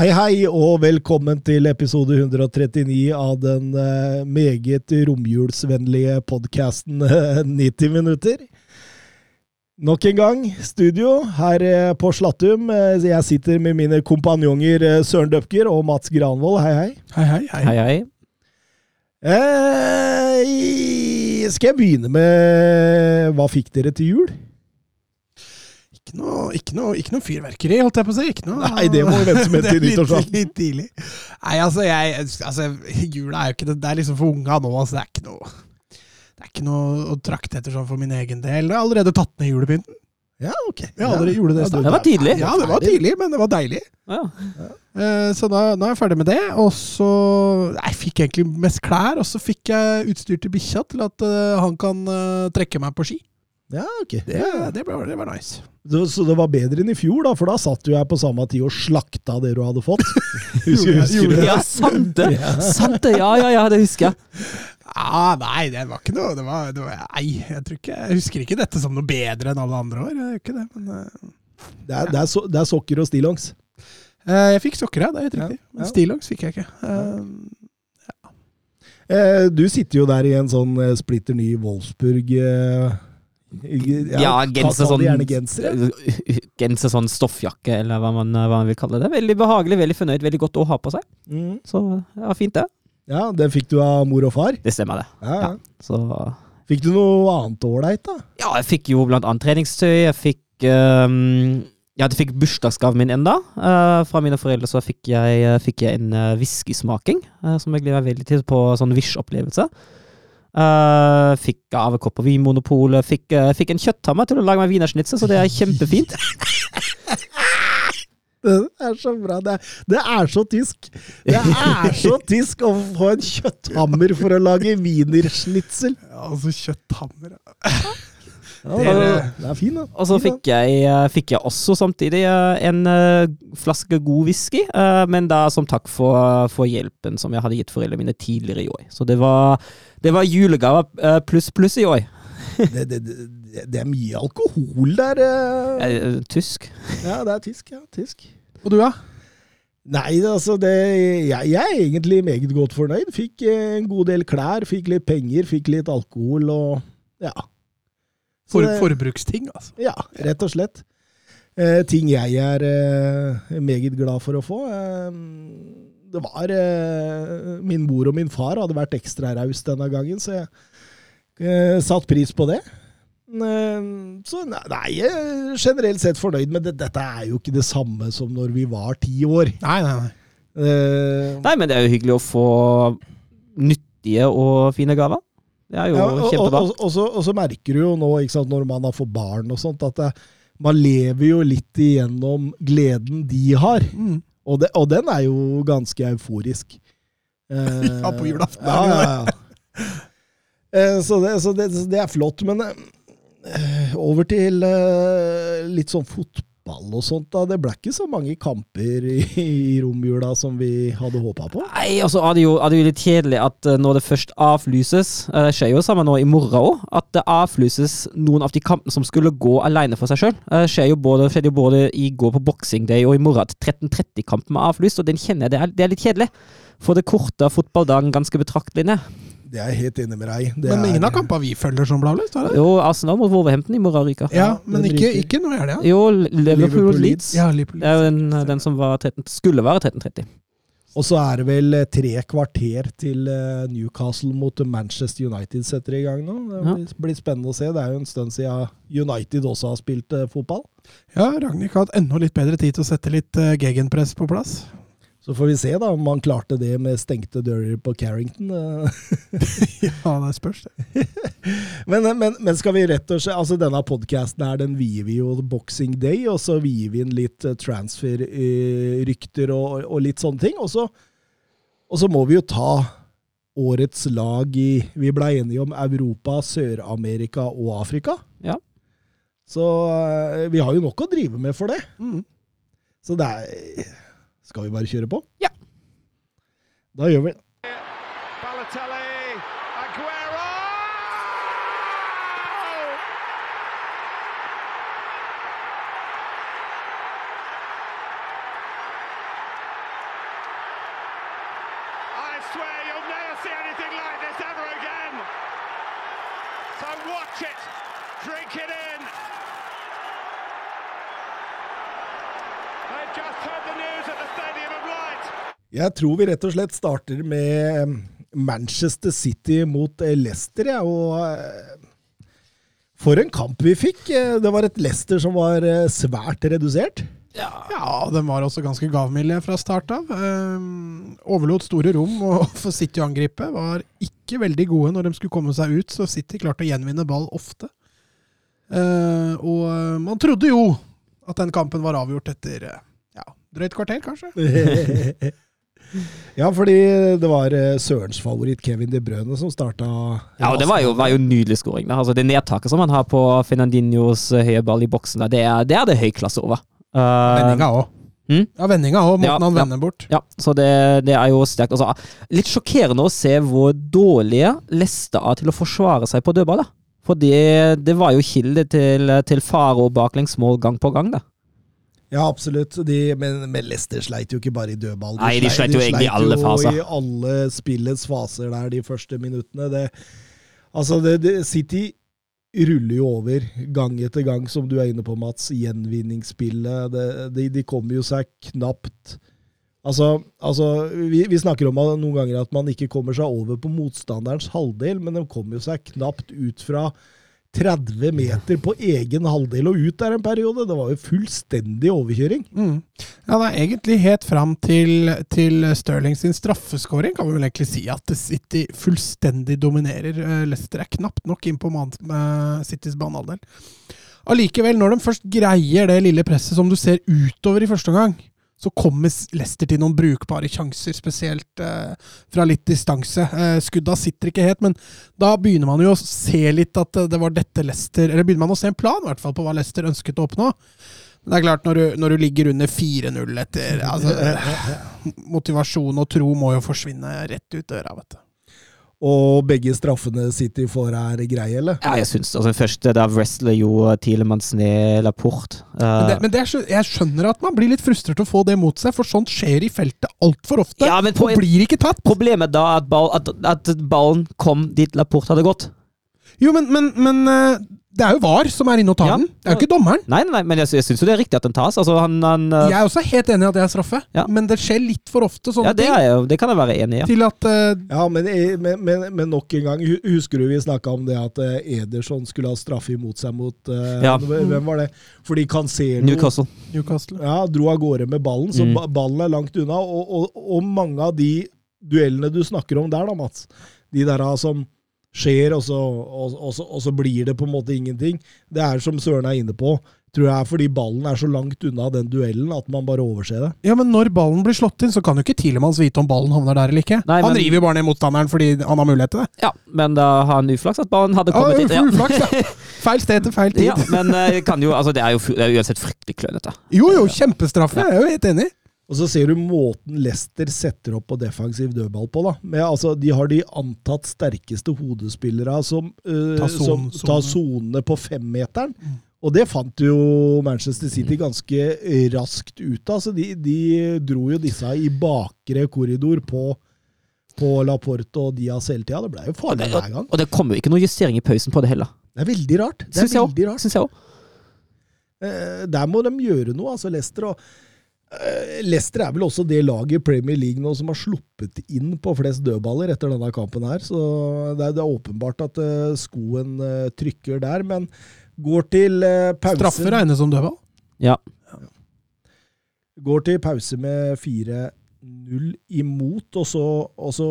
Hei, hei, og velkommen til episode 139 av den eh, meget romjulsvennlige podkasten 90 minutter. Nok en gang, studio her eh, på Slattum. Eh, Jeg sitter med mine kompanjonger eh, Søren Døpker og Mats Granvold. Hei, hei. Hei, hei, hei. Hei, hei. Eh, skal jeg begynne med Hva fikk dere til jul? Ikke noe, ikke, noe, ikke noe fyrverkeri, holdt jeg på å si. Ikke noe, Nei, det må vi vente med til litt- nyttårsaften. Litt tidlig. Nei, altså, jeg, altså, jula er jo ikke det, det er liksom for unga nå, altså, det er ikke noe Det er ikke noe å trakte etter sånn for min egen del. Jeg har allerede tatt ned julepynten. Ja, ok. Jeg har allerede gjorde det Ja. Det var tidlig. Ja, det var tidlig, men det var deilig. Ja. Eh, Så da, nå er jeg ferdig med det. Og så Jeg fikk egentlig mest klær, og så fikk jeg utstyr til bikkja til at eh, han kan eh, trekke meg på ski. Ja, ok. Det, det, ble, det var nice. Så så det var bedre enn i fjor, da, for da satt jo jeg på samme tid og slakta det du hadde fått. Husker, husker du det? ja, sant det! Sant det, ja, ja, ja, det husker jeg. Ah, nei, det var ikke noe det var, det var, Nei, jeg, ikke, jeg husker ikke dette som noe bedre enn alle andre år. Jeg gjør ikke det, men uh, Det er, det, er so, det er sokker og stillongs. Uh, Jeg fikk sokker, ja. Det er helt riktig. ja. Men stillongs fikk jeg ikke. Eh, Eh, du sitter jo der i en sånn splitter ny Wolfsburg eh, Ja, genser sånn genser. Sånn stoffjakke, eller hva man, hva man vil kalle det. Veldig behagelig, veldig fornøyd, veldig godt å ha på seg. Mm. Så ja, fint det. Ja, den fikk du av mor og far. Det stemmer, det. Ja, ja. Ja, så Fikk du noe annet ålreit, da? Ja, jeg fikk jo blant annet treningstøy. Jeg fikk um, Ja, jeg fikk bursdagsgaven min enda. Uh, fra mine foreldre så fikk jeg, eh, fikk jeg en uh, whiskysmaking, uh, som jeg gleder meg veldig til på sånn Wish-opplevelse. Eh, fikk avkopp på Vinmonopolet. Fikk, uh, fikk en kjøtthammer til å lage meg wienersnitzel, så det er kjempefint. Det er så bra. Det er, det er så tysk. Det er så tysk å få en kjøtthammer for å lage wienerschnitzel. ja, altså kjøtthammer. Ja, Det er- er fin, da. Og så fikk jeg, eh, fikk jeg også samtidig eh, en eh, flaske god whisky, men da som takk for, for hjelpen som jeg hadde gitt foreldrene mine tidligere i år. Så det var, det var julegave pluss pluss i år. det, det, det, det er mye alkohol der. Tysk. Ja, det er tysk. ja, tysk. Og du, da? Nei, altså det, jeg, jeg er egentlig meget godt fornøyd. Fikk en god del klær, fikk litt penger, fikk litt alkohol og ja. For, det- forbruksting, altså. Ja, rett og slett. Eh, ting jeg er eh, meget glad for å få. Eh, det var eh, Min mor og min far hadde vært ekstra raus denne gangen, så jeg eh, satt pris på det. Eh, så nei, jeg er generelt sett fornøyd, men det, dette er jo ikke det samme som når vi var ti år. Nei, nei, nei. Eh, Nei, men det er jo hyggelig å få nyttige og fine gaver. Det er jo Ja, kjempebra. og, og, så, og så merker du jo nå, ikke sant, når man har fått barn og sånt, at det, man lever jo litt igjennom gleden de har. Mm. Og, det, og den er jo ganske euforisk. Eh, Ja, på julaften Ja, er det jo ja, ja. Eh, så, det, så, det, så det er flott. Men eh, over til eh, litt sånn fotball og sånt. da. Det ble ikke så mange kamper i, i romjula som vi hadde håpa på. Nei, og så er det jo, er det jo litt kjedelig at eh, når det først avlyses eh, Det skjer jo samme nå i morgen òg, at det avlyses noen av de kampene som skulle gå alene for seg sjøl. Det skjer jo både, skjedde jo både i går på Boxing Day og i morgen at 13.30-kampen er avlyst, og den kjenner jeg det er, det er litt kjedelig. For det korte fotballdagen ganske betraktelig ned. Det er jeg helt enig med deg. Det Men ingen er- av kampene vi følger som det? Jo, Arsenal mot Wolverhampton i morgen ryker. Ja, Ja, men den ikke, ikke nå i helga. Jo, Liverpool Liverpool Leeds. Ja, Liverpool. Det er jo den, den som var 13, skulle være 13.30. Og så er det vel eh, tre kvarter til eh, Newcastle mot Manchester United setter i gang nå. Det blir, spennende å se. Det er jo en stund siden United også har spilt eh, fotball. Ja, Ragnhild har hatt enda litt bedre tid til å sette litt gegenpress på plass. Så får vi se da om han klarte det med stengte dører på Carrington. eh. Ja, det spørs, det. Men, men, men skal vi rett og slett Altså, denne podkasten her, den vier vi jo Boxing Day, og så vier vi inn litt eh, transfer-rykter og, og litt sånne ting. Og så, og så må vi jo ta årets lag i Vi blei enige om Europa, Sør-Amerika og Afrika. Ja. Så eh, vi har jo nok å drive med for det. Mm. Så det er Skal vi bare kjøre på? Ja. Da gjør vi det. Jeg tror vi rett og slett starter med eh, Manchester City mot eh, Leicester, ja, og eh, for en kamp vi fikk. Det var et Leicester som var svært redusert. Ja, de var også ganske gavmilde fra start av. Um, overlot store rom og for City å angripe. Var ikke veldig gode når de skulle komme seg ut, så City klarte å gjenvinne ball ofte. Uh, og man trodde jo at den kampen var avgjort etter ja, drøyt kvarter, kanskje. ja, fordi det var eh, Sørens favoritt Kevin De Brøne som starta Ja, og det var jo, var jo nydelig skåring. Altså, det nedtaket som han har på Fernandinhos eh, høye ball i boksen, det, er, det er det høy klasse over. Uh, Vendinga òg. Mm? Ja, vendinga òg, måten Ja, han ja. bort. Ja, så det, det er jo sterkt. Altså, litt sjokkerende å se hvor dårlige Leste er til å forsvare seg på dødball. da. For det, det var jo kilde til, til fare og baklengsmål gang på gang. da. Ja, absolutt. De, men, men Leicester sleit jo ikke bare i dødball. Nei, de sleit jo egentlig i alle faser. i alle spillets faser der de første minuttene. Det, altså, det, det, City ruller jo over gang etter gang, som du er inne på, Mats. Gjenvinningsspillet. Det, de, de kommer jo seg knapt Altså, altså vi, vi snakker om noen ganger at man ikke kommer seg over på motstanderens halvdel, men de kommer jo seg knapt ut fra 30 meter på egen halvdel og ut der en periode. Det var jo fullstendig overkjøring. Mm. Ja, det er egentlig helt fram til, til Stirling sin straffeskåring, kan vi vel egentlig si at City fullstendig dominerer. Eh, Leicester er knapt nok inn på eh, Citys banehalvdel. Allikevel, når de først greier det lille presset som du ser utover i første omgang, så kommer Leicester til noen brukbare sjanser, spesielt eh, fra litt distanse. Eh, skudda sitter ikke helt, men da begynner man jo å se litt at eh, det var dette Leicester Eller begynner man å se en plan i hvert fall på hva Leicester ønsket å oppnå. Men det er klart, når du, når du ligger under 4-0 etter altså, Motivasjon og tro må jo forsvinne rett ut døra, vet du. Og begge straffene City får, er greie, eller? Ja, jeg syns altså, først da wrestler jo Tilemanns ned Laporte. Men, Uh, det, men det er, jeg skjønner at man blir litt frustrert å få det mot seg, for sånt skjer i feltet altfor ofte. Ja, men på og blir ikke tatt. Problemet da er at, ball, at, at ballen kom dit Laporte hadde gått. Jo, men, men, men eh, det er jo VAR som er inne og tar Ja. den. Det er jo ikke dommeren. Nei, nei, nei, men jeg, jeg syns jo det er riktig at den tas. Altså, han, han, uh, Jeg er også helt enig i at det er straffe, Ja. men det skjer litt for ofte sånne ja, det, ting. er jo, det kan jeg være enig i. Ja. Til at uh... Ja, men, men, men, men nok en gang, husker du vi snakka om det at Ederson skulle ha straffe imot seg mot uh, Ja. Hvem var det? Fordi Cancelo Newcastle. Newcastle ja, dro av gårde med ballen, så Mm. ballen er langt unna. Og, og, og mange av de duellene du snakker om der, da, Mats, de der som som skjer, og så, og, og, så, og så blir det på en måte ingenting, det er som Søren er inne på, tror jeg er fordi ballen er så langt unna den duellen at man bare overser det. Ja, men når ballen blir slått inn, så kan jo ikke Tilemanns vite om ballen havner der eller ikke. Nei, han men- river jo bare ned motstanderen fordi han har mulighet til det. Ja, men da har han uflaks at ballen hadde Ja, kommet ja, full flaks, ja. Feil sted til feil tid. Ja, men eh, kan jo, altså, det er jo det er uansett fryktelig klønete. Jo, jo, kjempestraffe. Jeg er jo helt enig. Og så ser du måten Leicester setter opp på defensiv dødball på. da. Med, altså, de har de antatt sterkeste hodespillere som, uh, som tar sonene på femmeteren. Og det fant jo Manchester City ganske raskt ut av. så de, de dro jo disse i bakre korridor på, på Laporte og Diaz hele tida. Det ble jo farlig hver gang. og det kommer jo ikke noe justering i pausen på det heller. Det er veldig rart. Det er Syns veldig rart. Jeg òg. Eh, Der må de gjøre noe, altså Leicester. Og, eh, Leicester er vel også det laget i Premier League nå som har sluppet inn på flest dødballer etter denne kampen her. Så det er, det er åpenbart at eh, skoen eh, trykker der, men går til eh, pause. Straffe regnes som dødball. Ja. Går til pause med 4-0 imot, og så, og så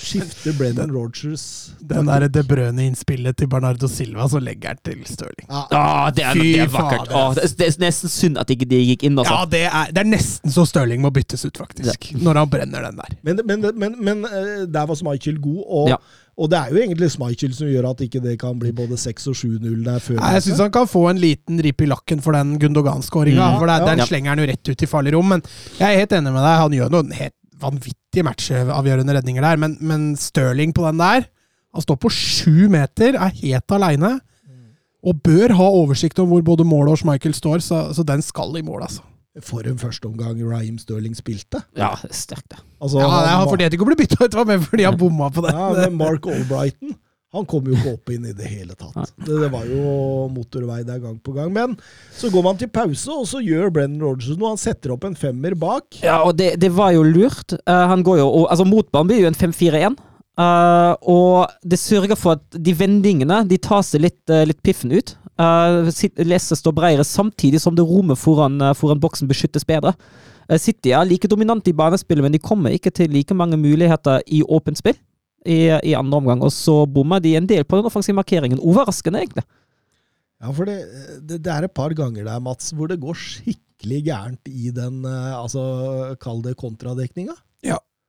skifter Brennan Rogers Den der De Brøne-innspillet til Bernardo Silva, så legger han til Stirling. ja, Ah, det, er, Fy det er vakkert. Ah, det, er- det er nesten synd at ikke det gikk inn, altså. Ja, det er, det er nesten så Stirling må byttes ut, faktisk. Når han brenner den der. Men, men, men, men eh, der var Schmeichel god, og, Ja. og det er jo egentlig Schmeichel som gjør at ikke det kan bli både 6 og 7-0 der før. Nei, jeg syns han kan få en liten ripe i lakken for den Gundogan-skåringa. Mm. For der, Ja. den slenger han jo rett ut i farlig rom. Men jeg er helt enig med deg, han gjør noe helt vanvittige matchavgjørende redninger der. Men, men Stirling på den der Han står på sju meter, er helt aleine. Og bør ha oversikt om hvor både målet og Schmeichel står, så, så den skal i mål, altså. For en førsteomgang Raheem Sterling spilte. Ja, det er sterkt, det. Altså, Ja, han Han fortjente ikke å bli bytta ut, var med fordi han bomma på det. Ja, men Mark Albrighton han kom jo ikke opp inn i det hele tatt. Det, det var jo motorvei der gang på gang. Men så går man til pause, og så gjør Brennan Rogers noe. Han setter opp en femmer bak. Ja, og det, det var jo lurt. Uh, han går jo, og, altså Motbanen blir jo en 5-4-1. Uh, og det sørger for at de vendingene de tar seg litt, uh, litt piffen ut. Uh, Leicester står bredere samtidig som det rommet foran, eh, foran boksen beskyttes bedre. Eh, City er like dominante i banespillet, men de kommer ikke til like mange muligheter i åpent spill i, i andre omgang. Og så bommer de en del på den offensive markeringen. Overraskende, egentlig. Ja, for det, det, det er et par ganger der, Mats, hvor det går skikkelig gærent i den eh, altså, Kall det kontradekninga.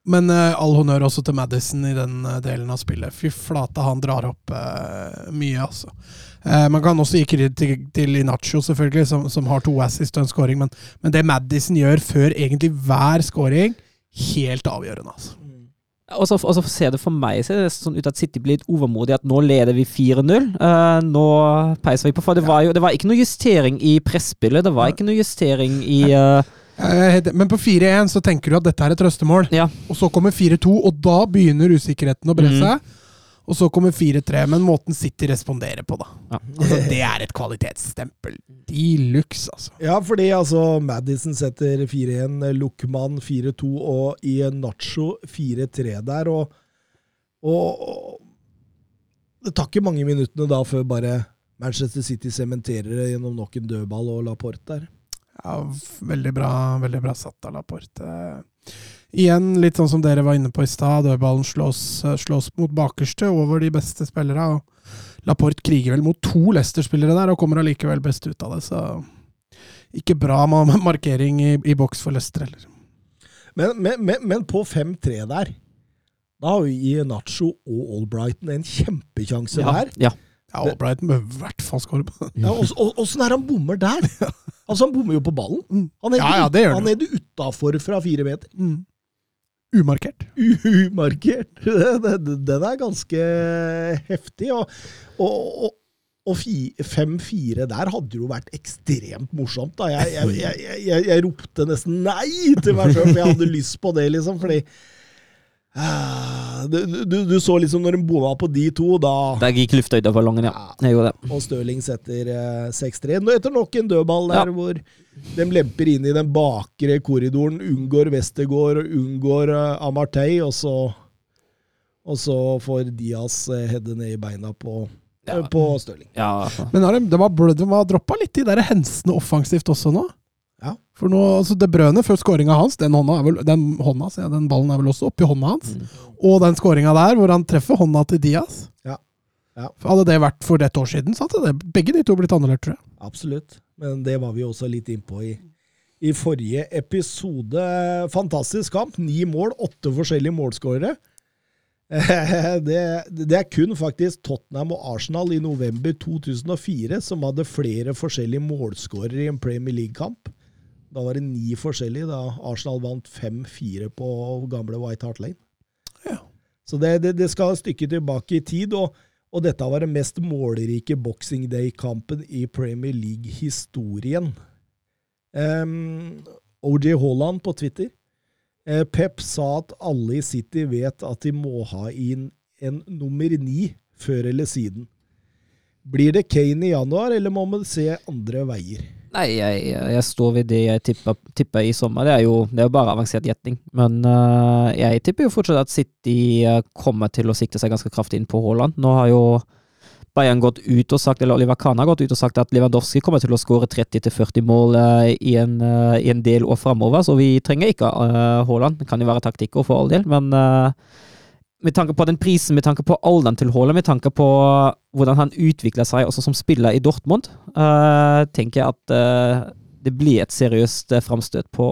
Men uh, all honnør også til Madison i den uh, delen av spillet. Fy flate, han drar opp uh, mye, altså. Eh, man kan også gi kreditt til, til Inacho, selvfølgelig, som, som har to assist og en scoring, men, men det Madison gjør før egentlig hver scoring, helt avgjørende, altså. Og så, og så ser det for meg ser det sånn ut at City blir litt overmodig. At nå leder vi 4-0. Uh, nå peiser vi på. For det var jo det var ikke noe justering i presspillet. Det var ikke noe justering i eh, Eh, Men på 4-1 så tenker du at dette er et trøstemål, Ja. og så kommer 4-2, og da begynner usikkerheten å bre seg. seg. Og så kommer 4-3, men måten City responderer på, da. Ja. Altså, det er et kvalitetsstempel de luxe, altså. Ja, fordi altså Madison setter 4-1, Luckman 4-2 og i Nacho 4-3 der. Og, og, og det tar ikke mange minuttene da før bare Manchester City sementerer det gjennom nok en dødball og Laporte der. Ja, veldig bra, veldig bra satt av Laporte. Igjen, litt sånn som dere var inne på i stad, dødballen slås, slås mot bakerste over de beste spillere. og Laporte kriger vel mot to Leicester-spillere der, og kommer allikevel best ut av det. Så ikke bra med markering i, i boks for Leicester heller. Men, men, men, men på 5-3 der, da har vi Nacho og Albrighton en kjempekjanse ja, der. ja. Ja, Albrighton bør i hvert fall skåre på Ja, Åssen er han bommer der? Altså, han bommer jo på ballen. Mm. Han er Ja, ja, det gjør han. han er utafor fra fire meter. mm. Umarkert. umarkert. Den er ganske heftig. Og, og, og, og 5-4 der hadde jo vært ekstremt morsomt. da. Jeg, jeg, jeg, jeg, jeg ropte nesten nei til meg sjøl, for jeg hadde lyst på det, liksom. fordi ah, du, du, du så liksom når de bomma på de to, da Der gikk lufta ut av ballongen, ja. Jeg gjorde det. og Stirling setter eh, 6-3. Nå Etter nok en dødball der Ja. hvor de lemper inn i den bakre korridoren, unngår Westergård og unngår uh, Amartey, og så, og så får Diaz uh, heade ned i beina på, Ja. eh, på Stirling. Ja, Men har de, de, var, blø- de var droppa litt de der hensene offensivt også nå. Ja. For nå, altså Det brødene før skåringa hans, den hånda, er vel, den, hånda den ballen er vel også oppi hånda hans. Mm. Og den skåringa der, hvor han treffer hånda til Diaz. Ja. Ja. Hadde det vært for et år siden, så hadde det, begge de to blitt annullert, tror jeg. Absolutt. Men det var vi også litt innpå i, i forrige episode. Fantastisk kamp. Ni mål, åtte forskjellige målskårere. Eh, Det, det er kun faktisk Tottenham og Arsenal i november 2004 som hadde flere forskjellige målskårere i en Premier League-kamp. Da var det ni forskjellige, da Arsenal vant 5-4 på gamle White Hart Lane. Ja. Så det, det, det skal et stykke tilbake i tid, og, og dette var den mest målrike Boxing Day-kampen i Premier League-historien. Um, OJ Haaland på Twitter. Uh, Pep sa at alle i City vet at de må ha inn en nummer ni før eller siden. Blir det Kane i januar, eller må man se andre veier? Nei, jeg, jeg står ved det jeg tippa i sommer. Det er jo det er bare avansert gjetning. Men uh, jeg tipper jo fortsatt at City øh, kommer til å sikte seg ganske kraftig inn på Haaland. Nå har jo Bayern gått ut og sagt, eller Oliver Kahn har gått ut og sagt at Lewandowski kommer til å skåre 30-40 mål uh, i, en, uh, i en del år framover, så vi trenger ikke Haaland. Det kan jo være taktikker for all del, men uh, med tanke på den prisen, med tanke på alderen til Haaland, med tanke på hvordan han utvikler seg også som spiller i Dortmund, uh, tenker jeg at det blir et seriøst framstøt på,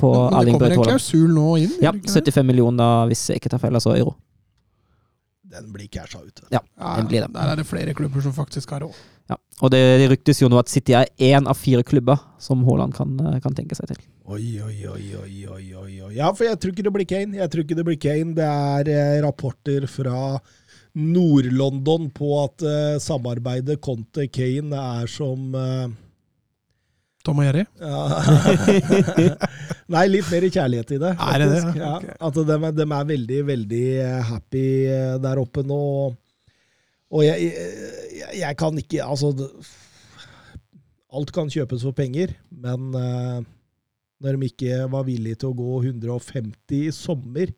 på Men det kommer en klausul nå inn? Ja, gjør det ikke det? 75 millioner hvis jeg ikke tar feil, altså euro. Den blir casha ut. Ja, Ja, det blir det. Der er det flere klubber som faktisk har råd. Ja. Og det, det ryktes jo nå at City er én av fire klubber som Haaland kan, kan tenke seg til. Oi, oi, oi, oi, oi, oi, oi. Ja, for jeg tror ikke det blir Kane. Jeg tror ikke det blir Kane. Det er eh, rapporter fra Nord-London på at eh, samarbeidet Conte-Kane er som eh, Tom og Jerry? ja. Nei, litt mer kjærlighet i det. Er det det? Ja, okay. at de, de er veldig, veldig eh, happy eh, der oppe nå. Og jeg, jeg, jeg kan ikke Altså Alt kan kjøpes for penger, men uh, når de ikke var villige til å gå 150 i sommer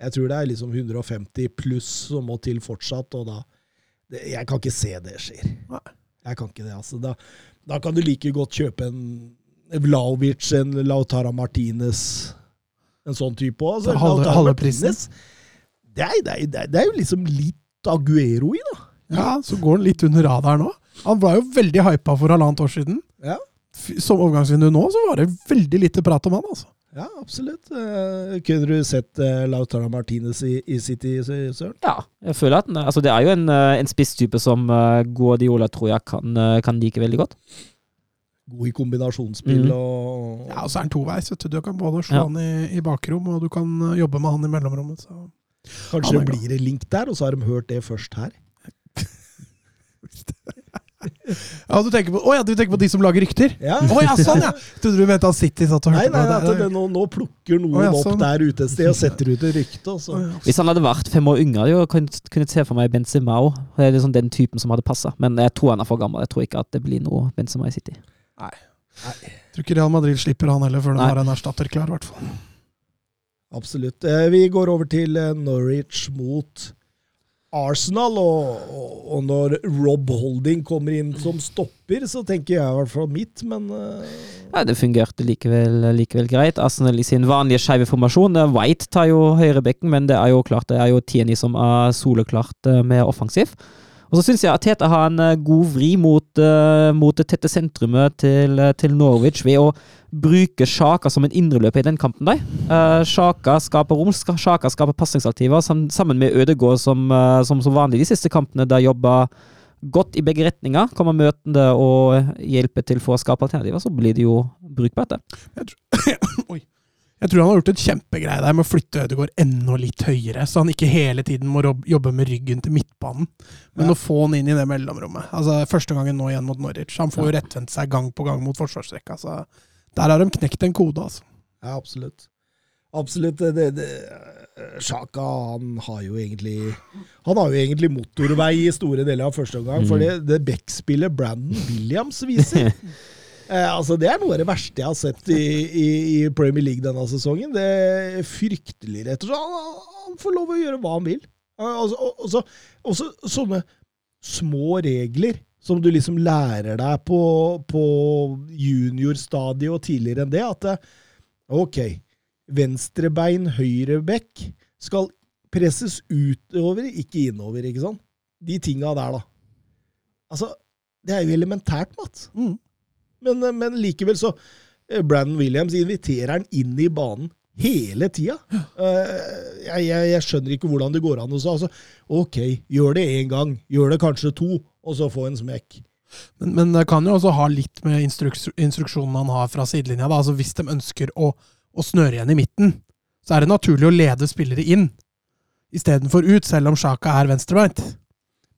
Jeg tror det er liksom 150 pluss som må til fortsatt, og da det, Jeg kan ikke se det skjer. Jeg kan ikke det, altså. Da, da kan du like godt kjøpe en Vlaovic, en Lautara Martinez, en sånn type òg. Altså, halve- prisen? Det er, det, er, det er- det er jo liksom litt Aguero i, da. Ja, så går han litt under radaren nå. Han var jo veldig hypa for halvannet år siden. Ja. Som overgangsvindu nå, så var det veldig lite prat om han, altså. Ja, absolutt. Eh, kunne du sett uh, Lautara Martinez i, i City, Søren? Ja, jeg føler at altså det er jo en, eh, en spisstype som eh, Guardiola tror jeg kan, eh, kan like veldig godt. God i kombinasjonsspill Mm. og Ja, og så er han toveis. Du Du kan både slå Ja. han i, i bakrom, og du kan eh, jobbe med han i mellomrommet. Så. Kanskje det blir en link der, og så har de hørt det først her. Ja, du tenker på, å ja, du tenker på de som lager rykter? Ja. Oh, ja, sånn ja! Trodde du mente at City satt og Nei, hørte nei, på at det. det, nå, nå plukker noen oh, ja, opp sånn. der ute et sted og setter ut et rykte. Og så. Hvis han hadde vært fem år yngre, jeg kunne kunnet se for meg Benzema òg. Det er liksom den typen som hadde passa. Men jeg tror han er for gammel. Jeg tror ikke at det blir noe Benzema i City. Tror ikke Real Madrid slipper han heller før de Nei. har en erstatter klar, i hvert fall. Absolutt. Eh, Vi går over til eh, Norwich mot Arsenal, og, og, når Rob Holding kommer inn som stopper, så tenker jeg i hvert fall mitt, men eh, Ja, det fungerte likevel, likevel greit. Arsenal i sin vanlige skeive formasjon. White tar jo høyrebekken, men det er jo klart det er jo Tieni som er soleklart mer offensiv. Og så syns jeg at Teta har en eh, god vri mot, uh, mot det tette sentrumet til, eh, til Norwich ved å bruke Sjaka som en indreløper i den kampen. Uh, Sjaka skaper rom, Sjaka skaper pasningsaktiver, sammen med Ødegaard som, uh, som som vanlig de siste kampene der jobber godt i begge retninger. Kommer møtende og hjelper til for å skape alternativer, så blir det jo brukbart, det. Jeg tror, Oi. Jeg tror han har gjort et kjempegreie der med å flytte Ødegaard enda litt høyere, så han ikke hele tiden må jobbe med ryggen til midtbanen, men Ja. å få han inn i det mellomrommet. Altså Første gangen nå igjen mot Norwich. Han får jo rettvendt seg gang på gang mot forsvarsrekka, så der har de knekt en kode, altså. ja, absolutt. Absolutt. Det, det, Sjaka han har jo egentlig Han har jo egentlig motorvei i store deler av første omgang, for det, det backspillet Brandon Williams viser Eh, altså Det er noe av det verste jeg har sett i, i, i Premier League denne sesongen. Det er fryktelig, rett og slett. Han, han får lov å gjøre hva han vil. Eh, Altså, og- og også sånne små regler som du liksom lærer deg på, på juniorstadiet og tidligere enn det. At ok, venstrebein, høyrebekk skal presses utover, ikke innover, ikke sant? De tinga der, da. Altså, det er jo elementært, Mats. Mm. Men, men likevel så eh, Brandon Williams inviterer han inn i banen hele tida. Eh, Jeg, jeg, jeg skjønner ikke hvordan det går an. å Altså, ok, gjør det én gang, gjør det kanskje to, og så få en smekk. Men, men det kan jo også ha litt med instruks, instruksjonen han har fra sidelinja. Da. Altså Hvis de ønsker å, å snøre igjen i midten, så er det naturlig å lede spillere inn istedenfor ut, selv om Sjaka er venstrebeint.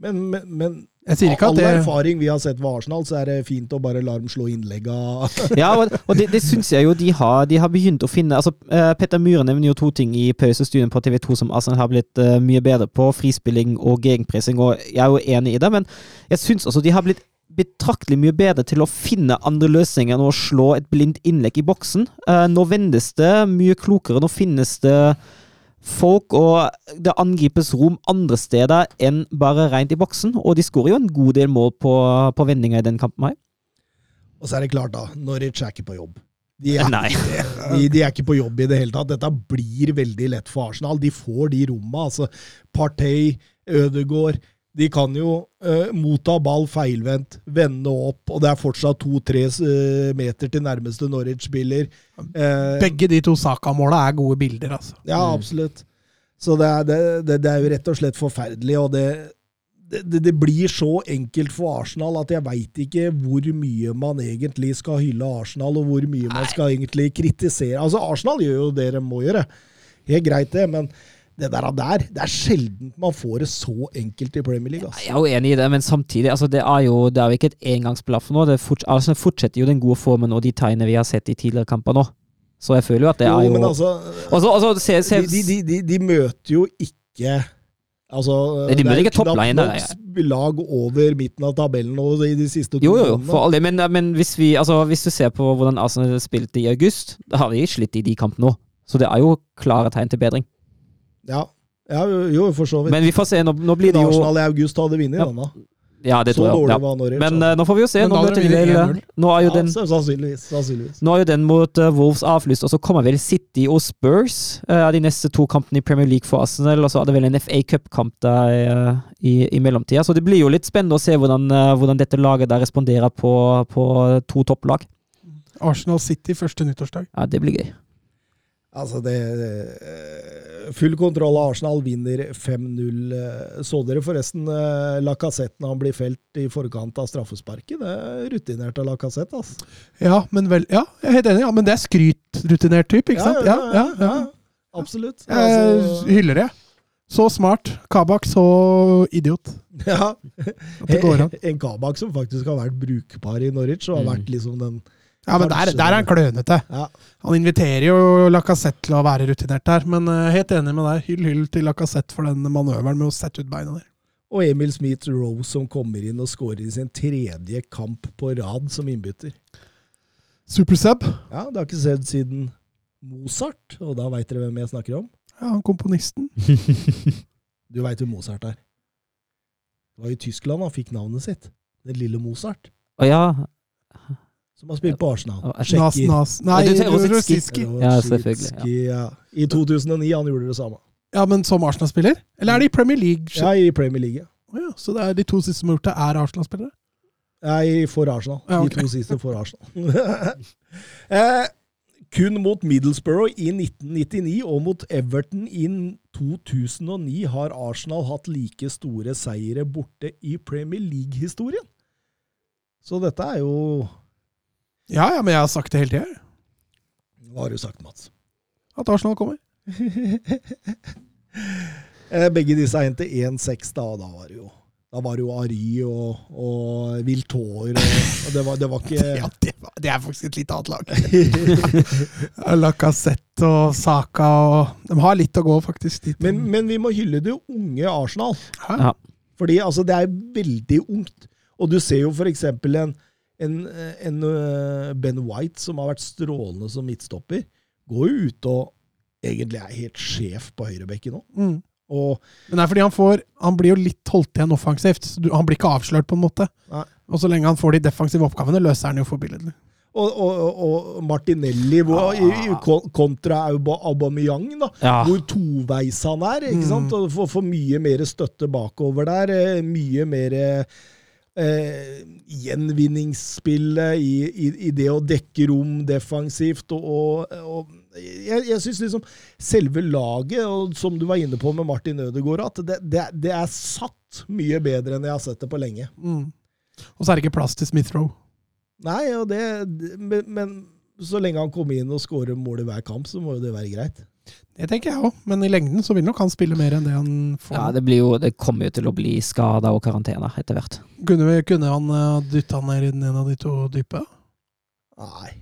Men, men, men Jeg sier ikke at det erfaring vi har sett ved Arsenal, så er det fint å bare la dem slå innlegga. Ja, og det, det syns jeg jo de har. De har begynt å finne altså, uh, Petter Myhre nevner jo to ting i pausestudien på TV2 som Arsenal har blitt uh, mye bedre på. Frispilling og gegenpressing, og jeg er jo enig i det, men jeg syns også de har blitt betraktelig mye bedre til å finne andre løsninger enn å slå et blindt innlegg i boksen. Uh, nå vendes det mye klokere. Nå finnes det folk, og det angripes rom andre steder enn bare rent i boksen. Og de skårer jo en god del mål på, på vendinger i den kampen her. Og så er det klart, da. Norwich er ikke på jobb. De er, Nei. de, de er ikke på jobb i det hele tatt. Dette blir veldig lett for Arsenal. De får de romma. Altså, Partey, Ødegaard De kan jo eh, motta ball feilvendt, vende opp, og det er fortsatt to-tre eh, meter til nærmeste Norwich-spiller. Eh, Begge de to Saka-måla er gode bilder, altså. Ja, absolutt. Så det er, det, det, det er jo rett og slett forferdelig, og det, det, det blir så enkelt for Arsenal at jeg veit ikke hvor mye man egentlig skal hylle Arsenal, og hvor mye man skal egentlig kritisere. Altså, Arsenal gjør jo det de må gjøre. Helt greit, det, men det der, der det er sjelden man får det så enkelt i Premier League. Altså. Jeg er jo enig i det, men samtidig altså det er jo det er jo ikke et engangsblaff nå. Det fort, Arsenal fortsetter jo den gode formen og de tegnene vi har sett i tidligere kamper nå. Så jeg føler jo at det er Jo, jo men altså, også, altså se, se, de, de, de, de møter jo ikke Altså, de det er ikke knapt nok lag over midten av tabellen nå i de siste to Jo, jo, jo, for all. Men, men hvis, vi, altså, hvis du ser på hvordan Arsenal spilte i august, da har de slitt i de kampene nå. Så det er jo klare tegn til bedring. Ja, ja jo, for så vidt. Men vi får se. Nå, nå blir det jo Arsenal i august hadde vunnet Ja. denne. Ja, det Så tror jeg. dårlig var Norwich. Men eh, nå får vi jo se. Nå, møter de vel, nå er jo den sannsynligvis. sannsynligvis. Nå er jo den mot uh, Wolves avlyst, og så kommer vel City og Spurs eh, av de neste to kampene i Premier League for Arsenal, og så er det vel en FA Cup-kamp der uh, i, i mellomtida. Så det blir jo litt spennende å se hvordan, hvordan dette laget der responderer på, på to topplag. Arsenal City første nyttårsdag. Ja, det blir gøy. Altså, det eh, Full kontroll av Arsenal vinner 5-0. eh, Så dere forresten la Lacassette når han blir felt i forkant av straffesparket? Det er rutinert av Lacassette, altså. Ja, men vel, ja, jeg er helt enig. Ja, men det er skrytrutinert type, ikke sant? Ja, ja, ja. Absolutt. Jeg Altså, hyller det. Så smart. Kabak, så idiot. ja. At det går an. En Kabak som faktisk har vært brukbar i Norwich, og har Mm. vært liksom den Ja, men der, der er han klønete. Ja. Han inviterer jo Lacassette til å være rutinert der, men eh, helt enig med deg. Hyll, hyll til Lacassette for den manøveren med å sette ut beina der. Og Emil Smith Rose som kommer inn og skårer i sin tredje kamp på rad som innbytter. Supersub. Ja, det har ikke sett siden Mozart, og da veit dere hvem jeg snakker om? Ja, han komponisten. Du veit hvem Mozart er? Det var i Tyskland han fikk navnet sitt. Den lille Mozart. Å ja. Som har spilt på Arsenal. Nas, nas. Nei, Rosicki. Ja, selvfølgelig, ja. ja. I 2009 han gjorde det samme. Ja, men som Arsenal-spiller? Eller er det i Premier League? Ja, i Premier League. Oh, ja, så det er de to siste som har gjort det, er Arsenal-spillere? Nei, for Arsenal. Ja, okay. De to siste for Arsenal. eh, kun mot Middlesbrough i 1999 og mot Everton i 2009 har Arsenal hatt like store seire borte i Premier League-historien. Så dette er jo Ja, ja, men jeg har sagt det hele tida. Hva har du sagt, Mats? At Arsenal kommer. Eh, Begge disse er endte 1-6, da, da var det jo da var det jo Ari og, og Viltår, og, og det, var, det var ikke Ja, det, var, det er faktisk et litt annet lag. Lacassette og Saka og De har litt å gå, faktisk. Dit. men, men vi må hylle det unge Arsenal. Hæ? Ja. Fordi altså, det er veldig ungt. Og du ser jo for eksempel en, en, en øh, Ben White, som har vært strålende som midtstopper, går jo ut og egentlig er helt sjef på høyrebekken nå. Mm. Og Men det er fordi han får Han blir jo litt holdt igjen offensivt. så du- Han blir ikke avslørt, på en måte. Nei. Og så lenge han får de defensive oppgavene, løser han jo forbilledlig. og, og, og, Martinelli hvor, i, i, kontra Aubameyang, da, Ja. hvor toveis han er. ikke Mm. sant? Og får, får mye mer støtte bakover der. eh, Mye mer eh, gjenvinningsspillet i, i, i det å dekke rom defensivt. Og, og, og jeg, jeg syns liksom selve laget, og som du var inne på med Martin Ødegaard, at det, det, det er satt mye bedre enn jeg har sett det på lenge. Mm. Og så er det ikke plass til Smith-Roe. Nei, og det, det- men, men så lenge han kommer inn og skårer mål i hver kamp, så må jo det være greit. Det tenker jeg òg, men i lengden så vil nok han spille mer enn det han får. ja, det, blir jo, det kommer jo til å bli skada og karantene etter hvert. kunne, vi, kunne han dytta han ned i den ene av de to dype? Nei.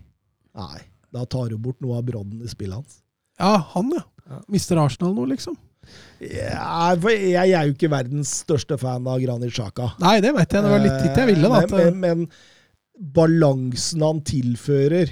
Nei. Da tar du bort noe av brodden i spillet hans. Ja, han, ja. Ja. Mister Arsenal nå, liksom? Ja, for jeg er jo ikke verdens største fan av Granit Xhaka. Nei, det vet jeg. Det var litt dit jeg ville. da. Men, men, men balansen han tilfører,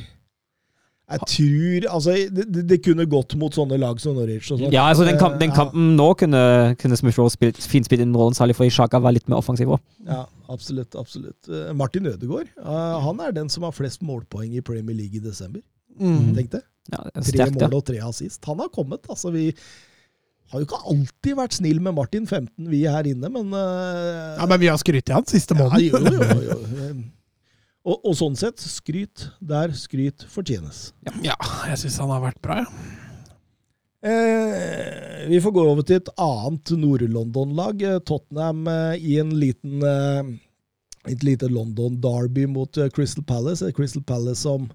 Jeg tror Altså, det, det- kunne gått mot sånne lag som Norwich og sånt. Ja, altså den, kamp, den kampen kampen nå kunne, kunne Smith Rowe spilt, fint spilt inn rollen, særlig fordi Sjaka var litt mer offensiv òg. Ja, absolutt. absolutt. Eh, Martin Ødegaard, eh, han er den som har flest målpoeng i Premier League i desember. Mm. Tenk det. Ja, det er Tre sterkt, ja. mål og tre assist. Han har kommet. altså vi har jo ikke alltid vært snill med Martin 15, vi her inne, men uh, Ja, men vi har skrytt i han siste ja, måneden. jo, jo, jo, jo. Og, og sånn sett, skryt der skryt fortjenes. Ja, jeg syns han har vært bra, ja. Eh, vi får gå over til et annet Nord-London-lag. Eh, Tottenham eh, i en liten eh, et lite London-derby mot eh, Crystal Palace. Et Crystal Palace som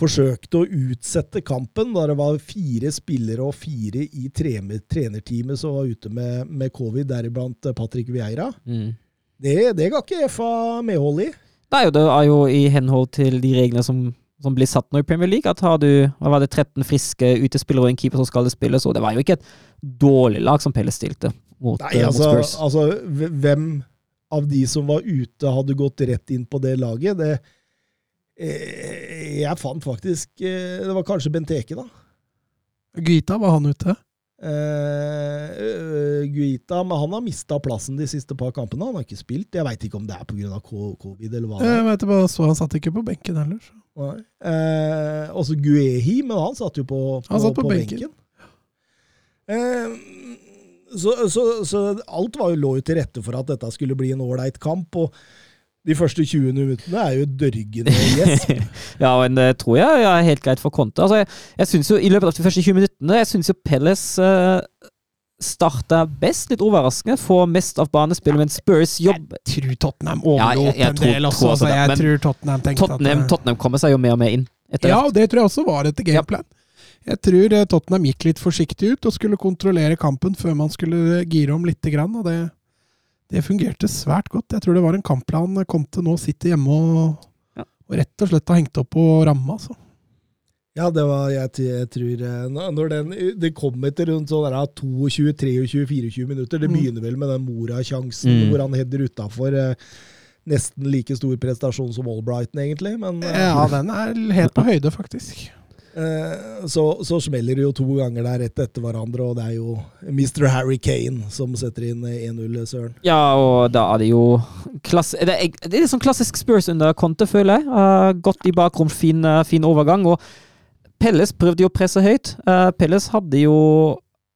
forsøkte å utsette kampen da det var fire spillere og fire i trener, trenerteamet som var ute med, med covid, deriblant eh, Patrick Vieira. Mm. Det, det ga ikke FA medhold i. Det er, jo, det er jo i henhold til de reglene som, som blir satt nå i Premier League, at har du hva var det, 13 friske utespillere og en keeper som skal det spilles, og det var jo ikke et dårlig lag som Pelle stilte mot, Nei, altså, mot altså, Spurs. altså hvem av de som var ute, hadde gått rett inn på det laget? Det, eh, jeg fant faktisk eh, Det var kanskje Benteke, da. Guita, var han ute? Øh, Guita, men han har mista plassen de siste par kampene. Han har ikke spilt. Jeg veit ikke om det er pga. covid eller hva. det Jeg er. vet bare, så Han satt ikke på benken heller. Eh, også Guehi, men han satt jo på, på, Han satt på på benken. benken. Uh, så, så, så alt var jo, lå jo til rette for at dette skulle bli en ålreit kamp. og de første 20 minuttene er jo dørgende gjesp. ja, men det tror jeg er helt greit for Conte. Altså, jeg, jeg synes jo I løpet av de første 20 minuttene jeg synes jo Pelles uh, starta best, litt overraskende. Får mest av banespillet, men Spurs jobb Jeg tror Tottenham Ja, overlot ja, en tror- del også. Altså, jeg tror Tottenham tenkte Tottenham, at eh, Tottenham kommer seg jo mer og mer inn. Etter Ja, og det tror jeg også var etter gameplan. Jeg tror eh, Tottenham gikk litt forsiktig ut og skulle kontrollere kampen før man skulle gire om lite grann, og det, det fungerte svært godt. Jeg tror det var en kampplan Conte nå sitter hjemme og, Ja. og rett og slett har hengt opp på ramma. Altså. Ja, det var Jeg, jeg tror eh, når- den Det kom etter rundt sånn der 22, 23, 24 minutter. Det Mm. begynner vel med den Mora-sjansen Mm. hvor han header utafor. Eh, nesten like stor prestasjon som Albrighton, egentlig. Men eh, Ja, den er helt på høyde, faktisk. Eh, så, så smeller det jo to ganger der rett etter hverandre, og det er jo Mr. Harry Kane som setter inn eh, 1-0, Søren. Ja, og da er det jo klass det, er, det er sånn klassisk Spurs under Conte, føler jeg. Godt i bakrom, fin, eh, fin overgang. Og Pelles prøvde jo å presse høyt. Pelles hadde jo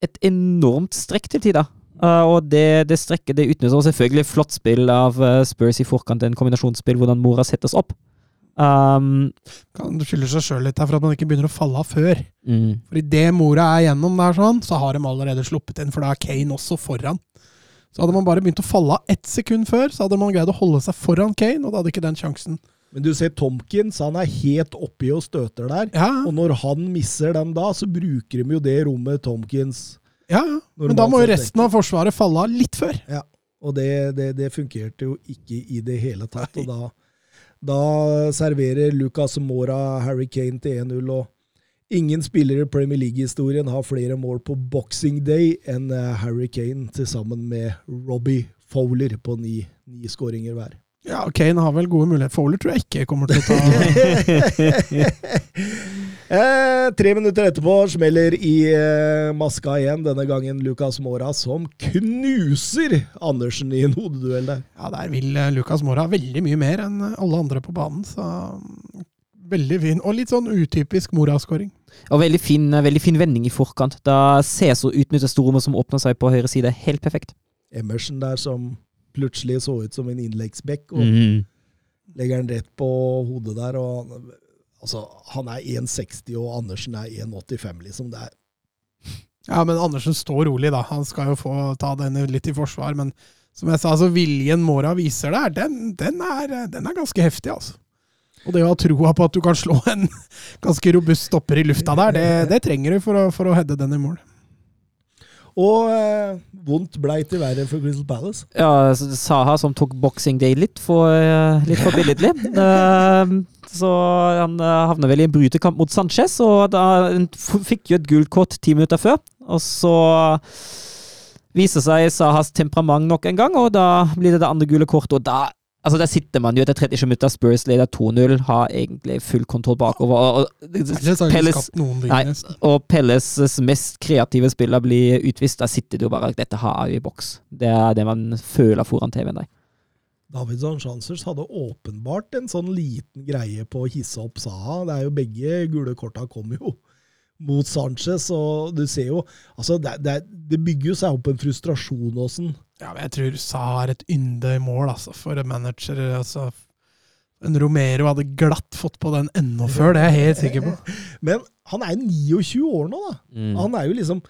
et enormt strekk til tider. Uh, og det, det strekket det utnytter selvfølgelig flott spill av uh, Spurs i forkant, en kombinasjonsspill hvordan Mora settes opp. Um, Kan du skylder seg sjøl litt her for at man ikke begynner å falle av før. mm, For idet Mora er gjennom der, sånn, så har de allerede sluppet inn, for da er Kane også foran. Så hadde man bare begynt å falle av ett sekund før, så hadde man greid å holde seg foran Kane, og da hadde ikke den sjansen. Men du ser Tomkins, han er helt oppi og støter der. Ja, Og når han misser den da, så bruker de jo det rommet Tomkins ja, ja. Men da må jo resten av Forsvaret falle av litt før. Ja. Og det, det, det fungerte jo ikke i det hele tatt. Og da, da serverer Lucas Mora Harry Kane til 1-0. Og ingen spillere i Premier League-historien har flere mål på Boxing Day enn eh, Harry Kane, til sammen med Robbie Fowler på ni, ni skåringer hver. Ja, Kane har vel gode muligheter. Fowler tror jeg ikke kommer til å ta eh, tre minutter etterpå smeller i eh, maska igjen, denne gangen Lucas Mora, som knuser Andersen i en hodeduell der. Ja, der vil eh, Lucas Mora veldig mye mer enn eh, alle andre på banen, så mm, Veldig fin. Og litt sånn utypisk Mora-skåring. og veldig fin, veldig fin vending i forkant. Da Cæsar utnytter storrommet som åpner seg på høyre side, helt perfekt. Emerson der som plutselig så ut som en innleggsbekk, og Mm. legger den rett på hodet der. og han, altså, han er 1,60, og Andersen er 1,85, liksom. Det er Ja, men Andersen står rolig, da. Han skal jo få ta denne litt i forsvar. Men som jeg sa, altså viljen Mora viser der, den, den, er, den er ganske heftig, altså. Og det å ha troa på at du kan slå en ganske robust stopper i lufta der, det, det trenger du for å, for å heade den i mål. Og eh, vondt blei til verre for Crystal Palace. Ja, Saha som tok Boxing Day litt for, eh, litt for billedlig. uh, så han eh, havna vel i en brytekamp mot Sanchez, og da han fikk jo et gult kort ti minutter før. Og så viser seg Sahas temperament nok en gang, og da blir det det andre gule kortet, og da Altså Der sitter man jo etter 37 minutter, Spurs leder 2-0, har egentlig full kontroll bakover. Og, og, Pelles, nei, og Pelles mest kreative spiller blir utvist. Da sitter du bare Dette har jeg i boks. Det er det man føler foran TV-en der. David Chancers hadde åpenbart en sånn liten greie på å hisse opp Saha. Det er jo begge gule korta kom jo mot Sanchez, og du ser jo altså det, det, det bygger jo seg opp en frustrasjon Åsen. Ja, men jeg tror USA er et ynde i mål, altså, for en manager. Altså, en Romero hadde glatt fått på den enda før, det er jeg helt sikker på. Men han er 29 år nå, da. Mm. Han er jo liksom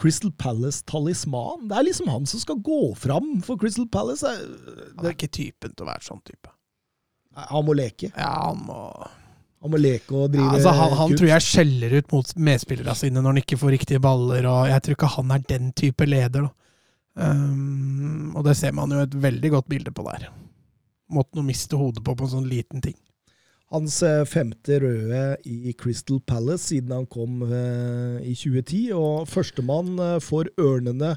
Crystal Palace-talisman. Det er liksom han som skal gå fram for Crystal Palace. Han er ikke typen til å være sånn type. Han må leke. Ja, han må Han må leke og ja, drive altså, Han, han tror jeg skjeller ut mot medspillerne sine når han ikke får riktige baller, og jeg tror ikke han er den type leder. da. Um, og det ser man jo et veldig godt bilde på der. Måtte nå miste hodet på på en sånn liten ting. Hans eh, femte røde i Crystal Palace siden han kom uh, i 2010, og førstemann uh, for Ørnene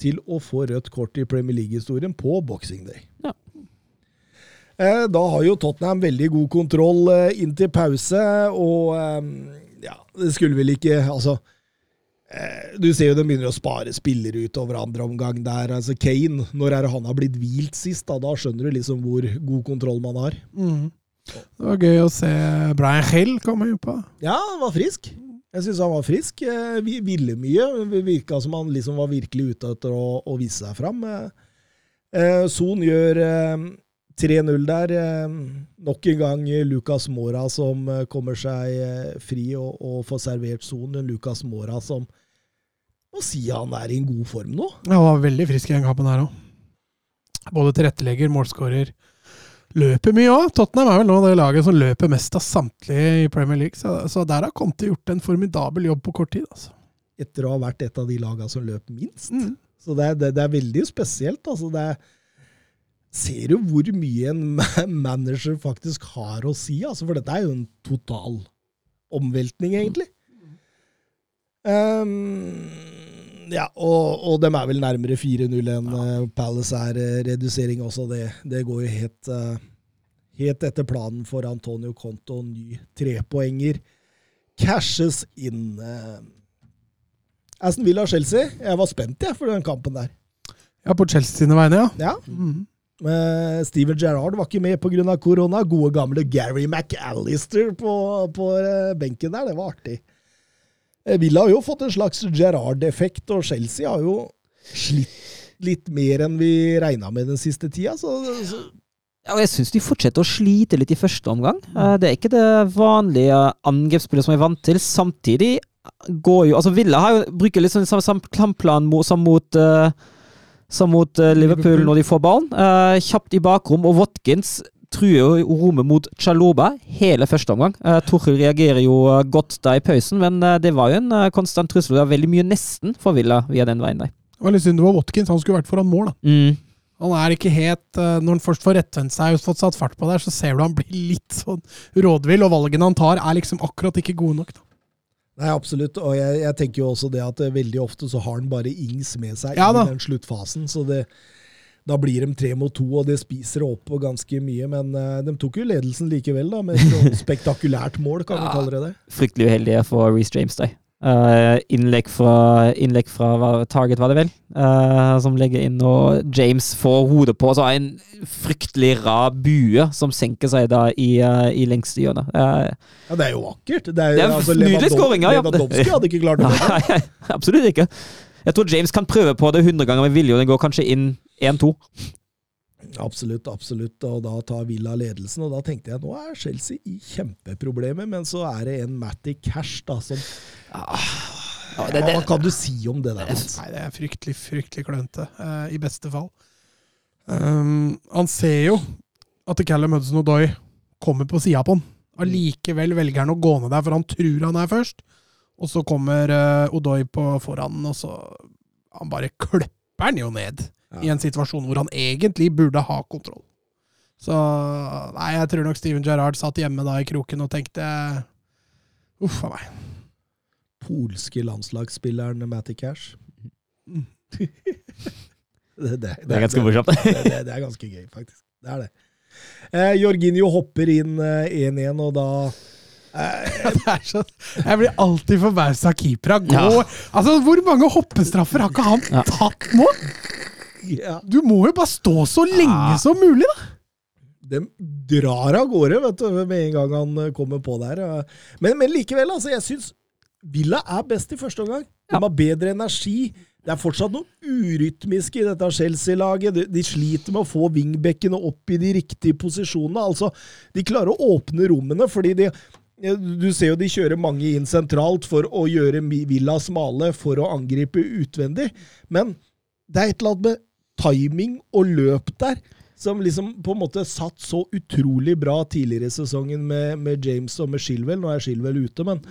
til å få rødt kort i Premier League-historien på Boxing Day. Ja. Uh, Da har jo Tottenham veldig god kontroll inn til pause, og um, ja, det skulle vel ikke Altså Du ser jo de begynner å spare spillere utover andre omgang der. altså Kane, når er det han har blitt hvilt sist? Da, da skjønner du liksom hvor god kontroll man har. Det var gøy å se Brian Hill komme inn på. Ja, han var frisk. Jeg syns han var frisk. Eh, vi- Ville mye. Det virka som han liksom var virkelig ute etter å, å vise seg fram. Eh, eh, Son gjør eh, 3-0 der. Eh, nok en gang Lucas Mora som eh, kommer seg eh, fri og, og får servert Son. En Lucas Mora som må si han er i en god form nå. Ja, Han var veldig frisk i den kampen her òg. Både tilrettelegger, målskårer. Løper mye òg. Tottenham er vel nå det laget som løper mest av samtlige i Premier League. Så, så der har Conte gjort en formidabel jobb på kort tid. altså. Etter å ha vært et av de lagene som løp minst. Mm. Så det er, det, det er veldig spesielt. Altså det er, ser du hvor mye en manager faktisk har å si? Altså, for dette er jo en total omveltning, egentlig. Ehm, ja, og, og de er vel nærmere 4-0 enn ja. Palace er eh, redusering også. Det, det går jo helt, eh, helt etter planen for Antonio Conto. Ny trepoenger cashes inn. eh. Aston Villa-Chelsea. Jeg var spent jeg, for den kampen der. Ja, på Chelsea sine vegne, ja. Ja, Mm. -hmm. Steven Gerrard var ikke med pga. korona. Gode, gamle Gary McAllister på, på eh, benken der. Det var artig. Eh, Villa har jo fått en slags Gerrard-effekt, og Chelsea har jo slitt litt mer enn vi regna med den siste tida. Så, så Ja, og jeg syns de fortsetter å slite litt i første omgang. Eh, Det er ikke det vanlige angrepsspillet som jeg er vant til. Samtidig går jo Altså, Villa har jo, bruker litt sånn samme klamplan som mot eh, som mot Liverpool når de får ballen. Kjapt i bakrom, og Watkins truer jo rommet mot Chaloba hele første omgang. Uh, Torkel reagerer jo eh, godt da i pausen, men eh, det var jo en eh, konstant trussel. Det var veldig mye nesten for Villa via den veien der. Det var litt synd det var Watkins. Han skulle vært foran mål, da. Mm. Han er ikke helt eh, Når han først får rettvendt seg og fått satt fart på der, så ser du han blir litt sånn rådvill, og valgene han tar, er liksom akkurat ikke gode nok. da. Nei, absolutt. Og jeg, jeg tenker jo også det at eh, veldig ofte så har han bare Ings med seg Ja i den sluttfasen. Så det, da blir de tre mot to, og det spiser opp ganske mye. Men uh, de tok jo ledelsen likevel, da, med et spektakulært mål, kan vi Ja. kalle det det. fryktelig uheldige for Reece James. da. Uh, innlegg fra, innlegg fra hva- Target, var det vel, uh, som legger inn, og James får hodet på. Så en fryktelig rar bue som senker seg da i, i lengste hjørne. Ja, det er jo vakkert. Det er, Det er altså, Lewandowski- scoring, ja, ja. Lewandowski hadde ikke klart det. nei, absolutt ikke. Jeg tror James kan prøve på det 100 ganger med vilje, og den går kanskje inn 1-2. Absolutt, absolutt. Og da tar Villa ledelsen, og da tenkte jeg nå er Chelsea i kjempeproblemer, men så er det en Matty Cash da, som Ja, det, det, Hva kan du si om det der? Nei, det er fryktelig, fryktelig klønete, Uh, i beste fall. Um, han ser jo at Callum Hudson Odoi kommer på sida på han. Allikevel velger han å gå ned der, for han tror han er først. Og så kommer uh, Odoi på foran, og så Han bare klipper han jo ned i en situasjon hvor han egentlig burde ha kontroll. Så nei, jeg tror nok Steven Gerrard satt hjemme da i kroken og tenkte Uff a meg. Polske landslagsspilleren Matty Cash. Mm. det, det, det er ganske morsomt. det, det, det er ganske gøy, faktisk. Det er det. Eh, Jorginho hopper inn eh, 1-1, og da eh, Det er så, jeg blir alltid forbausa av keepera. Ja. Altså, Hvor mange hoppestraffer har ikke han Ja. tatt nå? Ja, Du må jo bare stå så lenge som mulig, da! De drar av gårde vet du, med en gang han eh, kommer på der. eh. Men, men likevel, altså, jeg syns Villa er best i første omgang. De har bedre energi. Det er fortsatt noe urytmisk i dette Chelsea-laget. De, de sliter med å få wingbackene opp i de riktige posisjonene. Altså, de klarer å åpne rommene, fordi de du ser jo de kjører mange inn sentralt for å gjøre Villa smale for å angripe utvendig, men det er et eller annet med timing og løp der som liksom på en måte satt så utrolig bra tidligere i sesongen med, med James og med Shilwell. Nå er Shilwell ute, men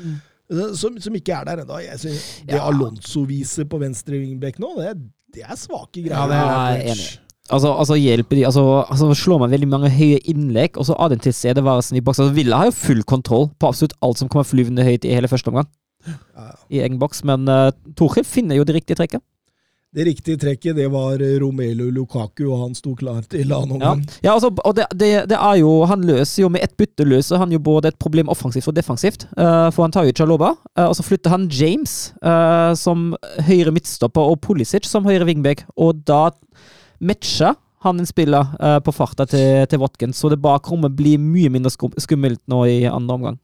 som, som ikke er der ennå. Det Ja. Alonso viser på venstre wingback nå, det, det er svake greier. Ja, det er jeg enig. Altså, altså hjelper de altså, altså slår man veldig mange høye innlegg, og så av den tilstedeværelsen i boks. Altså, Villa har jo full kontroll på absolutt alt som kommer flyvende høyt i hele første omgang. Ja. I egen boks, men uh, Torhild finner jo det riktige trekket. Det riktige trekket det var eh, Romelu Lukaku, og han sto klar til annen omgang. ja altså, og det, det, det er jo Han løser jo med ett bytte løser han jo både et problem offensivt og defensivt. Uh, for han tar jo Chaloba, uh, og så flytter han James uh, som høyre midtstopper og Pulisic som høyre wingback, og da matcher han en spiller eh, på farta til, til Watkins, så det bakrommet blir mye mindre skummelt nå i andre omgang.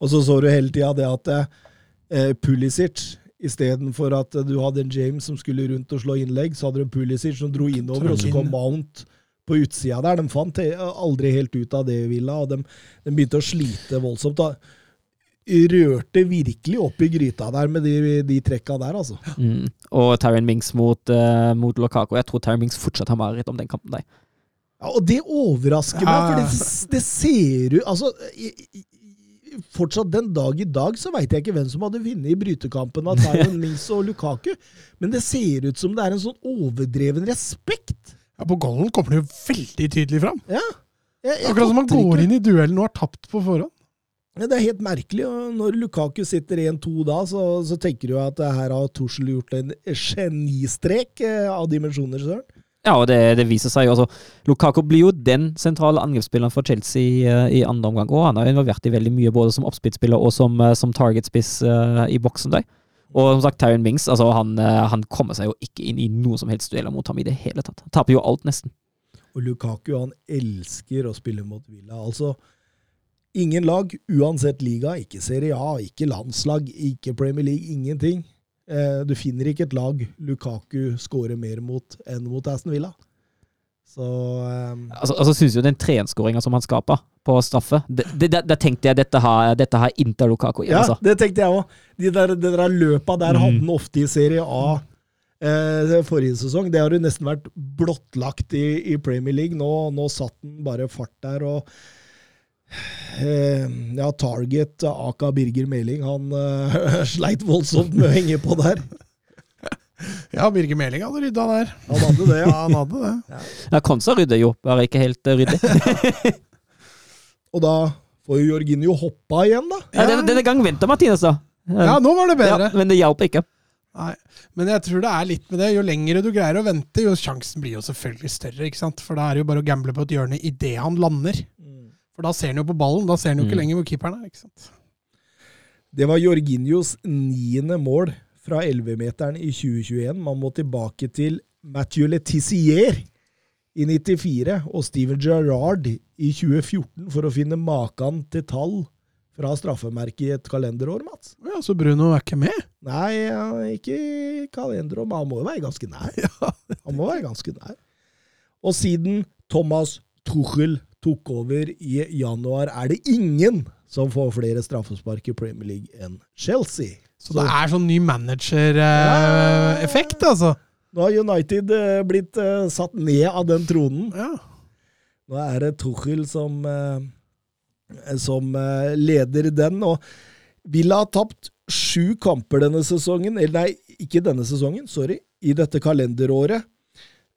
Og så så du hele tida det at eh, Pulisic Istedenfor at du hadde en James som skulle rundt og slå innlegg, så hadde du en Pulisic som dro innover, og så kom Mount på utsida der. De fant aldri helt ut av det, Villa, og de, de begynte å slite voldsomt. da. Rørte virkelig opp i gryta der med de, de trekka der, altså. Mm. Og Tyron Minks mot, uh, mot Lokako. Jeg tror Tyron Minks fortsatt har mareritt om den kampen. Der. Ja, og det overrasker Ja. meg, for det, det ser ut Altså, i, fortsatt den dag i dag så veit jeg ikke hvem som hadde vunnet i brytekampen av Tyron Mings og Lukaku, men det ser ut som det er en sånn overdreven respekt. Ja, På goalen kommer det jo veldig tydelig fram. Ja. Jeg, jeg Akkurat som man går inn i duellen og har tapt på forhånd. Ja, Det er helt merkelig. og Når Lukaku sitter 1-2 da, så, så tenker du at her har Tussel gjort en genistrek eh, av dimensjoner, søren. Ja, og det, det viser seg jo altså Lukaku blir jo den sentrale angrepsspilleren for Chelsea uh, i andre omgang. Og han er involvert i veldig mye, både som oppspillsspiller og som, uh, som targetspiss uh, i boksen der. Og som sagt, Tyron Mings altså han, han kommer seg jo ikke inn i noen som helst dueller mot ham i det hele tatt. Han taper jo alt, nesten. Og Lukaku han elsker å spille mot Villa. Altså, ingen lag, uansett liga, ikke Serie A, ikke landslag, ikke Premier League, ingenting. Eh, du finner ikke et lag Lukaku skårer mer mot enn mot Aston Villa. Så eh, Altså, altså synes jo den 3-1-skåringa som han skaper på straffe det, det, det, Da tenkte jeg dette har, dette har Inter Lukaku igjen, Ja, altså. det tenkte jeg òg. De der, det der løpa der Mm. hadde han ofte i Serie A eh, forrige sesong. Det har jo nesten vært blottlagt i, i Premier League. Nå, nå satt han bare fart der, og Ja, Target, Aka Birger Meling, han uh, sleit voldsomt med å henge på der. Ja, Birger Meling hadde rydda der. Han hadde det, Ja, ja. han hadde det. Ja, Konsa rydder jo, bare ikke helt eh, ryddig. Og da får jo Jorginho hoppa igjen, da. Ja, denne, denne gang venter Martinez, da. Ja, nå var det bedre. Ja, men det hjalp ikke. Nei, men jeg tror det er litt med det. Jo lengre du greier å vente, jo sjansen blir jo selvfølgelig større. ikke sant? For da er det jo bare å gamble på et hjørne idet han lander. For da ser han jo på ballen, da ser han jo ikke Mm. lenger hvor keeperen er. ikke sant? Det var Jorginhos niende mål fra 11-meteren i 2021. Man må tilbake til Mathieu Letizier i 94 og Steven Gerrard i 2014 for å finne maken til tall fra straffemerket i et kalenderår, Mats. Ja, Så Bruno er ikke med? Nei, ja, ikke i kalenderår, men han må jo være ganske nær. Han må være ganske nær. Og siden Thomas Tuchel tok over i januar, er det ingen som får flere straffespark i Premier League enn Chelsea. Så det er sånn ny manager-effekt, altså. Nå har United eh, blitt eh, satt ned av den tronen. Ja. Nå er det Tuchel som, eh, som leder den. Og Villa har tapt sju kamper denne sesongen, eller nei, ikke denne sesongen, sorry, i dette kalenderåret,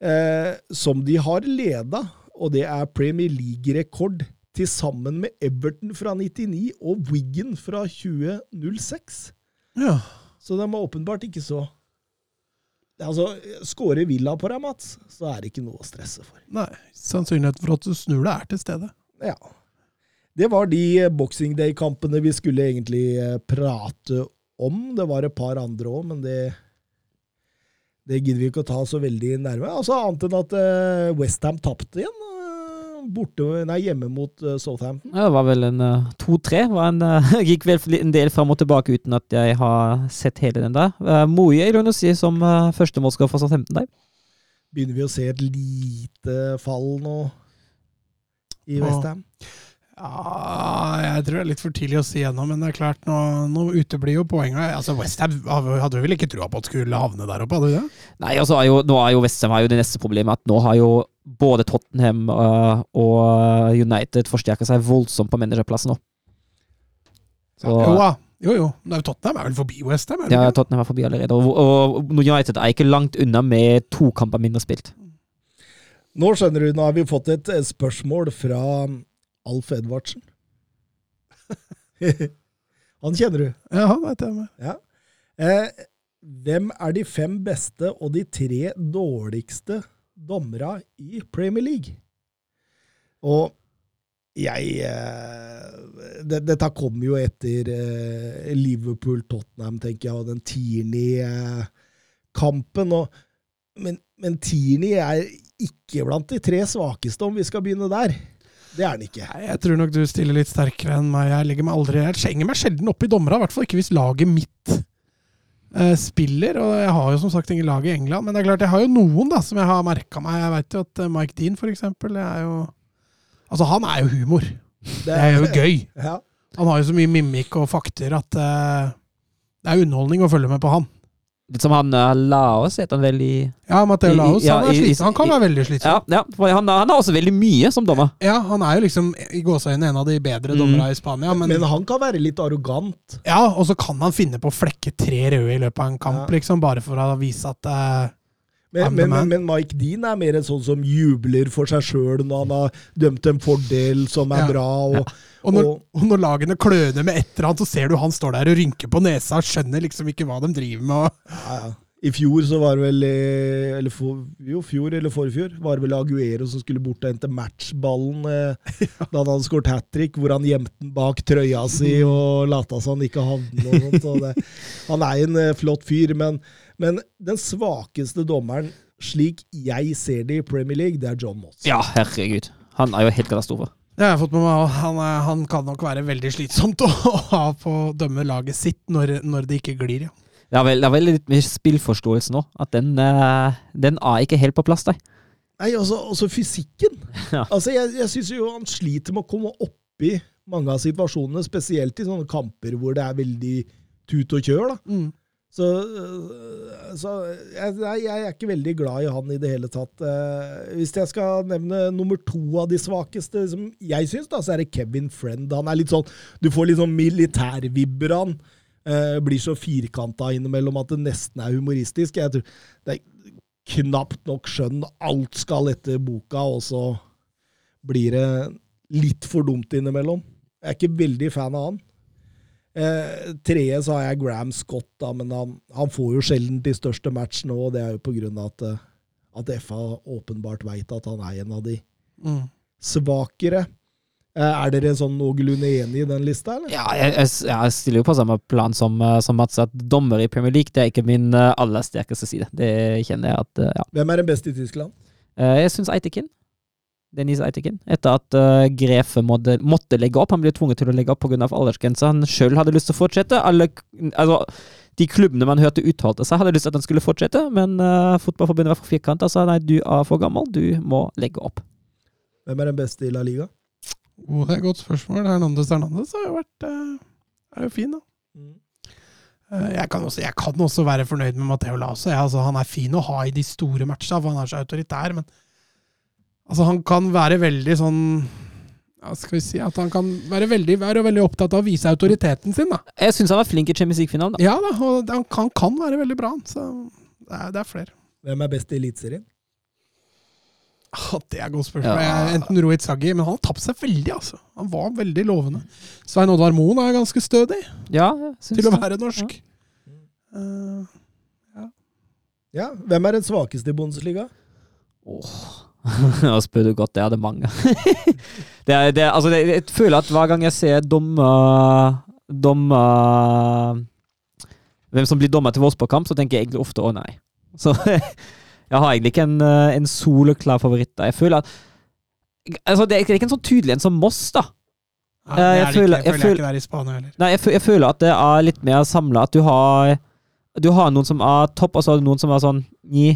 eh, som de har leda, og det er Premier League-rekord til sammen med Everton fra 99 og Wiggen fra 2006. ja. Så de er åpenbart ikke så Altså, Skårer Villa på deg, Mats, så er det ikke noe å stresse for. Nei, sannsynligheten for at du snur deg, er til stede. Ja. Det var de eh, Boxing Day-kampene vi skulle egentlig eh, prate om. Det var et par andre òg, men det det gidder vi ikke å ta så veldig nærme. Altså Annet enn at uh, Westham tapte igjen. eh, borte, nei, hjemme mot eh, Southampton. Ja, det var vel en uh, 2-3. Var uh, Gikk vel en del fram og tilbake uten at jeg har sett hele den der. Uh, Moye vil jeg si som uh, førstemålsskårer for Southampton der. Begynner vi å se et lite fall nå i Ja. Westham? Ja, jeg tror det er litt for tidlig å si ennå, men det er klart, nå, nå uteblir jo poenget. Altså, Westham hadde vel ikke trua på at skulle havne der oppe, hadde du det? Nei, altså er jo, nå er jo Westham har det neste problemet at nå har jo både Tottenham uh, og United forsterka seg voldsomt på managerplassen nå. Så, Jo da. Jo, jo. Nei, Tottenham er vel forbi Westham? ja. Tottenham er forbi allerede. Og, og United er ikke langt unna med to kamper mindre spilt. Nå skjønner du, nå har vi fått et eh, spørsmål fra Alf Edvardsen. Han kjenner du. Ja, han vet jeg med. Ja. Eh, hvem er de fem beste og de tre dårligste dommerne i Premier League? Og jeg eh, det, Dette kommer jo etter eh, Liverpool-Tottenham, tenker jeg, og den Tierney-kampen. men, men Tierney er ikke blant de tre svakeste, om vi skal begynne der. Det er han ikke. Nei, jeg tror nok du stiller litt sterkere enn meg. Jeg legger meg aldri Jeg slenger meg sjelden opp i dommera, i hvert fall ikke hvis laget mitt eh, spiller. Og jeg har jo som sagt ingen lag i England, men det er klart jeg har jo noen da som jeg har merka meg. Jeg veit jo at eh, Mike Dean, for eksempel, er jo Altså, han er jo humor. Det er jo gøy. Ja. Han har jo så mye mimikk og fakter at eh, det er underholdning å følge med på han. Litt som han uh, Laos, heter han vel i Ja, i- Laos, ja, han, er slitsom. han kan være veldig Ja, slitsom. ja for han, han har også veldig mye som dommer. Ja, han er jo liksom i gåseøynene en av de bedre Mm. dommerne i Spania, men, Men han kan være litt arrogant. Ja, og så kan han finne på å flekke tre røde i løpet av en kamp, Ja. liksom, bare for å vise at eh, Men, men, men, men Mike Dean er mer en sånn som jubler for seg sjøl når han har dømt en fordel som er Ja. bra. Og, og, når, og, når lagene kløner med et eller annet, så ser du han står der og rynker på nesa og skjønner liksom ikke hva de driver med. Ja, ja. I fjor så var det vel eh, eller for, Jo, fjor eller forfjor var det vel Aguero som skulle bort og hente matchballen eh, da han hadde skåret hat trick, hvor han gjemte den bak trøya si og lata som han ikke hadde den. og sånt, og det, Han er en eh, flott fyr, men, men den svakeste dommeren, slik jeg ser det i Premier League, det er John Moss. Ja, herregud. Han er jo helt katastrofe. det har jeg fått med meg også. han, han kan nok være veldig slitsomt å, ha på å dømme laget sitt når, når det ikke glir. Ja. Det er vel, det er vel litt mer spillforståelse nå. At den, eh, den er ikke helt på plass der. Nei, altså, altså fysikken. Ja. Altså, jeg jeg syns jo han sliter med å komme oppi mange av situasjonene, spesielt i sånne kamper hvor det er veldig tut og kjør. da. Mm. Så, øh, så jeg, jeg er ikke veldig glad i han i det hele tatt. Eh, Hvis jeg skal nevne nummer to av de svakeste, som jeg syns, da, så er det Kevin Friend. Han er litt sånn Du får litt sånn militærvibber av han. Eh, blir så firkanta innimellom at det nesten er humoristisk. Jeg tror Det er knapt nok skjønn. Alt skal etter boka, og så blir det litt for dumt innimellom. Jeg er ikke veldig fan av han. Eh, tredje så har jeg Graham Scott, da, men han, han får jo sjelden de største matchene, og det er jo på grunn av at, eh, at FA åpenbart veit at han er en av de Mm. svakere. Eh, er dere sånn noenlunde enig i den lista, eller? Ja, jeg, jeg, jeg stiller jo på samme plan som, eh, som Mats, at dommer i Premier League det er ikke min aller sterkeste side. Det kjenner jeg at Ja. Hvem er den beste i Tyskland? Eh, Jeg syns Eitekin. Dennis Eitekin. Etter at uh, Grefe måtte, måtte legge opp. Han ble tvunget til å legge opp pga. aldersgrensa. Han sjøl hadde lyst til å fortsette. Alle, altså, de klubbene man hørte uttalte seg, hadde lyst til at han skulle fortsette, men uh, Fotballforbundet var for firkanta og sa nei, du er for gammel, du må legge opp. Hvem er den beste i La Liga? Oh, det er et godt spørsmål. Hernandez Hernandez har jo vært uh, er jo fin, da. Eh, Jeg kan, også, jeg kan også være fornøyd med Mateo Laso. Altså, han er fin å ha i de store matcha, for han er så autoritær. Men altså, han kan være veldig sånn ja, skal vi si at Han kan være veldig, være veldig opptatt av å vise autoriteten sin. da. Jeg syns han var flink i Champions League-finalen. da. Ja da, og han kan, kan være veldig bra. Så det er, det er flere. Hvem er best i Eliteserien? Ah, Det er et godt spørsmål. Ja. Enten Rohit Saggi, men han har tapt seg veldig. altså. Han var veldig lovende. Svein Oddvar Moen er ganske stødig Ja, jeg til å være norsk. Eh, Ja, Hvem er den svakeste i Bundesliga? Åh, Nå spør du godt, det er det mange. det er, det, altså, det, jeg føler at hver gang jeg ser dommer Dommer Hvem som blir dommer til Wolfsburg-kamp, så tenker jeg egentlig ofte å nei. Så jeg har egentlig ikke en, eh, en soleklar favoritt der. Jeg føler at altså, Det er ikke en sånn tydelig en som Moss, da. Ja, Eh, det jeg er det føler- ikke. jeg Jeg føler jeg ikke det i Spania heller. Nei, jeg, føler, jeg føler at det er litt mer samla. At du har Du har noen som er topp, og så har du noen som er sånn ni.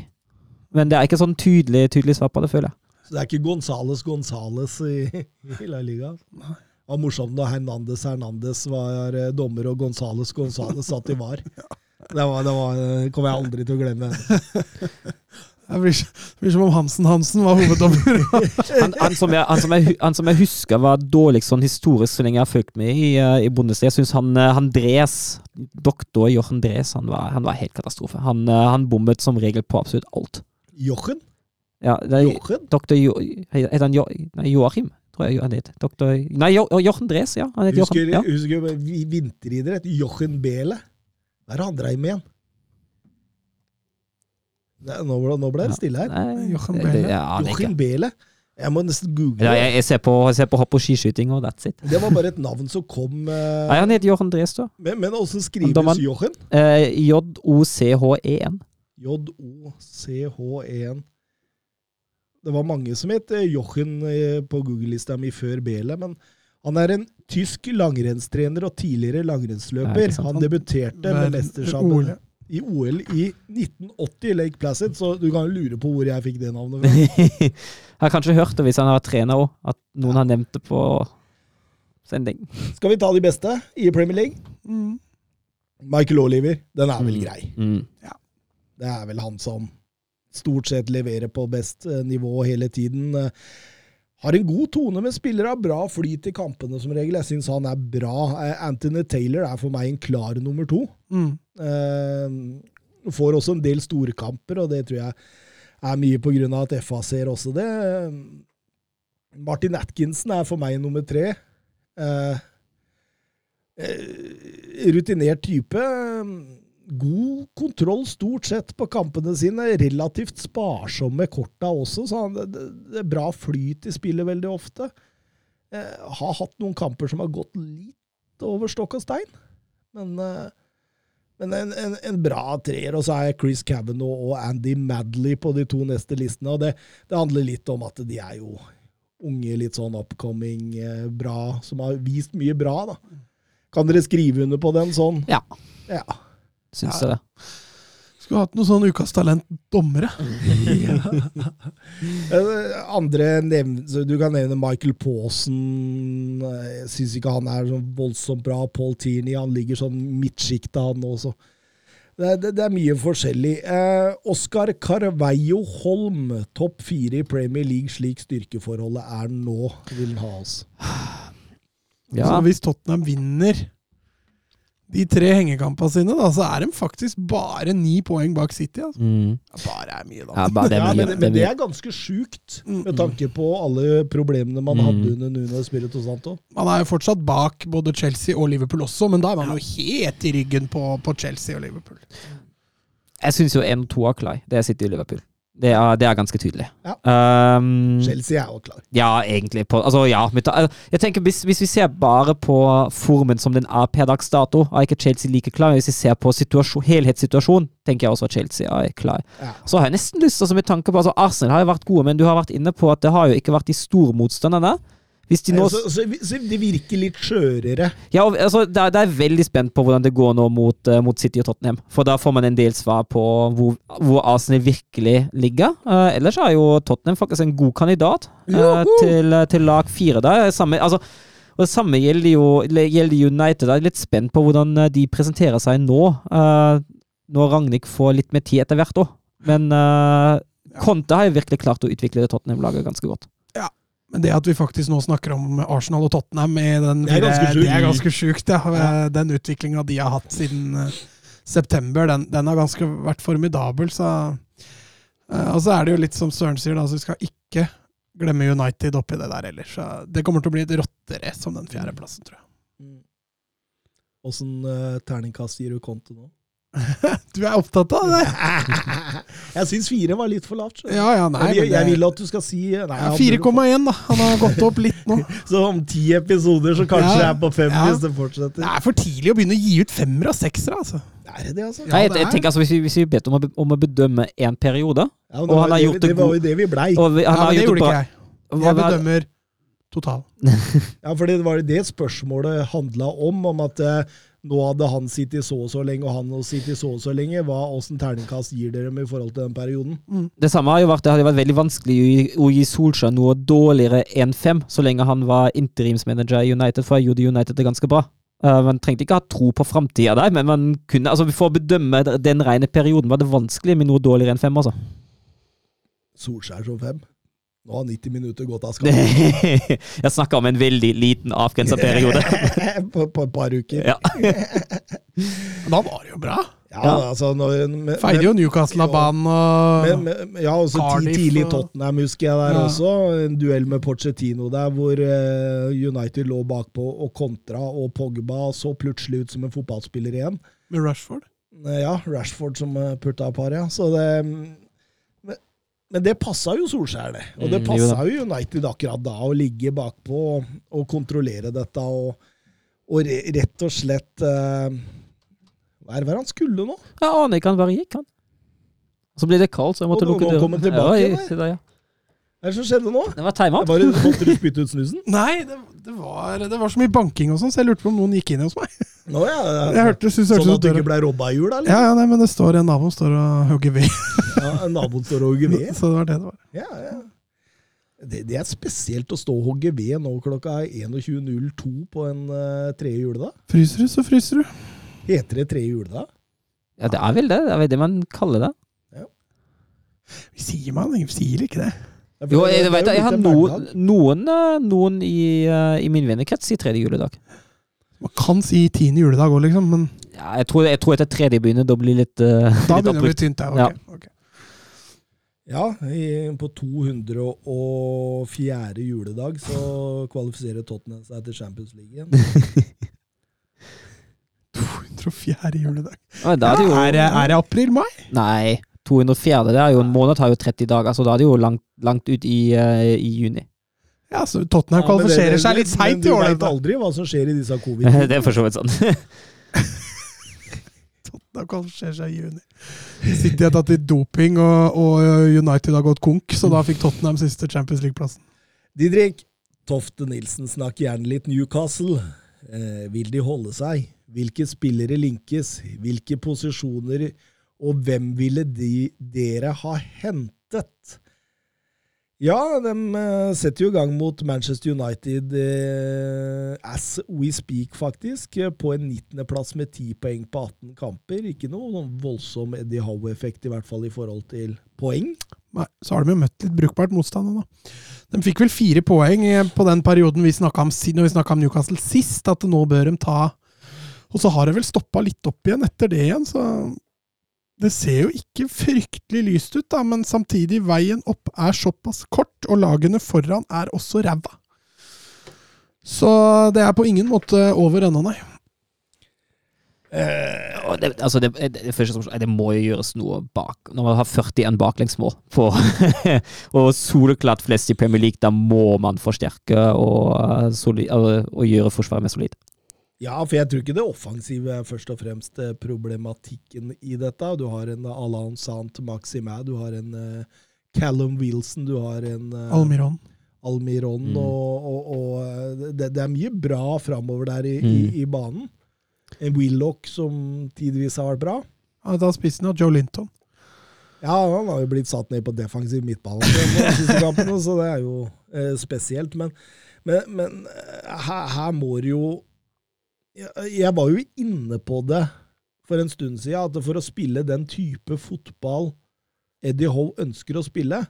Men det er ikke sånn tydelig, tydelig svar på det, føler jeg. Så det er ikke Gonzales Gonzales i, i La Liga? Det var morsomt da Hernandez Hernandez var eh, dommer og Gonzales Gonzales satt i VAR. Det, var, det var, eh, kommer jeg aldri til å glemme. Det blir, det blir som om Hansen Hansen var hoveddommer. Han, han, som jeg, han, som jeg, han som jeg husker var dårligst sånn historisk så lenge jeg har fulgt med i, eh, i Bundesliga. Jeg syns han, han Dres, doktor Jochen Dres, han var, han var helt katastrofe. Han, han bommet som regel på absolutt alt. Jochen? Ja, det er, Jochen? doktor jo, Heter han jo, nei, Joachim? Tror jeg han heter. Doktor Nei, jo, Jochen Dres, ja. Han heter Husker, Jochen. Ja. husker vinteridrett? Jochen Behle. Der er han dreiv med igjen. Det, nå, ble- nå ble det stille her. Nei, Jochen det- Behle. det- ja, Jochen. Behle. Jeg må nesten google. Ja, jeg, jeg, ser på, jeg ser på hopp og skiskyting, og that's it. Det var bare et navn som kom uh... Nei, han heter Jochen Dres, da. Men, men åssen Han skrives? Jochen? Eh, J-O-C-H-E-N. J-O-C-H-E-N. Det var mange som het eh, Jochen eh, på Google-lista mi før Bele, men han er en tysk langrennstrener og tidligere langrennsløper. Han debuterte med mesterskapet i OL i 1980 i Lake Placid, så du kan jo lure på hvor jeg fikk det navnet fra. jeg har kanskje hørt det hvis han har trener òg, at noen har nevnt det på sending. Skal vi ta de beste i Premier League? Mm. Michael Oliver, den er vel Mm. grei. Mm. Det er vel han som stort sett leverer på best eh, nivå hele tiden. Eh, Har en god tone med spillere, bra flyt i kampene som regel. Jeg syns han er bra. Eh, Anthony Taylor er for meg en klar nummer to. Mm. Uh, får også en del storkamper, og det tror jeg er mye på grunn av at FA ser også det. Martin Atkinson er for meg nummer tre. Uh, rutinert type. God kontroll stort sett på kampene sine. Relativt sparsomme korta også, så han, det, det er bra flyt i spillet veldig ofte. Eh, har hatt noen kamper som har gått litt over stokk og stein, men eh, men en, en, en bra treer, og så er Chris Cavanagh og Andy Madley på de to neste listene. og det, det handler litt om at de er jo unge, litt sånn upcoming, eh, bra, som har vist mye bra. da. Kan dere skrive under på den sånn? Ja, Ja. Syns Ja. jeg det. Skulle hatt noen sånn Ukas Talent-dommere. Eh, Andre nevn, så Du kan nevne Michael Paasen. Jeg syns ikke han er sånn voldsomt bra. Paul Tierney han ligger sånn midtsjikta, han også. Det, det, det er mye forskjellig. Eh, Oskar Carveio Holm, topp fire i Premier League slik styrkeforholdet er nå, vil han ha oss. Ja. Så hvis Tottenham vinner de tre hengekampene sine, da, så er de faktisk bare ni poeng bak City. Altså. Mm. Bare er mye, da. ja bare det er mye. men, det er men det er ganske sjukt, Mm, med tanke på alle problemene man Mm. hadde under Nuno Spirito Santo. Man er jo fortsatt bak både Chelsea og Liverpool også, men da er man jo helt i ryggen på, på Chelsea og Liverpool. Jeg syns jo én og to er klar. Det City og Liverpool. Det er, det er ganske tydelig. Ja. Um, Chelsea er jo klar. Ja, egentlig. På, altså, ja, altså, jeg tenker hvis, hvis vi ser bare på formen som den er per dags dato, er ikke Chelsea like klar. Hvis vi ser på situasjon, helhetssituasjonen, tenker jeg også at Chelsea er klar. Ja. Så har jeg nesten lyst altså, med tanke på altså, Arsenal har jo vært gode, men du har vært inne på at det har jo ikke vært de store motstanderne. De nå Så, så, så det virker litt skjørere. Ja, og, altså, det, er, det er veldig spent på hvordan det går nå mot, uh, mot City og Tottenham. For da får man en del svar på hvor, hvor Arsenal virkelig ligger. Uh, ellers er jo Tottenham faktisk en god kandidat uh, til, til lag fire. Da. Samme, altså, og det samme gjelder jo gjelder United. Jeg er litt spent på hvordan de presenterer seg nå. når Ragnhild får litt mer tid etter hvert òg. Men Conte har jo virkelig klart å utvikle det Tottenham-laget ganske godt. Men det at vi faktisk nå snakker om Arsenal og Tottenham i den Det er ganske sjukt. Det er ganske sjukt, ja. Den utviklinga de har hatt siden eh, september, den, den har ganske vært formidabel. Så, eh, og så er det jo litt som Søren sier, da, så vi skal ikke glemme United oppi det der heller. Så det kommer til å bli et rotterace som den fjerdeplassen, tror jeg. Åssen uh, terningkast gir du Conte nå? Du er opptatt av det? Jeg syns fire var litt for lavt. Ja, ja, nei. jeg, jeg vil at du skal si nei, Ja, han 4,1, da. Han har gått opp litt nå. Så om ti episoder så kanskje Ja, jeg er på fem ja. hvis det fortsetter. Det er for tidlig å begynne å gi ut femmere og seksere, altså. Er det det, altså? Ja, Nei, jeg, jeg er- tenker altså Hvis vi, hvis vi bedt om å, om å bedømme én periode Ja, Og han har jo gjort det, det det var jo det vi blei. og vi, Ja, har men det gjorde ikke jeg. Jeg bedømmer total. Ja, for det var det spørsmålet handla om, om at eh, nå hadde han sittet så og så lenge, og han hadde sittet så og så lenge. Hva, Åssen terningkast gir dere med i forhold til den perioden? Det samme har jo vært Det hadde vært veldig vanskelig å gi- å gi Solskjær noe dårligere enn fem, så lenge han var interimsmanager i United, for jeg gjorde United det ganske bra. Uh, man trengte ikke ha tro på framtida der, men man kunne, altså for å bedømme den rene perioden var det vanskelig med noe dårligere enn fem. altså. Solskjær som fem. Nå har 90 minutter gått av skapet. jeg snakker om en veldig liten, avgrensa periode. på, på et par uker. Ja. Da var det jo bra. Ja, Ja. altså når, med, Feide jo Newcastle av banen og med, med, ja, også Cardiff tidlig Tottenham husker jeg der Ja. også. En duell med Pochettino der hvor eh, United lå bakpå og kontra, og Pogba så plutselig ut som en fotballspiller igjen. med Rushford. Eh, Ja, Rashford som eh, putta par, ja. Så det Men, men det passa jo Solskjær, det. Og det Mm, passa jo United akkurat da, å ligge bakpå og, og kontrollere dette og, og rett og slett uh, Hva er det han skulle nå? Jeg aner ikke, han bare gikk, han. Så ble det kaldt, så jeg måtte Og lukke døren. tilbake, Ja, der, ja. Hva er det som skjedde nå? Det var timeout. Måtte du spytte ut snusen? Nei, det, det, var, det var så mye banking og sånn, så jeg lurte på om noen gikk inn hos meg. Nå, ja. Jeg hørte, synes, Sånn at du ikke ble robba i jul, eller? Ja, ja, nei, men det står en nabo står og hogger ved. Ja, naboen står og hogger ved. Så det var det det var. Ja, ja. Det, det er spesielt å stå og hogge ved nå klokka 21.02 på en uh, tredje juledag. Fryser du, så fryser du. Heter det tredje juledag? Ja, det er vel det. Det er vel det man kaller det. Vi sier man, vi sier ikke det. Ja, Jo, jeg, det vet, jo jeg har noen, noen, eh, noen i, uh, i min vennekrets sier tredje juledag. Man kan si tiende juledag òg, liksom, men Ja, jeg, tror, jeg tror etter tredje begynner det å bli litt, uh, da litt begynner det å bli tynt. Ja, Ja. ok, ok. Ja, i, på 204. juledag så kvalifiserer Tottenham seg til Champions League igjen. 204. juledag. Ja, da er det jo er, det, er det april-mai? Nei, 204. Det er jo en måned tar jo 30 dager, så da er det jo langt, langt ut i, eh, i juni. Ja, så Tottenham Ja, kvalifiserer seg litt seint i år. Du veit aldri hva som skjer i disse covid det er for så vidt sånn. Tottenham kvalifiserer seg i juni. City har tatt litt doping, og, og United har gått konk, så da fikk Tottenham siste Champions League-plassen. Didrik, Tofte Nilsen snakker gjerne litt Newcastle. Eh, vil de holde seg? Hvilke spillere linkes? Hvilke posisjoner? Og hvem ville de, dere ha hentet? Ja, de eh, setter jo i gang mot Manchester United eh, as we speak, faktisk. eh, På en 19.-plass med 10 poeng på 18 kamper. Ikke noe sånn voldsom Eddie Howe-effekt, i hvert fall i forhold til poeng. Nei, så har de jo møtt litt brukbart motstand nå, da. De fikk vel fire poeng eh, på den perioden vi snakka om, når vi snakka om Newcastle sist, at nå bør de ta Og så har det vel stoppa litt opp igjen etter det igjen, så det ser jo ikke fryktelig lyst ut, da, men samtidig, veien opp er såpass kort, og lagene foran er også ræva. Så det er på ingen måte over ennå, nei. Uh, det, altså det, det, det, må jo gjøres noe bak. Når man har 41 baklengsmål for, og soleklart flest i Premier League, da må man forsterke og, eh, og, og gjøre forsvaret mer solid. Ja, for jeg tror ikke det offensive er først og fremst eh, problematikken i dette. Du har en Alain Sant Maximæ, du har en uh, Callum Wilson, du har en uh, Almiron. Almiron, Mm. og, og, og eh, det, det er mye bra framover der i, i, Mm. i banen. En Willoch som tidvis har vært bra. Ja, da spissen av Joe Linton. Ja, han har jo blitt satt ned på defensiv midtbane så det er jo eh, spesielt. Men, men, men eh, her, her må det jo jeg, jeg var jo inne på det for en stund siden, at for å spille den type fotball Eddie Howe ønsker å spille,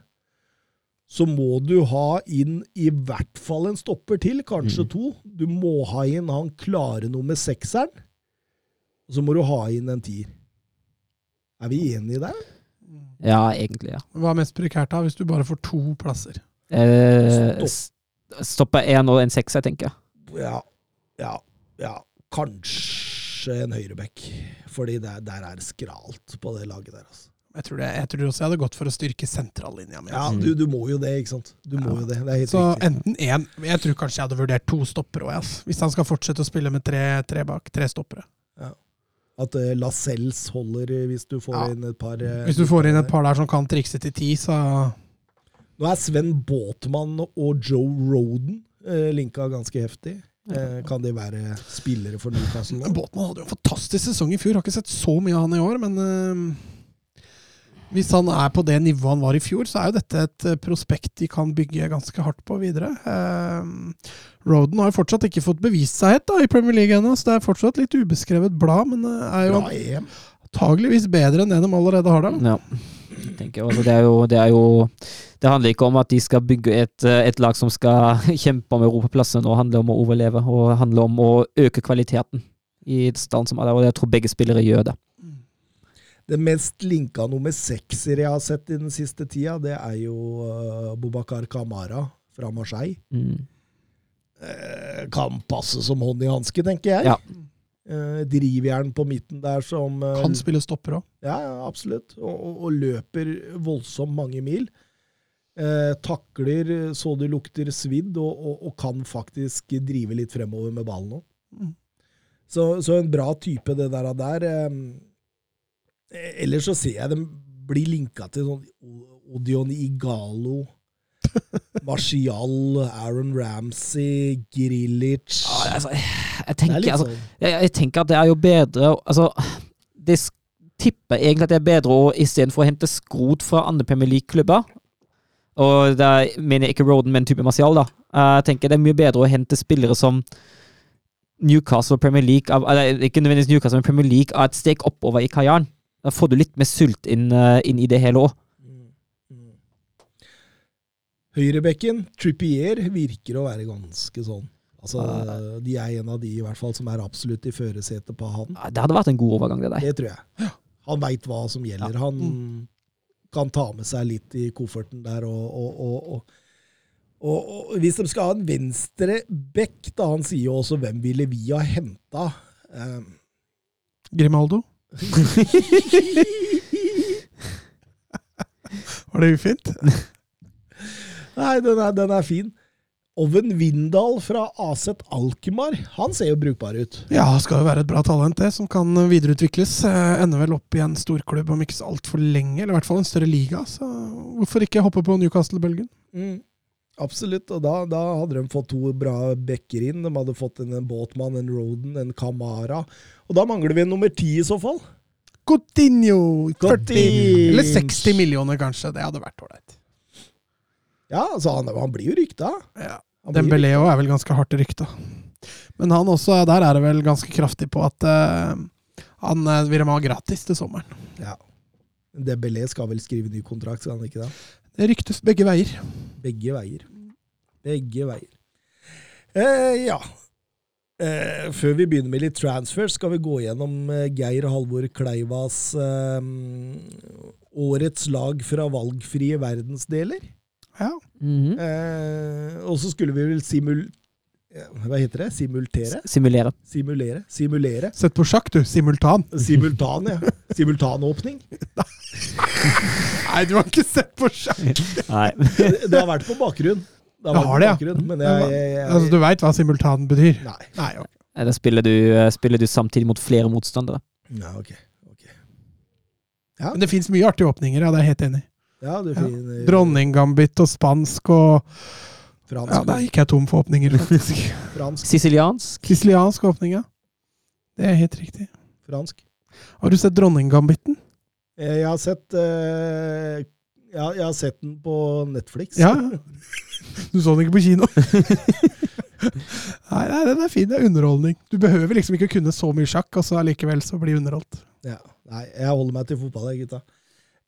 så må du ha inn i hvert fall en stopper til, kanskje Mm. to. Du må ha inn han klare nummer sekseren, og så må du ha inn en tier. Er vi enige der? Ja, egentlig, ja. Hva er mest prekært da, hvis du bare får to plasser? Eh, Stopp. Stoppe Stopper én og en sekser, tenker jeg. Ja, ja, ja. Kanskje en høyreback. Fordi der, der er det skralt på det laget der. Altså. Jeg tror, det, jeg tror også jeg hadde gått for å styrke sentrallinja mi. Ja, du, du må jo det, ikke sant. Du må Ja. jo det. Det er helt Så riktig. enten én Jeg tror kanskje jeg hadde vurdert to stoppere òg, hvis han skal fortsette å spille med tre, tre bak. Tre stoppere. At uh, Lascelles holder eh, hvis du får Ja. inn et par uh, Hvis du får inn et par der som kan trikse til ti, så Nå er Sven Båtmann og Joe Roden uh, linka ganske heftig. Eh, kan de være spillere for Newcastle? Båtmann hadde jo en fantastisk sesong i fjor. Har ikke sett så mye av han i år, men eh, hvis han er på det nivået han var i fjor, så er jo dette et eh, prospekt de kan bygge ganske hardt på videre. Eh, Roden har jo fortsatt ikke fått bevist seg helt da, i Premier League ennå, så det er fortsatt litt ubeskrevet blad, men er jo Bra antageligvis bedre enn det de allerede har der. da. Ja. Jeg tenker det, er jo, det er jo Det handler ikke om at de skal bygge et, eh, et lag som skal kjempe om europaplassen, og handler om å overleve, og handler om å øke kvaliteten i stand som er der, og jeg tror begge spillere gjør det. Det mest linka nummer sekser jeg har sett i den siste tida, det er jo uh, Bobakar Kamara fra Marseille. Mm. Eh, kan passe som hånd i hanske, tenker jeg. Ja. Eh, drivjern på midten der som eh, Kan spille stopper òg. Ja, ja, absolutt. Og, og, og løper voldsomt mange mil. Eh, takler så det lukter svidd, og, og, kan faktisk drive litt fremover med ballen òg. Mm. Så, så en bra type, det der. der eh, ellers så ser jeg dem bli linka til sånn Odion Igalo, Martial, Aaron Ramsey, Grilic Ja, altså, jeg, er tenker, sånn. altså, jeg, jeg tenker at det er jo bedre Altså, det tipper egentlig at det er bedre å istedenfor å hente skrot fra andre Premier League-klubber Og da mener jeg ikke Roden, men type Martial, da. eh, Jeg tenker det er mye bedre å hente spillere som Newcastle og Premier League av, eller Ikke nødvendigvis Newcastle, men Premier League av et steg oppover i karrieren. Da får du litt mer sult inn, eh, inn i det hele òg. Mm, mm. Høyrebekken, Trippier, virker å være ganske sånn. Altså, De er en av de i hvert fall som er absolutt i førersetet på han. Det hadde vært en god overgang, det der. Det tror jeg. Han veit hva som gjelder. Han kan ta med seg litt i kofferten der. Og, og, og, og, og, og hvis de skal ha en venstre bekk, da han sier jo også 'hvem ville vi ha henta'? Um, Grimaldo. Var det ufint? nei, den er, den er fin. Oven Vindal fra Aset Alkmaar, han ser jo brukbar ut. Ja, skal jo være et bra talent, det, som kan videreutvikles. Eh, Ender vel opp i en storklubb om ikke så altfor lenge, eller i hvert fall en større liga. Så hvorfor ikke hoppe på Newcastle-bølgen? Mm. Absolutt, og da, da hadde de fått to bra backer inn. De hadde fått en Båtmann, en Roden, en Kamara. Og da mangler vi en nummer ti i så fall. Coutinho! 40 Coutinho. Eller 60 millioner, kanskje. Det hadde vært ålreit. Ja, altså han, han blir jo rykta. Ja. Dembélé òg er vel ganske hardt rykta. Men han også, der er det vel ganske kraftig på at uh, han eh, vil ha gratis til sommeren. Ja. Dembélé skal vel skrive ny kontrakt, skal han ikke det? Det ryktes begge veier. Begge veier. Begge veier. Eh, ja. Eh, før vi begynner med litt transfer, skal vi gå gjennom eh, Geir Halvor Kleivas eh, årets lag fra valgfrie verdensdeler. Ja. Mhm. Eh, og så skulle vi vel simul... Hva heter det? Simultere? Simulere. Simulere? Simulere? Sett på sjakk, du. Simultan. Simultan, ja. Simultanåpning. Nei, du har ikke sett på sjakk! Nei. Det, det har vært på bakgrunn. Det har vært har det, ja. men jeg, jeg, jeg, Altså, du veit hva simultan betyr? Nei. Nei, ok. Da spiller du, eh, spiller du samtidig mot flere motstandere. Ja, ok. ok. Men det fins mye artige åpninger, ja, det er jeg helt enig i. Ja, du Ja. finner Dronninggambit og spansk og fransk. Ja, der gikk jeg tom for åpninger, faktisk. fransk. Siciliansk. Siciliansk åpning, ja. Det er helt riktig. fransk. Har du sett Dronninggambitten? Eh, Jeg har sett uh, ja, jeg har sett den på Netflix. Ja. Du så den ikke på kino? nei, nei, den er fin. Det er underholdning. Du behøver liksom ikke kunne så mye sjakk, og så allikevel så bli underholdt. Ja. Nei, jeg holder meg til fotball, jeg, gutta.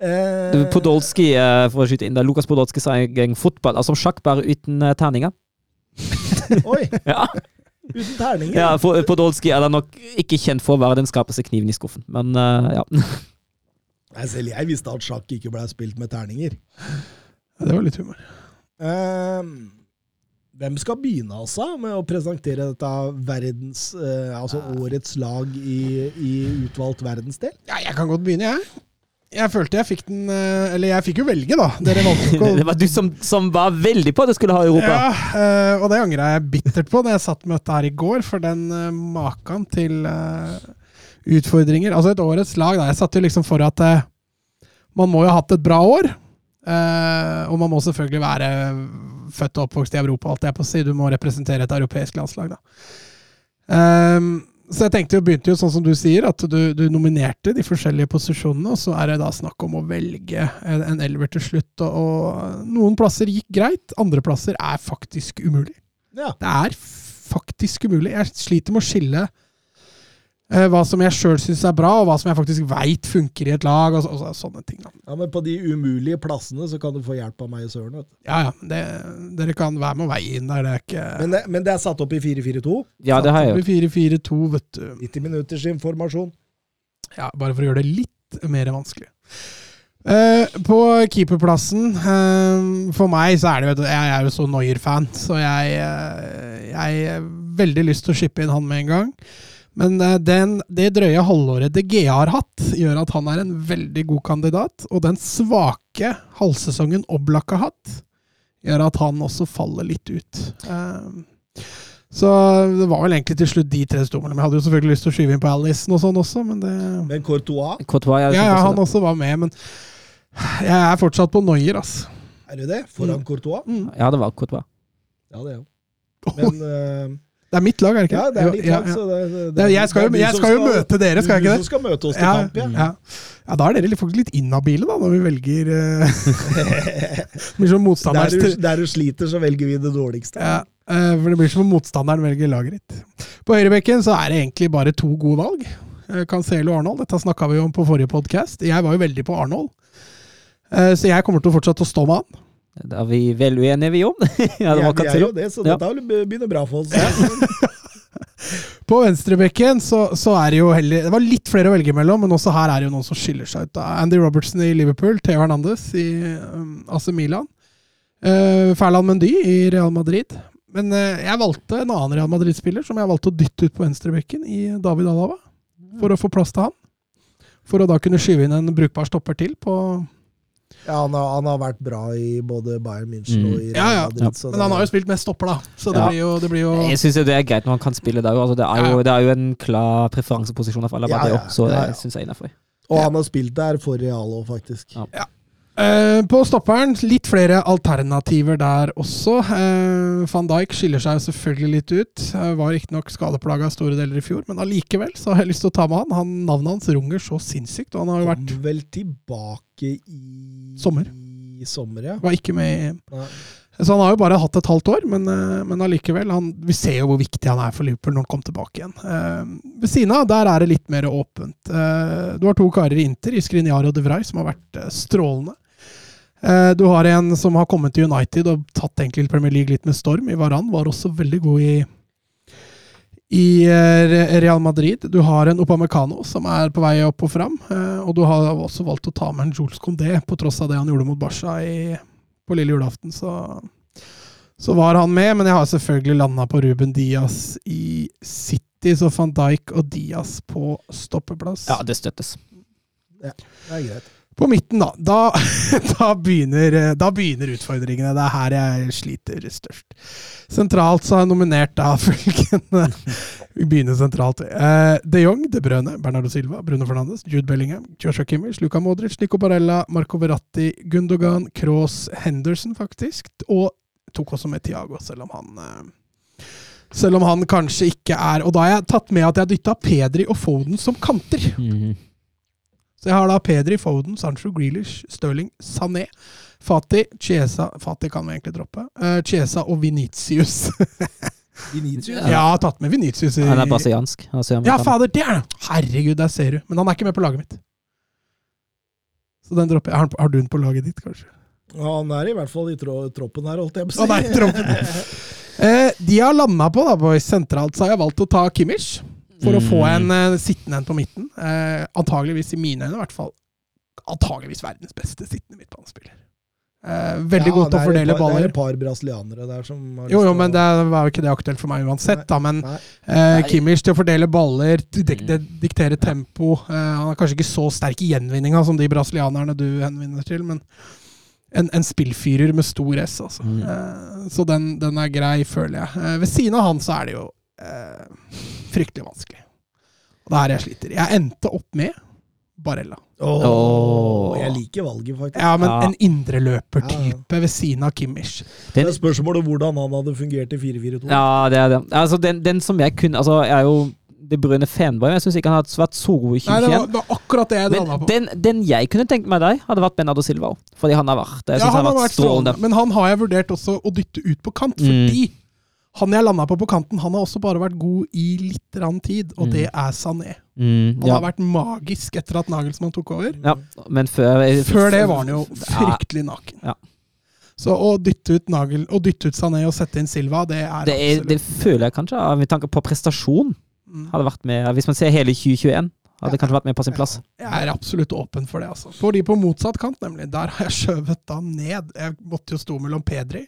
Eh, Podolski, eh, for å skyte inn der, Lukas Podolski sa en gang fotball altså sjakk bare uten eh, terninger. Oi! Ja. Uten terninger. ja, for Podolski er da nok ikke kjent for å være den skarpeste kniven i skuffen, men eh, ja. Nei, selv jeg visste at sjakk ikke ble spilt med terninger. Ja, det var litt humor. Eh, Hvem skal begynne altså med å presentere dette verdens, eh, altså årets lag i, i utvalgt verdensdel? Ja, jeg kan godt begynne, jeg. Jeg følte jeg fikk den eh, Eller jeg fikk jo velge, da. Dere valgte å Det var du som, som var veldig på at du skulle ha Europa. Ja, eh, og det angra jeg bittert på da jeg satt møtet her i går, for den uh, maken til eh, utfordringer Altså et årets lag, da. Jeg satte jo liksom for at eh, man må jo ha hatt et bra år. eh, og man må selvfølgelig være født og oppvokst i Europa, alt jeg på å si. Du må representere et europeisk landslag, da. Ehm, så jeg tenkte jo, begynte jo sånn som du sier, at du, du nominerte de forskjellige posisjonene, og så er det da snakk om å velge en, en elver til slutt. Og, og noen plasser gikk greit, andre plasser er faktisk umulig. Ja. Det er faktisk umulig. Jeg sliter med å skille hva som jeg sjøl syns er bra, og hva som jeg faktisk veit funker i et lag, og, så- og, så- sånne ting. da. ja, Men på de umulige plassene så kan du få hjelp av meg og Søren. vet du. Ja, ja. Det, dere kan være med å veie inn der. Det er ikke Men, det- men det er satt opp i 4-4-2. Ja, det har jeg jo. 4-4-2, vet du. 90 minutters informasjon. Ja, bare for å gjøre det litt mer vanskelig. Uh, på keeperplassen uh, For meg så er det jo Jeg er jo så Noyer-fan, så jeg, uh, jeg har veldig lyst til å shippe inn han med en gang. Men eh, den, det drøye halvåret De Gea har hatt, gjør at han er en veldig god kandidat. Og den svake halvsesongen Oblak har hatt, gjør at han også faller litt ut. Eh, så det var vel egentlig til slutt de tre sto Men Jeg hadde jo selvfølgelig lyst til å skyve inn på Alison og sånn også, men det Men Courtois, Courtois, ja, ja, han også var med, men jeg er fortsatt på Noyer, ass. er du det? Foran Courtois? Mm. Ja, det var Courtois. Ja, det er jo. Men eh, Det er mitt lag, er det ikke? Ja, det er ditt lag, så det, det, Det jeg skal jo, du jeg skal jo møte dere, skal jeg Du ikke som det? skal møte oss til Ja, kamp, ja. ja. da er dere faktisk litt inhabile, da, når vi velger uh, Blir som Der motstanders du, der du sliter, så velger vi det dårligste. ja, eh, For det blir som om motstanderen velger laget ditt. På høyrebekken så er det egentlig bare to gode valg. Eh, Cancelo og Arnold. Dette snakka vi om på forrige podkast. Jeg var jo veldig på Arnold. Eh, Så jeg kommer til å fortsette å stå med han. Det er vi vel uenige, vi om. ja, det Ja, vi er jo det, så Ja. dette vil begynne bra for oss. På venstrebekken så, så er det jo heller Det var litt flere å velge mellom, men også her er det jo noen som skiller seg ut. da. Andy Robertson i Liverpool, Theo Hernandez i um, AC Milan. Uh, Ferland Mendy i Real Madrid. Men uh, jeg valgte en annen Real Madrid-spiller som jeg valgte å dytte ut på venstrebekken, i David Alava. For å få plass til han. For å da kunne skyve inn en brukbar stopper til på Ja, han har, han har vært bra i både Bayern München Mm. og i Real Ja, ja. Madrid. så Men han har jo spilt mest stopper, da. Så det Ja. blir jo, det blir jo Jeg syns det er greit når han kan spille der. Altså, det, Ja. det er jo en klar preferanseposisjon for Alaba, Ja, ja, så det ja, ja. syns jeg er innafor. Og han har spilt der for Real òg, faktisk. Ja. Eh, på stopperen litt flere alternativer der også. Eh, Van Dijk skiller seg selvfølgelig litt ut. Uh, var riktignok skadeplaga store deler i fjor, men allikevel så har jeg lyst til å ta med han. han. Navnet hans runger så sinnssykt, og han har jo vært Kom vel tilbake i Sommer. I sommer, ja. var ikke med i EM. Så han har jo bare hatt et halvt år, men, eh, men allikevel. Han, vi ser jo hvor viktig han er for Liverpool når han kommer tilbake igjen. Eh, ved siden av, der er det litt mer åpent. Eh, du har to karer i Inter, i Skriniar og De Vrij, som har vært eh, strålende. Eh, du har en som har kommet til United og tatt egentlig Premier League litt med storm. I Varan var også veldig god i i eh, Real Madrid. Du har en Opamecano som er på vei opp og fram. eh, Og du har også valgt å ta med en Jules Condé, på tross av det han gjorde mot Barca i, på lille julaften. Så, så var han med, men jeg har selvfølgelig landa på Ruben Diaz i City, så van Dijk og Diaz på stoppeplass. Ja, det støttes. Det er greit. På midten, da. Da, da, begynner, da begynner utfordringene. Det er her jeg sliter størst. Sentralt så har jeg nominert da følgende Vi begynner sentralt. Eh, De Jong, De Brøne, Bernardo Silva, Bruno Fernandes, Jude Bellingham, Joshua Kimmich, Luca Modric, Nico Barella, Marco Verratti, Gundogan, Kroos, Henderson, faktisk. Og tok også med Tiago, selv om han eh, selv om han kanskje ikke er Og da har jeg tatt med at jeg dytta Pedri og Foden som kanter. Mhm. Så jeg har da Pedri, Foden, Sancho, Grealish, Stirling, Sané, Fati, Chiesa Fati kan vi egentlig droppe. Uh, Chiesa og Venitius. Vinicius? jeg har tatt med Venitius i Han er brasiliansk. Ja, fader, det er han! Herregud, der ser du. Men han er ikke med på laget mitt. Så den dropper jeg. Har, du den på laget ditt, kanskje? Ja, han er i hvert fall i tro troppen her, holdt jeg på å si. Å, nei, troppen. Eh, de har landa på, da, boys, sentralt, så har jeg valgt å ta Kimmich. For å få en uh, sittende en på midten. Uh, antageligvis, i mine øyne i hvert fall, antageligvis verdens beste sittende midtbanespiller. Uh, veldig Ja, godt å fordele par, baller. Det er et par brasilianere der som har Jo, jo, men det var jo ikke det aktuelt for meg uansett, da. Men Nei. eh, Kimmich til å fordele baller, dik dik diktere tempo. uh, han er kanskje ikke så sterk i gjenvinninga som de brasilianerne du henvinner til, men en, en spillfyrer med stor S, altså. Mm. Eh, så den, den er grei, føler jeg. Ved siden av han så er det jo eh, fryktelig vanskelig. Og det er her jeg sliter. Jeg endte opp med Barella. Oh, oh. Jeg liker valget, faktisk. Ja, men Ja. en indreløpertype ved siden av Kimmich. Det er spørsmålet hvordan han hadde fungert i 4-4-2. ja, det er det. Altså, den, den som jeg kunne Altså, jeg er jo De Bruyne fanboy, men jeg syns ikke han har vært så god i Nei, det var, det var akkurat det jeg Men på. den, den jeg kunne tenkt meg deg, hadde vært Benardo Silva. Fordi han har vært Jeg Ja, han han har vært strålende. strålende, men han har jeg vurdert også å dytte ut på kant, Mm. Han jeg landa på på kanten, han har også bare vært god i litt rann tid, og Mm. det er Sané. Mm, Han ja. har vært magisk etter at Nagelsmann tok over. ja, men før Før det var han jo fryktelig naken. Ja. Så å dytte ut Nagel, å dytte ut Sané og sette inn Silva, det er Det, er, det føler jeg kanskje, med tanke på prestasjon, Mm. hadde vært med Hvis man ser hele 2021, hadde kanskje vært med på sin plass. Jeg er absolutt åpen for det, altså. Fordi på motsatt kant, nemlig. Der har jeg skjøvet da ned. Jeg måtte jo stå mellom Pedri,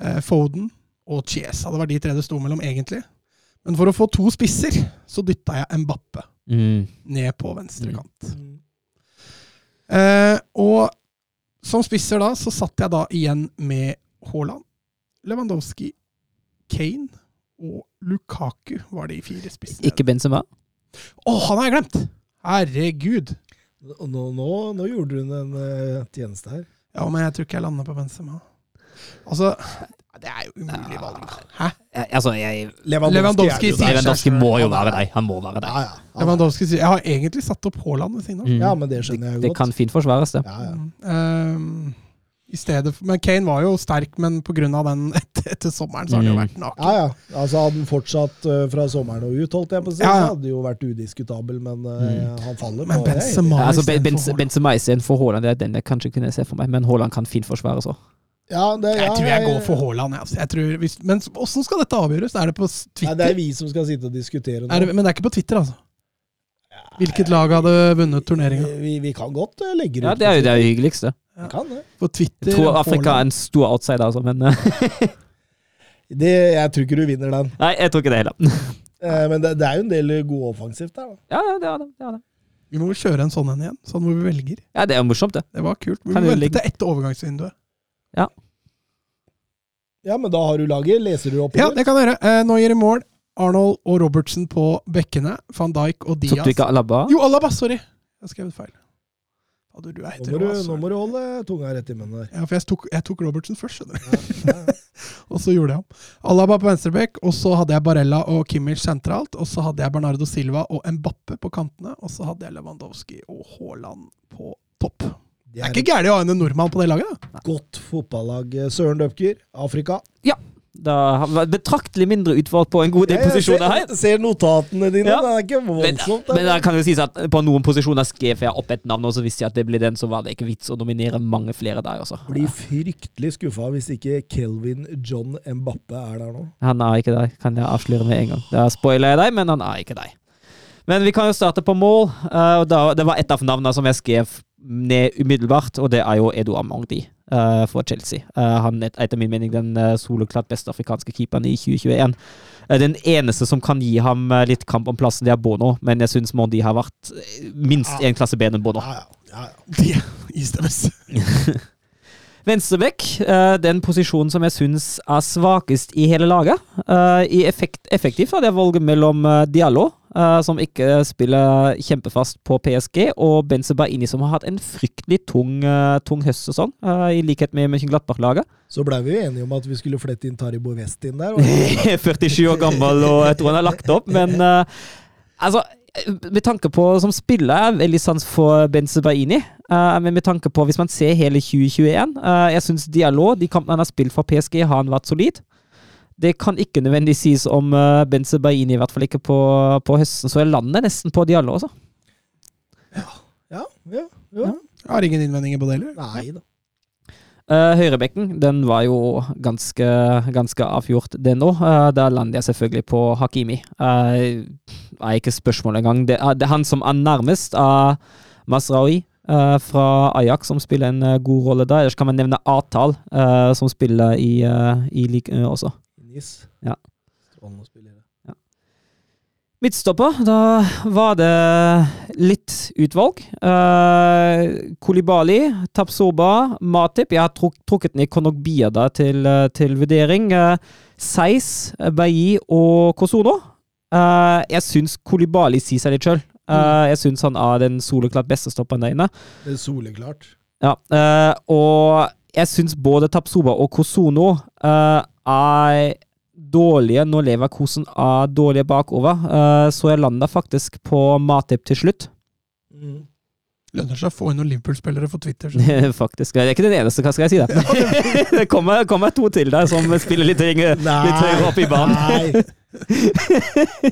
eh, Foden og Chiesa. Det var de tre det sto mellom, egentlig. Men for å få to spisser, så dytta jeg Mbappe Mm. ned på venstre Mm. kant. Mm. Eh, og som spisser da, så satt jeg da igjen med Haaland, Lewandowski, Kane og Lukaku var de fire spissene. Ikke Benzema. Å, han har jeg glemt! Herregud! Nå, nå, nå gjorde hun en uh, tjeneste her. Ja, men jeg tror ikke jeg lander på Benzema. Altså, det er jo umulig valg. Hæ? Altså, jeg Lewandowski er jo sier der. Lewandowski må jo være deg. Han må være deg. Ja, ja. Lewandowski sier Jeg har egentlig satt opp Haaland ved siden av. Mm. Ja, men det skjønner jeg jo godt. Det kan fint forsvares, det. Ja, ja. Mm. Ehm, I stedet for, Men Kane var jo sterk, men pga. den etter, etter sommeren så har han jo Mm. vært naken. Ja, ja. Altså, hadde han fortsatt uh, fra sommeren og ut, holdt jeg på å si, Ja, ja. hadde jo vært udiskutabel, men eh, han faller Men det. Benzema istedenfor Haaland, det er den jeg kanskje kunne se for meg, men Haaland kan fint forsvares òg. Ja, det, Jeg ja, tror jeg går for Haaland. Altså. Jeg tror, hvis, men åssen skal dette avgjøres? Er det på Twitter? Nei, det er vi som skal sitte og diskutere nå. Er det, men det er ikke på Twitter, altså. Hvilket lag hadde vunnet turneringa? Vi, vi kan godt eh, legge det Ja, det er jo det hyggeligste. Vi kan det. På Twitter Jeg tror Afrika er en stor outsider, altså, men eh, det. Jeg tror ikke du vinner den. Nei, jeg tror ikke det heller. Eh, men det, det er jo en del god offensivt der, da. Ja, ja, det er det. det, er det. Vi må jo kjøre en sånn en igjen, sånn hvor vi velger. Ja, det er jo morsomt, det. Det var kult. Vi Kan må vente til etter overgangsvinduet. Ja, men da har du laget. Leser du opp? Ja, det kan jeg gjøre. Eh, gir i mål. Arnold og Robertsen på bekkene. Van Dijk og Diaz. Tok du ikke Alaba? Jo, Alaba, sorry! Jeg har skrevet feil. Du, du Nå må, du, nå må du holde tunga rett i munnen der. Ja, for jeg tok, jeg tok Robertsen først, skjønner du. Ja, ja. Og så gjorde jeg ham. Alaba på venstrebekk, og så hadde jeg Barella og Kimmich sentralt. Og så hadde jeg Bernardo Silva og Mbappe på kantene. Og så hadde jeg Lewandowski og Haaland på topp. Det Det er ikke gærent å ha en nordmann på det laget. da. godt fotballag. Søren Døpker, Afrika. Ja. Da har vi betraktelig mindre utvalg på en god del posisjoner her. ser, ser notatene dine. Ja. Det er ikke Men, voldsomt. men det. det kan jo sies at på noen posisjoner skrev jeg opp et navn, og så visste jeg at det ble den, så var det ikke vits å nominere mange flere der, også. Blir fryktelig skuffa hvis ikke Kelvin John Mbappe er der nå. Han er ikke der, kan jeg avsløre med en gang. Da spoiler jeg deg, men han er ikke deg. Men vi kan jo starte på mål. eh, og da, Det var et av navnene som jeg skrev ned umiddelbart, og det er jo Edo Amordi uh, for Chelsea. Uh, han er etter min mening den uh, soleklart beste afrikanske keeperen i 2021. Eh, den eneste som kan gi ham litt kamp om plassen, det er Bono, men jeg syns Mondi har vært minst én klasse bedre enn Bono. Ja, ja, ja. Det istemmes. Venstrebekk, den posisjonen som jeg syns er svakest i hele laget. I effekt, effektivt hadde jeg valget mellom Diallo, eh, som ikke spiller kjempefast på PSG, og Benze Baini, som har hatt en fryktelig tung, eh, tung høstsesong, eh, i likhet med Mönchenglattbach-laget. Så blei vi jo enige om at vi skulle flette inn Taribo West inn der. Og 47 år gammel, og jeg tror han har lagt opp, men altså med tanke på Som spiller er jeg veldig sans for Benze Baini, eh, men med tanke på hvis man ser hele 2021 uh, Jeg syns Diallo, de kampene han har spilt for PSG, har han vært solid. Det kan ikke nødvendigvis sies om uh, Benze Baini, i hvert fall ikke på, på høsten, så jeg lander nesten på de alle, Også. ja, ja, ja. Jeg har ingen innvendinger på det heller. Nei da. Uh, Høyrebekken den var jo ganske, ganske avgjort, den òg. da lander jeg selvfølgelig på Hakimi. Uh, er ikke spørsmål engang. Det er, det er han som er nærmest av Masraoui. eh, fra Ajax, som spiller en eh, god rolle der. Ellers kan man nevne Atal, eh, som spiller i, i Ligue 1 også. Nis. Ja. Strålende spillere. Midtstopper, da var det litt utvalg. Uh, Kolibali, Tapsoba, Matip. Jeg har truk trukket ned Konogbia da til, eh, til vurdering. Uh, Seis, Bailly og Kosono. Uh, jeg syns Kolibali sier seg litt sjøl. jeg syns han er den soleklart beste stopperen der inne. Det er soleklart. Ja, uh, og jeg syns både Tapsoba og Kosono eh, er dårlige når Leverkosen er dårlige bakover. Eh, så jeg landa faktisk på Matip til slutt. Mm. Lønner seg å få inn noen Liverpool-spillere for Twitter. faktisk. Det er ikke den eneste, hva skal jeg si da? det kommer, kommer to til der som spiller litt, litt høyere opp i banen. Nei.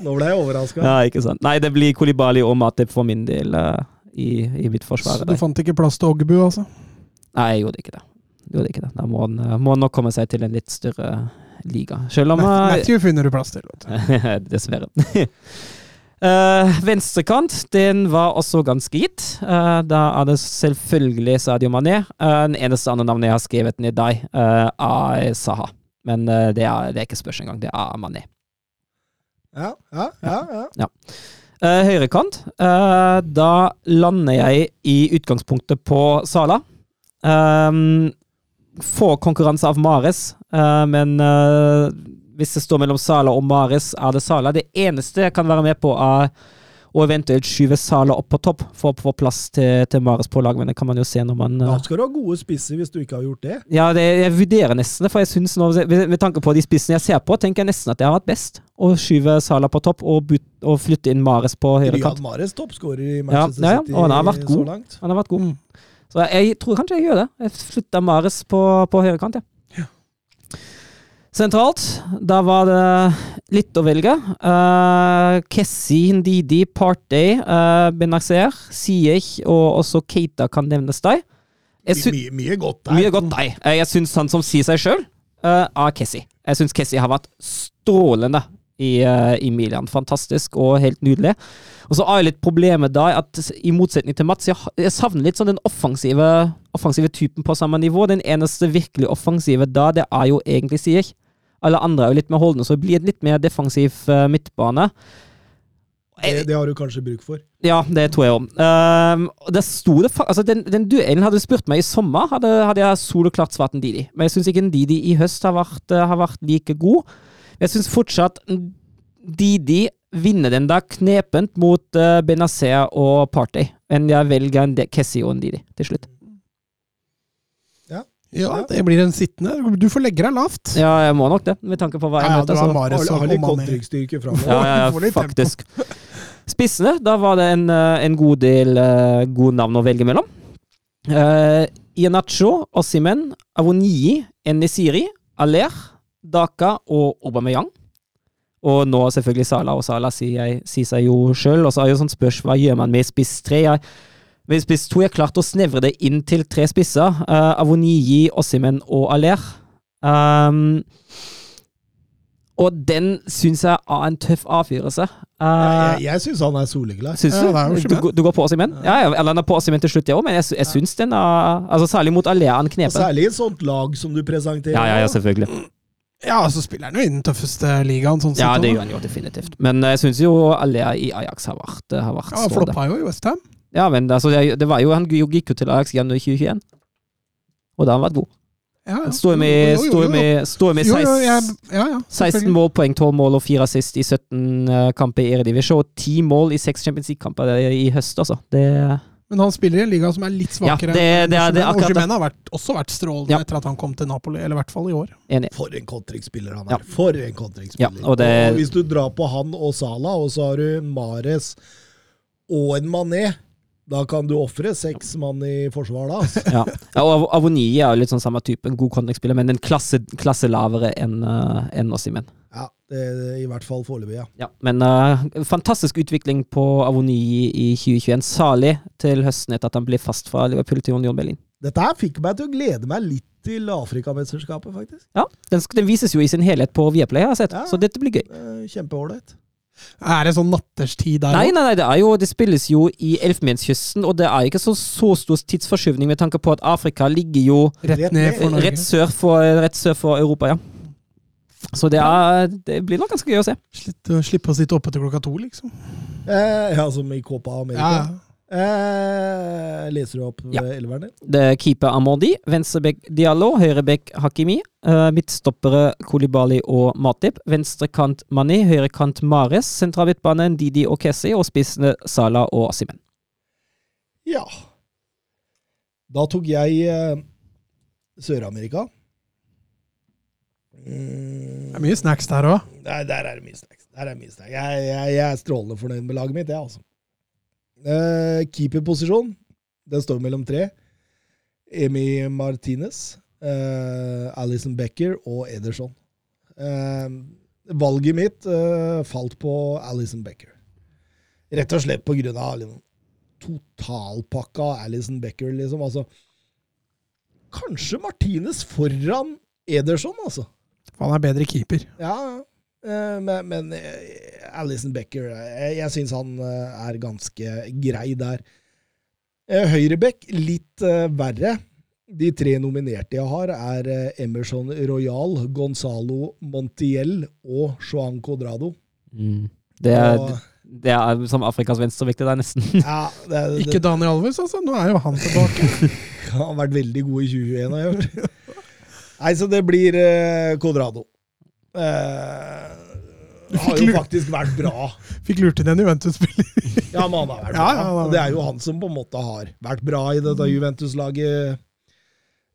Nå ble jeg overraska. Ja, ikke sant. Nei, det blir Kolibali og Matip for min del uh, i, i mitt Så du fant ikke plass til Ogbu, altså? Nei, jeg gjorde ikke det. Jeg Gjorde ikke det. Da må han, eh, må han nok komme seg til en litt større liga. Selv om eh, Matthew finner du plass til. Dessverre. Uh, venstrekant, den var også ganske gitt. Uh, da er det selvfølgelig Sadio Mané. Uh, den eneste andre navnet jeg har skrevet ned deg, uh, er Saha. Men uh, det, er, det er ikke spørsmål engang. Det er Mané. Ja, ja, ja. ja. Uh, Høyrekant, da lander jeg i utgangspunktet på Sala. Um, får konkurranse av Mares, eh, men eh, hvis det står mellom Sala og Mares, er det Sala. Det eneste jeg kan være med på, er å eventuelt skyve Sala opp på topp for å få plass til, til Mares på lag, men det kan man jo se når man eh, Da skal du ha gode spisser hvis du ikke har gjort det. ja, det, jeg vurderer nesten det, for jeg synes nå, med, med tanke på de spissene jeg ser på, tenker jeg nesten at det har vært best å skyve Sala på topp og, but, og flytte inn Mares på høyre Riyad kant. Mares toppskårer i Ja, Manchester ja, ja, City og han har vært så langt. Han har vært god. Så jeg tror kanskje jeg gjør det. Jeg flytter Mares på, på høyre kant, ja. Sentralt, da var det litt å velge. Uh, Kessi, Ndidi, Partey, uh, Benazer, Siech og også Keita kan nevnes deg. Mye, mye godt der. mye godt deg. Eh, Jeg syns han som sier seg sjøl, er Kessi. Jeg syns Kessi har vært strålende i, eh, i Milan. Fantastisk og helt nydelig. Og så er jo litt problemet da at i motsetning til Mats, jeg, jeg savner litt sånn den offensive, offensive typen på samme nivå. Den eneste virkelig offensive da, det er jo egentlig Sier. Alle andre er jo litt mer holdne, så det blir en litt mer defensiv uh, midtbane. Det, det har du kanskje bruk for. Ja, det tror jeg om. Um, og det sto det fa altså den, den duellen hadde du spurt meg i sommer, hadde, hadde jeg soloklart svart en Didi. Men jeg syns ikke en Didi i høst har vært, eh, har vært like god. Jeg syns fortsatt Didi vinner den da knepent mot uh, Benazer og Partey. Men jeg velger en Kessi og en Didi til slutt. Ja, det blir en sittende. Du får legge deg lavt. Ja, jeg må nok det, med tanke på hva jeg Ja, ja, møter. du har så- Mares og Mané. kontringsstyrke framover. Ja, ja, ja, faktisk. Spissene, da var det en, eh, en god del uh, gode navn å velge mellom. Uh, Ianacho, Ossimen, Avonii, Enisiri, Aller, Daka og Aubameyang. Og nå selvfølgelig Sala, og Sala sier, jeg, sier seg jo sjøl. Og så er jo sånn spørs hva gjør man med spiss tre? Jeg, med spiss to jeg klart å snevre det inn til tre spisser. Uh, Avonii, Ossimen og Aller. Um, og den syns jeg er en tøff avgjørelse. Uh, Jeg, jeg syns han er soleglad. Syns du? Ja, er Du, går- du går på Ossimen? Ja, ja, eller han er på Ossimen til slutt, jeg òg, men jeg, jeg syns den er altså Særlig mot Alea en Og knepen. Særlig i et sånt lag som du presenterer. Ja, ja, ja, selvfølgelig. Ja, så spiller han jo i den tøffeste ligaen, sånn. Ja, det gjør han jo definitivt. Men jeg syns jo Alea i Ajax har vært, har vært Ja, floppa jo i Westham. Ja, men altså, det, det var jo, han gikk jo til Ajax igjen i 2021, og da har han vært god. Ja, ja. Står med, står med, står med Jo, jo, 16, jeg- ja, ja, 16 mål, poeng, 12 mål og 4 assist i 17 eh, kamper i Eredivisjon. Og 10 mål i 6 Champions League-kamper i høst, altså. Det Men han spiller i en liga som er litt svakere. Ja, det- det det akkurat har vært, også vært strålende Ja. etter at han kom til Napoli, eller i hvert fall i år. Enig. For en kontringsspiller han er. Ja. For en kontringsspiller. Ja, og det- hvis du drar på han og Sala, og så har du Mares og en Mané, da kan du ofre seks mann i forsvar da. Altså. Ja, ja og Av- Avoni er jo litt sånn samme type, en god kontringsspiller, men en klasse, klasse lavere enn uh, i menn. Ja, det er i hvert fall foreløpig, ja. Ja, men uh, fantastisk utvikling på Avoni i 2021. Salig til høsten etter at han ble fast fra Liverpool til Union Berlin. Dette her fikk meg til å glede meg litt til Afrikamesterskapet, faktisk. Ja, den, den vises jo i sin helhet på Viaplay, har jeg sett, Ja. så dette blir gøy. Eh, Kjempeålreit. Er det sånn natterstid der Nei, òg? nei, nei, det, er jo, det spilles jo i Elfenbenskysten, og det er ikke så, så stor tidsforskyvning med tanke på at Afrika ligger jo Rett ned for Norge? rett sør for, rett sør for Europa, ja. Så det, er, det blir nok ganske gøy å se. Slitt, slippe å sitte oppe til klokka to, liksom. Eh, ja, som i Copa America. Ja. Eh, leser du opp Ja. elveren din? Det er keeper Amordi, venstrebekk Diallo, høyrebekk Hakimi, eh, midtstoppere Kolibali og Matip, venstrekant Mani, høyrekant Mares, sentralmidtbanen Didi og Kessi, og spissene Sala og Asimen. Ja. Da tok jeg eh, Sør-Amerika. Mm, Det er mye snacks der òg. Nei, der er det mye snacks. Der er mye snacks. Jeg, jeg, jeg er strålende fornøyd med laget mitt, jeg, altså. Eh, Keeperposisjon, den står mellom tre. Emi Martinez, uh, Alison Becker og Ederson. Uh, valget mitt uh, falt på Alison Becker. Rett og slett på grunn av liksom, totalpakka Alison Becker, liksom. Altså, kanskje Martinez foran Ederson, altså. Han er bedre keeper. Ja, eh, men, men eh, Alison Becker Jeg, jeg syns han eh, er ganske grei der. Eh, Høyrebekk litt eh, verre. De tre nominerte jeg har, er eh, Emerson Royal, Gonzalo Montiel og Joan Codrado. Det, er, Og, det er som Afrikas venstrevekt, det der, nesten. ja, det, det, Ikke Daniel Alves, altså. Nå er jo han tilbake. Han har vært veldig god i 2021, har jeg hørt. Nei, så det blir eh, Codrado. Eh, har jo faktisk vært bra. Fikk lurt inn en Juventus-spiller. Ja, men han har vært bra. ja, ja, ja. Det er jo han som på en måte har vært bra i dette Juventus-laget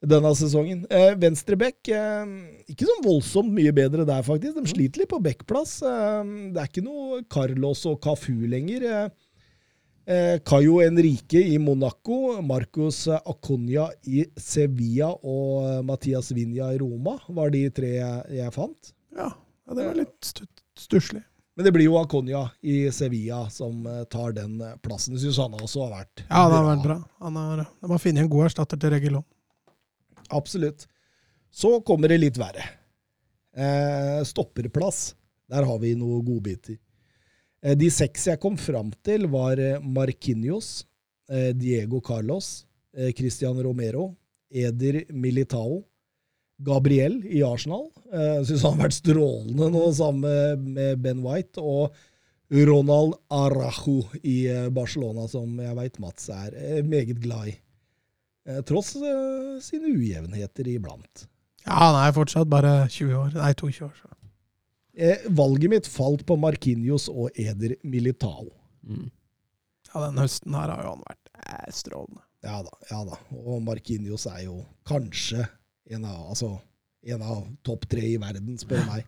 denne sesongen. Eh, Venstrebekk eh, ikke sånn voldsomt mye bedre der, faktisk. De sliter litt på backplass. Eh, det er ikke noe Carlos og Cafu lenger. Eh, eh, Cayo Enrique i Monaco, Marcos Aconia i Sevilla og Mathias Vinja i Roma var de tre jeg fant. Ja, ja, det var litt stu- stusslig. Men det blir jo Aconia i Sevilla som eh, tar den eh, plassen. Syns han også har vært Ja, han har vært bra. Han har, de har funnet en god erstatter til Regilon. Absolutt. Så kommer det litt verre. Eh, stopperplass. Der har vi noen godbiter. Eh, de seks jeg kom fram til, var Markinios, Marquinhos, eh, Diego Carlos, eh, Christian Romero, Eder Militao, Gabriel i Arsenal. Jeg Syns han har vært strålende nå sammen med Ben White. Og Ronald Arajo i eh, Barcelona, som jeg veit Mats er eh, meget glad i. Eh, tross eh, sine ujevnheter iblant. Ja, han er fortsatt bare 20 år. Nei, 22 år. Så. Eh, valget mitt falt på Marquinhos og Eder Militao. Mm. Ja, den høsten her har jo han vært eh, strålende. Ja da, ja da. Og Marquinhos er jo kanskje en av, altså, en av topp tre i verden, spør meg.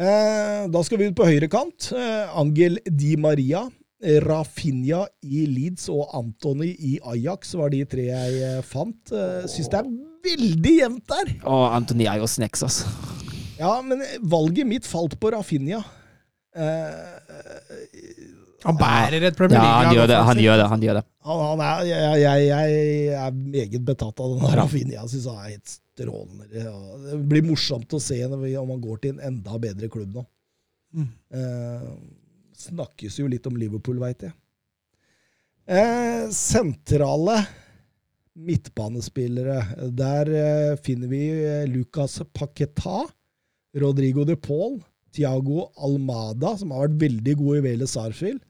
Eh, da skal vi ut på høyre kant. Eh, Angel Di Maria, Rafinha i Leeds og Antony i Ajax var de tre jeg eh, fant. Eh, Syns det er veldig jevnt der. Og Antony er jo snacks, altså. Ja, men valget mitt falt på Rafinha. Eh, Han bærer et Premier Ja, League. han gjør det. Han gjør det, han gjør det. Han, han er, jeg, jeg, jeg er meget betatt av den Rafinha. Jeg syns han er helt strålende. Det blir morsomt å se om han går til en enda bedre klubb nå. Mm. Eh, snakkes jo litt om Liverpool, veit jeg. Eh, sentrale midtbanespillere. Der eh, finner vi eh, Lucas Paqueta, Rodrigo de Paul, Tiago Almada, som har vært veldig god i Vele Sarfield,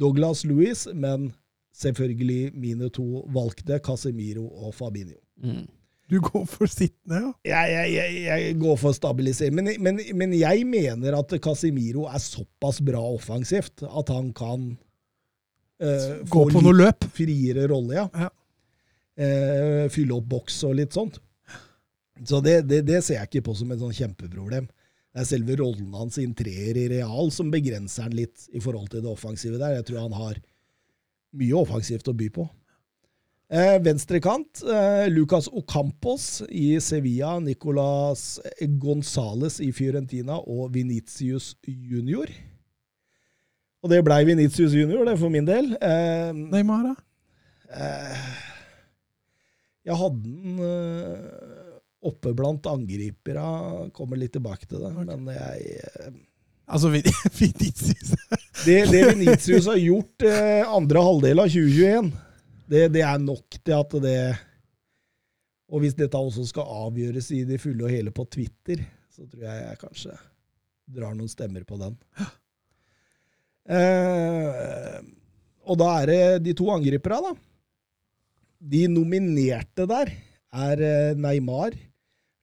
Douglas Louis, men selvfølgelig mine to valgte, Casemiro og Fabinho. Mm. Du går for sittende, ja. Jeg, jeg, jeg, går for stabilisering. men, men, men jeg mener at Casemiro er såpass bra offensivt at han kan uh, Gå på noe løp. friere rolle, ja. Ja. Uh, fylle opp boks og litt sånt. Så det, det, det ser jeg ikke på som et sånn kjempeproblem. Det er selve rollen hans i en treer i real som begrenser han litt i forhold til det offensive der. Jeg tror han har mye offensivt å by på. Eh, Venstrekant, eh, Lucas Ocampos i Sevilla, Nicolas Gonzales i Fiorentina og Vinicius Junior. Og det blei Vinicius Junior, det, for min del. Eh, Neymar, da? Eh, jeg hadde den eh, oppe blant angripere. Kommer litt tilbake til det. Men jeg eh, Altså, Vinicius Det, det Venitius har gjort eh, andre halvdel av 2021, det, det er nok til at det Og hvis dette også skal avgjøres i det fulle og hele på Twitter, så tror jeg jeg kanskje drar noen stemmer på den. Eh, og da er det de to angriperne, da. De nominerte der er eh, Neymar,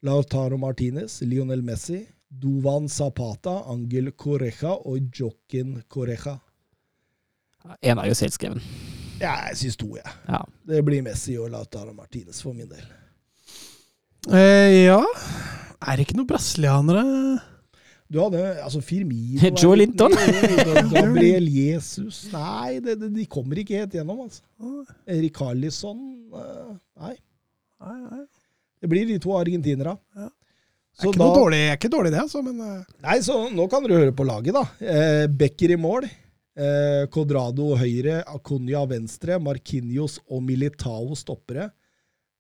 Lautaro Martinez, Lionel Messi, Duvan Zapata, Angel Correja og Jokin Correja. En er jo selvskreven. Ja, jeg syns to, jeg. Ja. Det blir Messi og Lautaro Martinez for min del. eh, Ja. Er det ikke noen brasilianere Du hadde altså Firmino Joe Linton. Gabriel Jesus Nei, det, det, de kommer ikke helt gjennom, altså. Erik Carlisson eh, Nei. Nei, nei. Det blir de to argentinere. Ja. Det er ikke, da- noe dårlig, er ikke dårlig, det, altså, men eh, Nei, så nå kan dere høre på laget, da. Eh, Becker i mål. Eh, Codrado høyre, Acuña venstre, Marquinhos og Militao stoppere.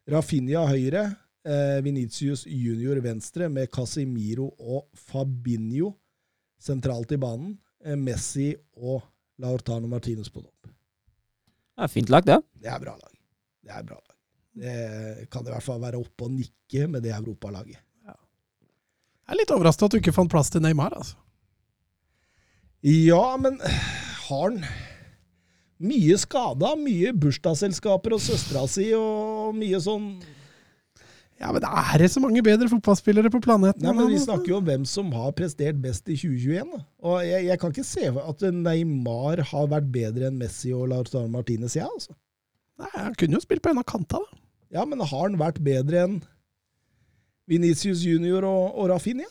Rafinha høyre, eh, Vinicius junior venstre med Casimiro og Fabinho sentralt i banen. Eh, Messi og Laurtano Martinez på topp. Det er Fint lag, det. Det er bra lag. Det er bra lag. Det kan i hvert fall være oppe og nikke med det europalaget. jeg er litt overrasket at du ikke fant plass til Neymar. altså. Ja, men har han mye skada? Mye bursdagsselskaper og søstera si og mye sånn Ja, men det er det så mange bedre fotballspillere på planeten? Nei, men Vi altså? snakker jo om hvem som har prestert best i 2021. Da. Og jeg, jeg kan ikke se at Neymar har vært bedre enn Messi og Lautaro Martinez. Ja, altså. Nei, Han kunne jo spilt på en av kanta, da. Ja, men har han vært bedre enn Venicius junior og, og Rafinha?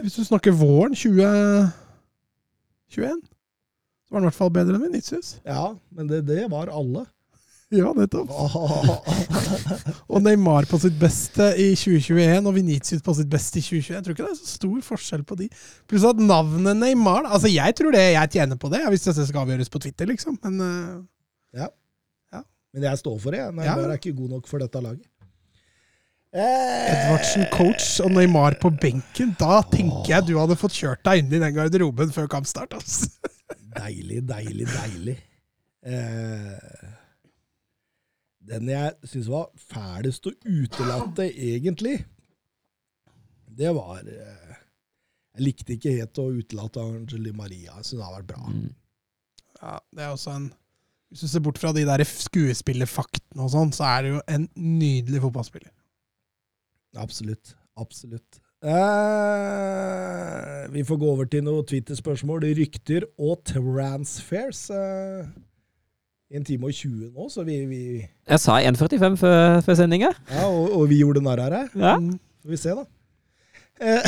Hvis du snakker våren 2021, så var han i hvert fall bedre enn Vinicius. Ja, men det, det var alle. Ja, nettopp. Og Neymar på sitt beste i 2021 og Vinicius på sitt beste i 2021. Jeg tror ikke det er så stor forskjell på de. Pluss at navnet Neymar Altså, jeg tror det jeg tjener på det, ja, hvis dette skal avgjøres på Twitter, liksom. Men eh, Men jeg står for det. Neymar Ja. er ikke god nok for dette laget. Eh, Edvardsen coach og Neymar på benken, da tenker jeg du hadde fått kjørt deg inn i den garderoben før kampstart. Altså. Deilig, deilig, deilig. Eh, den jeg syns var fælest å utelate, egentlig, det var eh, Jeg likte ikke helt å utelate Angeli Maria. Jeg syns hun har vært bra. Mm. Ja, det er også en Hvis du ser bort fra de der skuespillerfaktene og sånn, så er det jo en nydelig fotballspiller. Absolutt. Absolutt. Eh, vi får gå over til noen Twitter-spørsmål, rykter og transfers. Eh, en time og 20 nå, så vi, vi Jeg sa 1,45 før, før sending. Ja, og, og vi gjorde narr av det. Ja. Mm. Får vi se, da. Eh,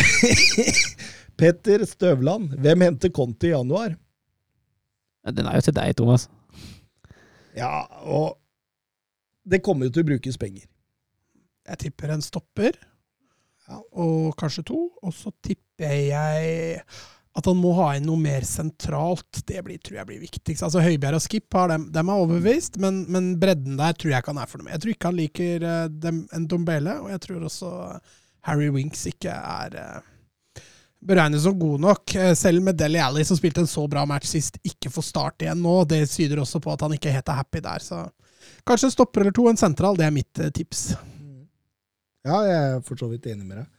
Petter Støvland. Hvem henter Conti i januar? Den er jo til deg, Thomas. Ja, og det kommer jo til å brukes penger. Jeg tipper en stopper, Ja. og kanskje to. Og så tipper jeg at han må ha inn noe mer sentralt. Det blir, tror jeg blir viktigst. Altså Høibjerg og Skip har dem, dem er overbevist, men, men bredden der tror jeg ikke han er fornøyd med. Jeg tror ikke han liker eh, dem, en Dombele, og jeg tror også Harry Winks ikke er beregnet som god nok. Eh, Selv med Deli Alli, som spilte en så bra match sist, ikke får start igjen nå. Det syder også på at han ikke helt er happy der. Så kanskje en stopper eller to, en sentral. Det er mitt eh, tips. Ja, jeg er for så vidt enig med deg.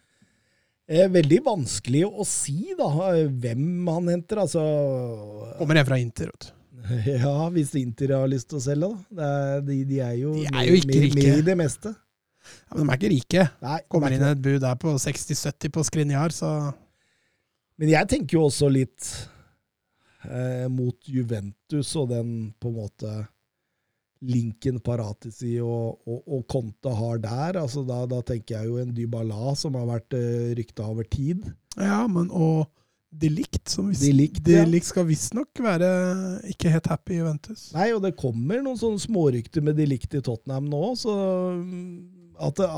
Eh, veldig vanskelig å si da, hvem han henter. Altså, Kommer en fra Inter. vet ja, hvis Inter har lyst til å selge, da. De, de er jo, De er jo ikke med, rike. med i det meste. Ja, men de er ikke rike. Nei, Kommer er inn et bud der på 60-70 på Skrinjar, så. Men jeg tenker jo også litt eh, mot Juventus og den på en måte linken Paratisi og, og, og Conte har der. Altså, da, da tenker jeg jo en Dybala som har vært eh, rykta over tid. Ja, men og De Ligt, som vis- De Ligt, ja. Ligt skal visstnok være ikke helt happy i Juventus. Nei, og det kommer noen sånne smårykter med de Ligt i Tottenham nå, så mm, at det,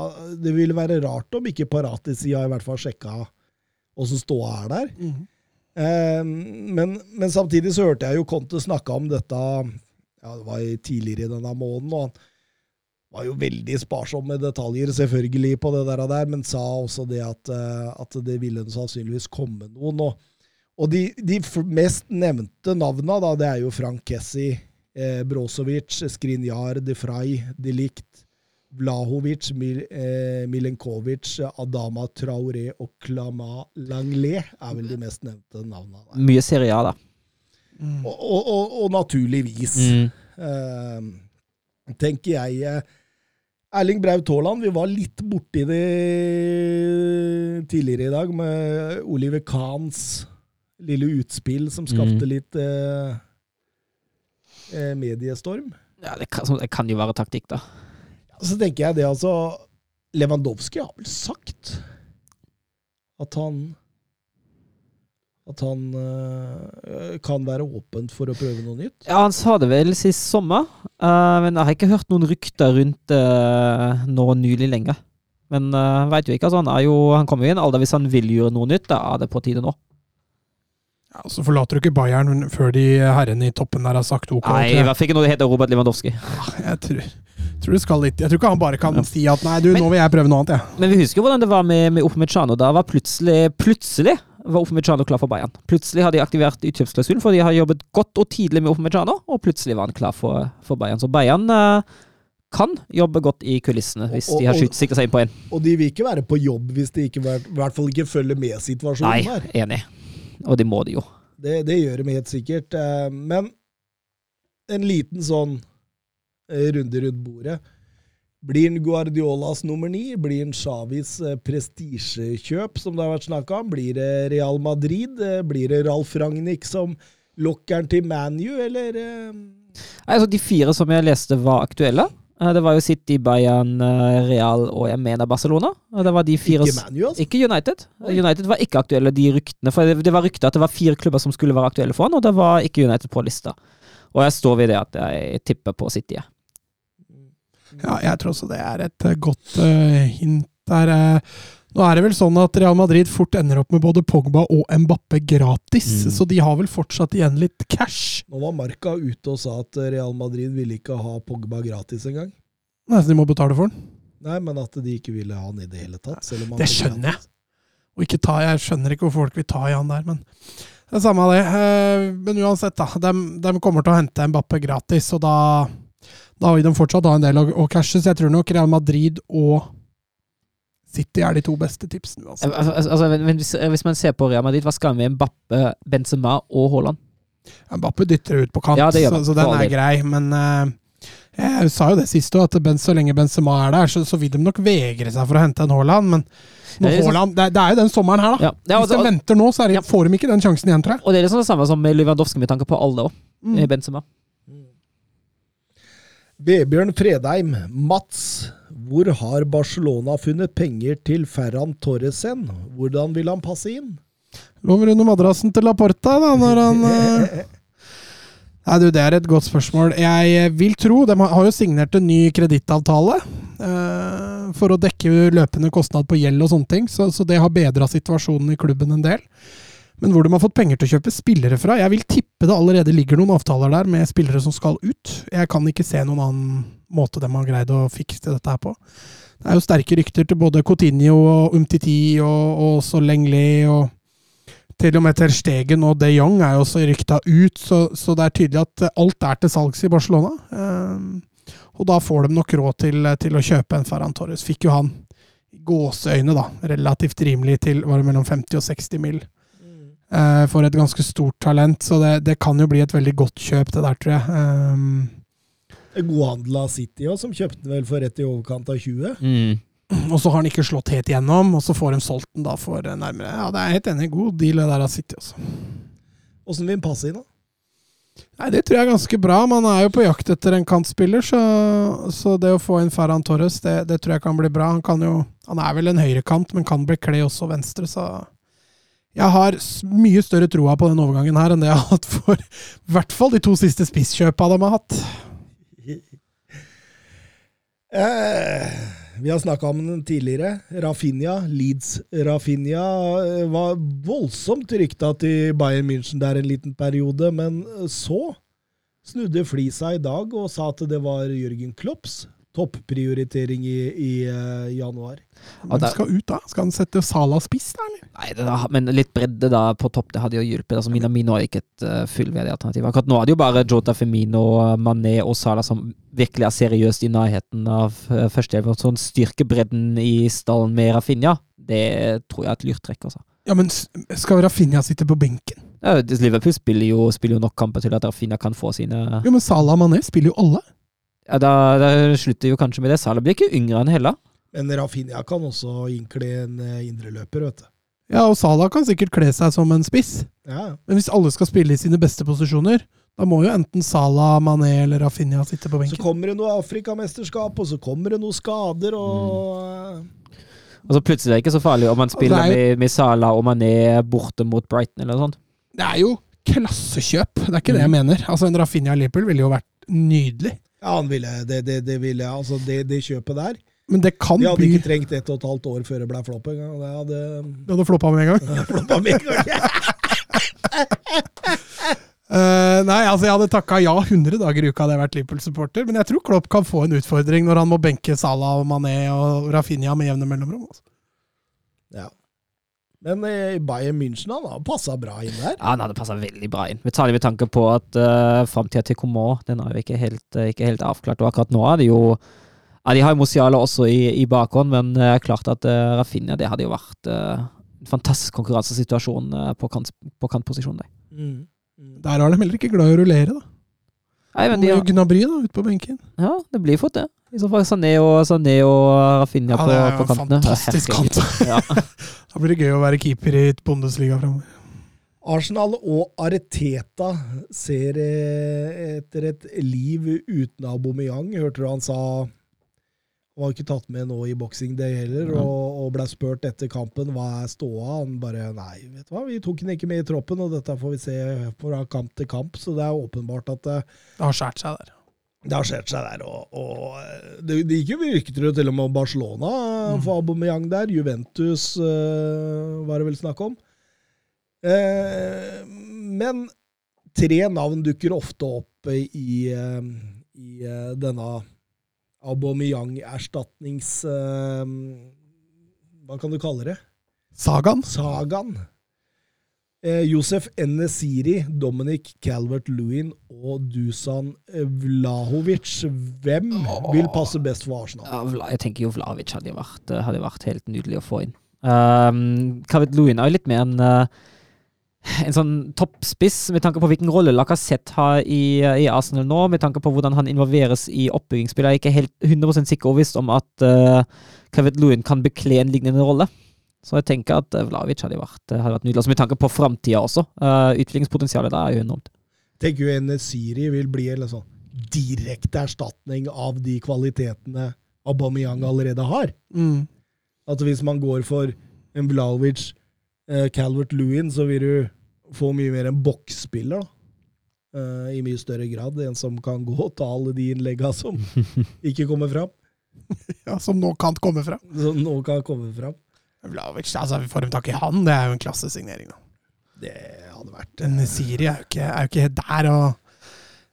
det ville være rart om ikke Paratisi har i hvert fall sjekka åssen ståa er der. Mm. Eh, men, men samtidig så hørte jeg jo Conte snakke om dette ja, det var i- tidligere i denne måneden, og han var jo veldig sparsom med detaljer, selvfølgelig, på det der, og der men sa også det at, eh, at det ville sannsynligvis komme noen. Og, Og de, de mest nevnte navna, da, det er jo Frank Kessi, eh, Brozovic, Skrinjar, De Frey, De Ligt, Vlahovic, Mil, eh, Milenkovic, Adama Traoré og Klama Langlais er vel de mest nevnte navnene. der. Mye Serie A, da. Og, og, og, og naturligvis Mm. eh, tenker jeg eh, Erling Braut Haaland, vi var litt borti det tidligere i dag med Oliver Kahns lille utspill som skapte Mm. litt eh, eh, mediestorm. Ja, det, kan, det kan jo være taktikk, da. Så tenker jeg det altså Lewandowski har vel sagt at han at han eh, kan være åpent for å prøve noe nytt. Ja, han sa det vel sist sommer, uh, men jeg har ikke hørt noen rykter rundt det nå nylig lenger. Men uh, veit jo ikke. Altså, han, er jo, han kommer jo i en alder hvis han vil gjøre noe nytt. Da er det på tide nå. Ja, så forlater du ikke Bayern før de herrene i toppen der har sagt ok. Nei, i jeg. hvert fall ikke når det heter Robert Lewandowski. jeg tror, tror det skal litt Jeg tror ikke han bare kan Ja. si at nei, du, Men- nå vil jeg prøve noe annet, jeg. Men vi husker hvordan det var med, med Opmechano. Da var plutselig Plutselig var Opmechano klar for Bayern. Plutselig har de aktivert utkjøpsklausulen, for de har jobbet godt og tidlig med Opmechano, og plutselig var han klar for, for Bayern. Så Bayern uh, kan jobbe godt i kulissene hvis Og- de har sikra seg inn på en. Og de vil ikke være på jobb hvis de ikke, i hvert fall ikke følger med situasjonen Nei, her. enig. Og det må de jo. Det, det gjør de helt sikkert. eh, Men en liten sånn eh, runde rundt bordet. Blir han Guardiolas nummer ni? Blir han Xavis eh, prestisjekjøp, som det har vært snakka om? Blir det Real Madrid? Eh, Blir det Ralf Ragnhild som lokker han til ManU, eller Altså, de fire som jeg leste var aktuelle. Det var jo City, Bayern, Real og jeg mener Barcelona. Det var de fire Ikke ManU, altså? Ikke United. United var ikke aktuelle, de ryktene. For det, det var rykter at det var fire klubber som skulle være aktuelle for han, og det var ikke United på lista. Og jeg står ved det at jeg tipper på City. Ja, jeg tror også det er et eh, godt uh, hint der. Uh, nå er det vel sånn at Real Madrid fort ender opp med både Pogba og Mbappe gratis, Mm. så de har vel fortsatt igjen litt cash. Nå var Marca ute og sa at Real Madrid ville ikke ha Pogba gratis engang. Nei, så de må betale for den. Nei, men at de ikke ville ha han i det hele tatt. Det skjønner jeg. Og ikke ta, Jeg skjønner ikke hvorfor folk vil ta i han der, men det er samme av det. Men uansett, da. De, de kommer til å hente Mbappe gratis, og da, da vil de fortsatt ha en del å, å cashe. Så jeg tror nok Real Madrid og City er de to beste tipsene Altså. Al- al- Altså, men men hvis, hvis man ser på Real Madrid, hva skal vi med Mbappe, Benzema og Haaland? Mbappe dytter ut på kant, Ja, det så, så den er grei. Men uh, jeg sa jo det sist òg, at ben, så lenge Benzema er der, så, så vil de nok vegre seg for å hente en Haaland. Men Det er Haaland, det, er- det er jo den sommeren her, da. Ja, ja, Hvis de og, og, venter nå, så det, Ja. får de ikke den sjansen igjen, tror jeg. og det er liksom det samme som med Lewandowski med tanke på alle òg. Mm. Benzema. Vebjørn Fredheim, Mats. Hvor har Barcelona funnet penger til Ferran Torresen? Hvordan vil han passe inn? Lover under madrassen til Laporta, da, når han eh, Nei, du, det er et godt spørsmål. Jeg vil tro De har har jo signert en ny kredittavtale eh, for å dekke løpende kostnad på gjeld og sånne ting, så, så det har bedra situasjonen i klubben en del. Men hvor de har fått penger til å kjøpe spillere fra Jeg vil tippe det allerede ligger noen avtaler der med spillere som skal ut. Jeg kan ikke se noen annen måte de har greid å fikse dette her på. Det er jo sterke rykter til både Coutinho og Umtiti og, og også Lengli og til og med Ter Stegen og de Jong er jo også rykta ut, så, så det er tydelig at alt er til salgs i Barcelona. Um, og da får de nok råd til, til å kjøpe en Ferran Torres. Fikk jo han gåseøyne, da, relativt rimelig til var det mellom 50 og 60 mill. Eh, for et ganske stort talent, så det, det kan jo bli et veldig godt kjøp, det der, tror jeg. Um, Godhandla av City òg, som kjøpte den vel for rett i overkant av 20. Mm. og så har han ikke slått helt gjennom, og så får de solgt den da for eh, nærmere Ja, det er helt enig. God deal det der av City, også. Åssen vil han passe inn, da? Nei, Det tror jeg er ganske bra. Man er jo på jakt etter en kantspiller, så, så det å få inn Ferran Torres, det, det tror jeg kan bli bra. Han kan jo Han er vel en høyrekant, men kan bli kle også venstre, så jeg har mye større troa på den overgangen her enn det jeg har hatt for i hvert fall de to siste spisskjøpa de har hatt. Eh, vi har snakka om den tidligere. Rafinha, Leeds Rafinha, eh, var voldsomt rykta til Bayern München der en liten periode, men så snudde flisa i dag og sa at det var Jørgen Klopps topprioritering i, i uh, januar. Hvem der- skal ut da? Skal han sette Sala spiss, da? eller? Nei, det da, men litt bredde da på topp, det hadde jo hjulpet. Altså, Minamino er ikke et uh, fullverdig alternativ. Akkurat nå er det jo bare Jota Femino, Mané og Sala som virkelig er seriøst i nærheten av uh, førsteelver. Sånn styrkebredden i stallen med Rafinha, det tror jeg er et lurt trekk, altså. Ja, men skal Rafinha sitte på benken? Ja, Liverpool spiller jo, spiller jo nok kamper til at Rafinha kan få sine Jo, men Salah og Mané spiller jo alle. Ja, da, da slutter jo kanskje med det. Salah blir ikke yngre enn Hella. Men Rafinha kan også innkle en eh, indreløper, vet du. Ja, og Salah kan sikkert kle seg som en spiss. Ja, Men hvis alle skal spille i sine beste posisjoner, da må jo enten Salah, Mané eller Rafinha sitte på benken. Så kommer det noe Afrikamesterskap, og så kommer det noen skader, og Og så plutselig er det ikke så farlig om man spiller det er med, med Salah og Mané borte mot Brighton eller noe sånt. Det er jo klassekjøp, det er ikke det Mm. jeg mener. Altså En Rafinha Liverpool ville jo vært nydelig. Ja, han ville det, det, det ville Altså, det, det kjøpet der Men det kan De hadde bli ikke trengt ett og et halvt år før det ble flopp engang. Det hadde Det hadde floppa med en gang. floppa med en gang. uh, nei, altså jeg hadde takka ja 100 dager i uka hadde jeg vært Liverpool-supporter, men jeg tror Klopp kan få en utfordring når han må benke Salah og Mané og Rafinha med jevne mellomrom. Altså. Men eh, Bayern München han har passa bra inn der. Ja, Han hadde passa veldig bra inn. Vi tar det med tanke på at uh, framtida til Coman den er jo ikke helt, eh, ikke helt avklart. Og akkurat nå er det jo ja, De har jo Mosiala også i, i bakhånd, men det er klart at uh, Rafinha det hadde jo vært uh, en fantastisk konkurransesituasjon uh, på, kant, på kantposisjonen. Der. Mm. Der er de heller ikke glad i å rullere, da. Nei, men de, Og Gnabry da, ute på benken. ja, det blir fort det. I så fall Sané og, Sané og Rafinha Ja, på, er på en kantene. fantastisk kant. Ja. Da blir det gøy å være keeper i Bundesliga framover. Arsenal og Areteta ser eh, etter et liv uten Aubameyang. Hørte du han sa Han var ikke tatt med nå i Boxing Day heller, og, og ble spurt etter kampen hva er ståa. Han bare Nei, vet du hva, vi tok den ikke med i troppen, og dette får vi se fra kamp til kamp. Så det er åpenbart at eh, Det har skåret seg der. Det har skjedd seg der. Og, og det, det gikk jo virket jo til og med Barcelona mm. for Aubameyang der. Juventus uh, var det vel snakk om. Uh, men tre navn dukker ofte opp i, uh, i denne Aubameyang-erstatnings... hva kan du kalle det? Sagaen. Sagaen. Eh, Josef Enesiri, Dominic Calvert-Lewin og Dusan Vlahovic. Hvem vil passe best for Arsenal? Jeg tenker jo Vlahovic hadde vært, eh, hadde vært helt nydelig å få inn. Um, Calvert-Lewin er jo litt mer en, eh, en sånn toppspiss, med tanke på hvilken rolle Lacassette har i, eh, i Arsenal nå, med tanke på hvordan han involveres i oppbyggingsspillet. Jeg er ikke helt 100% sikker og visst om at uh, Calvert-Lewin kan bekle en lignende rolle. Så jeg tenker at Vlavic hadde vært, eh, hadde vært nydelig. Altså med tanke på framtida også. Uh, utviklingspotensialet der er jo enormt. Tenker jo Enesiri vil bli en sånn direkte erstatning av de kvalitetene Aubameyang allerede har. Mm. At hvis man går for en Vlaovic, eh, Calvert Lewin, så vil du få mye mer en boksspiller, da. Eh, I mye større grad. En som kan gå og ta alle de innlegga som ikke kommer fram. Ja, som nå kan komme fram. Som nå kan komme fram. Vlavic, altså Vi Får dem tak i han, det er jo en klassesignering. da. Det hadde vært En Siri er jo ikke, er jo ikke der, og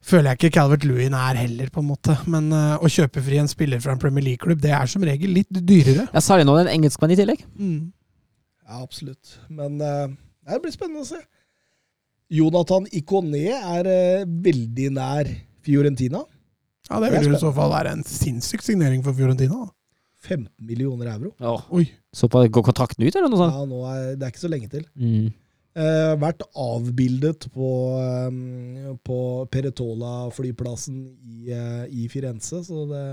føler jeg ikke Calvert Lewin er heller, på en måte. Men uh, å kjøpe fri en spiller fra en Premier League-klubb, det er som regel litt dyrere. Jeg sa det nå, en engelskmann i tillegg. Mm. Ja, absolutt. Men uh, det blir spennende å se. Jonathan Ikoné er uh, veldig nær Fiorentina. Ja, det Det vil jo i så fall være en sinnssyk signering for Fiorentina. da. 15 millioner euro. Oi. Så på, går kontrakten ut, eller noe sånt? Ja, nå er, det er ikke så lenge til. Mm. Eh, vært avbildet på, eh, på Peretola-flyplassen i, eh, i Firenze, så det,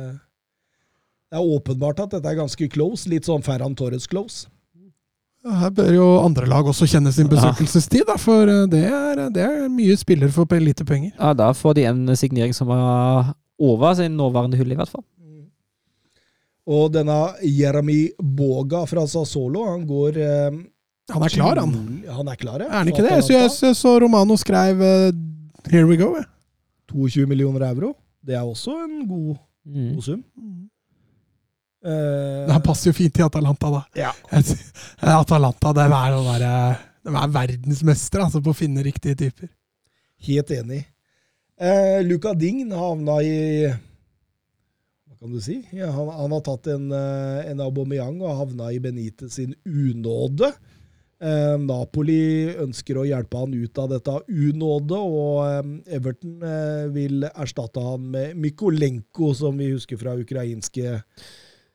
det er åpenbart at dette er ganske close. Litt sånn Ferran Torres-close. Ja, Her bør jo andre lag også kjenne sin besøkelsestid, da, for eh, det er, det er mye spiller for pe- lite penger. Ja, da får de en signering som er over sin nåværende hull, i hvert fall. Og denne Jeremy Boga fra Sassolo, han går eh, Han er klar, han. Han er klar, ja. Er han ikke det? Jeg så, jeg så- Romano skrev eh, 'Here we go'. Ja. 22 millioner euro. Det er også en god, Mm. god sum. Eh, Det her passer jo fint til Atalanta, da. Ja. Atalanta det er, der, de er verdensmestere altså, på å finne riktige typer. Helt enig. Uh, Luca Dign havna i kan du si. Ja, han, han har tatt en, eh, en Aubameyang og havna i Benitez sin unåde. Eh, Napoli ønsker å hjelpe han ut av dette unåde, og eh, Everton eh, vil erstatte han med Mykolenko, som vi husker fra ukrainske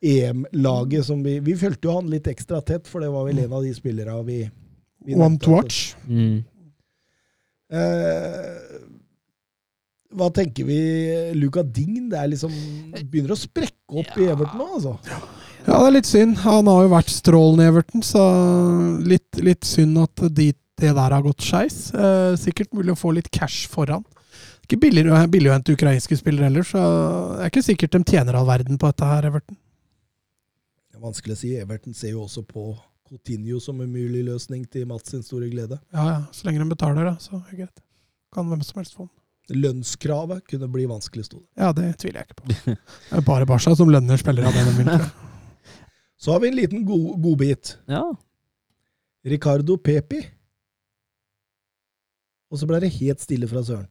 EM-laget. som Vi, vi fulgte jo han litt ekstra tett, for det var vel en av de spillerne vi, vi One to watch. Mm. Eh, hva tenker vi? Luca Dign det er liksom, begynner å sprekke opp i Everton nå, altså. Ja, det er litt synd. Han har jo vært strålende i Everton, så litt, litt synd at de, det der har gått skeis. Eh, sikkert mulig å få litt cash foran. Ikke billig, å- billig å hente ukrainske spillere heller, så det er ikke sikkert de tjener all verden på dette her, Everton. Det er vanskelig å si. Everton ser jo også på Coutinho som en mulig løsning til Mats sin store glede. Ja, ja, så lenge de betaler, da, så er det greit. Kan hvem som helst få den. Lønnskravet kunne bli vanskelig, sto det. Ja, det tviler jeg ikke på. Det er bare Barca som lønner spillere av det de vil. tror jeg. Så har vi en liten god, godbit. Ja. Ricardo Pepi. Og så ble det helt stille fra Søren.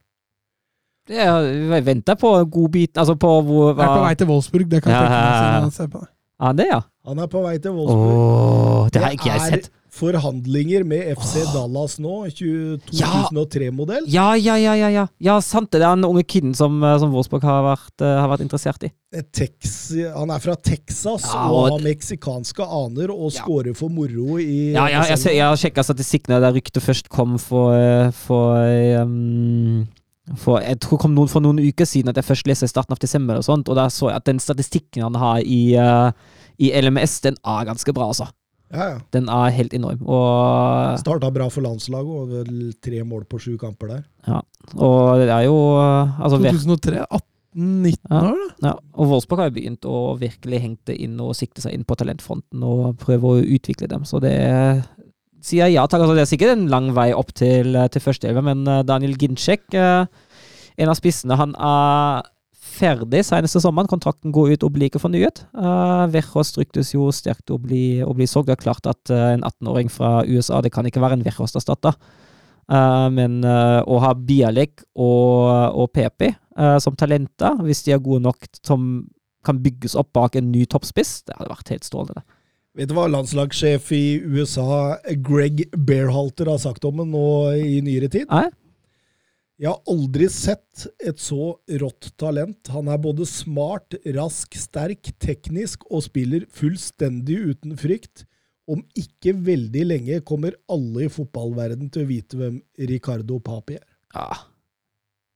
Det er, jeg venter på godbiten Altså på hvor Jeg er på vei til Wolfsburg, det kan jeg Ja, tenke meg. ja, ja. Ja, det, ja. Han er på vei til Wolfsburg. Åh, det har ikke jeg sett. Forhandlinger med FC Dallas nå, 2003-modell. Ja, ja, ja, ja, ja. Ja, sant det. Det er den unge kiden som, eh, som Wolfsburg har vært, eh, har vært interessert i. Tex, han er fra Texas Ja, og og- har meksikanske aner og Ja. scorer for moro i Ja, ja jeg, jeg har sjekka statistikkene der ryktet først kom for, eh, for, um, for Jeg tror det kom noen for noen uker siden at jeg først leste i starten av desember, og sånt, og da så jeg at den statistikken han har i, uh, i LMS, den er ganske bra, altså. Ja, ja. Den er helt enorm. Og, Starta bra for landslaget, og tre mål på sju kamper der. Ja, og det er jo altså, 2003? 18-19 Ja. år, da? Ja, og Wolfsburg har jo begynt å virkelig hengte inn og sikte seg inn på talentfronten og prøve å utvikle dem, så det sier jeg ja takk. Altså, det er sikkert en lang vei opp til, til førsteelva, men eh, Daniel Ginczek, eh, en av spissene, han er ferdig seneste sommeren. Kontrakten går ut og blir ikke fornyet. Uh, Verhos ryktes jo sterkt å bli, å bli solgt. Det er klart at uh, en 18-åring fra USA, det kan ikke være en Verhos-erstatter. Uh, men uh, å ha Bialek og, og PP som talenter, hvis de er gode nok som kan bygges opp bak en ny toppspiss, det hadde vært helt strålende. Vet du hva landslagssjef i USA, Greg Bearhalter, har sagt om det nå i nyere tid? Nei? Jeg har aldri sett et så rått talent. Han er både smart, rask, sterk, teknisk og spiller fullstendig uten frykt. Om ikke veldig lenge kommer alle i fotballverden til å vite hvem Ricardo Papi er. Ja.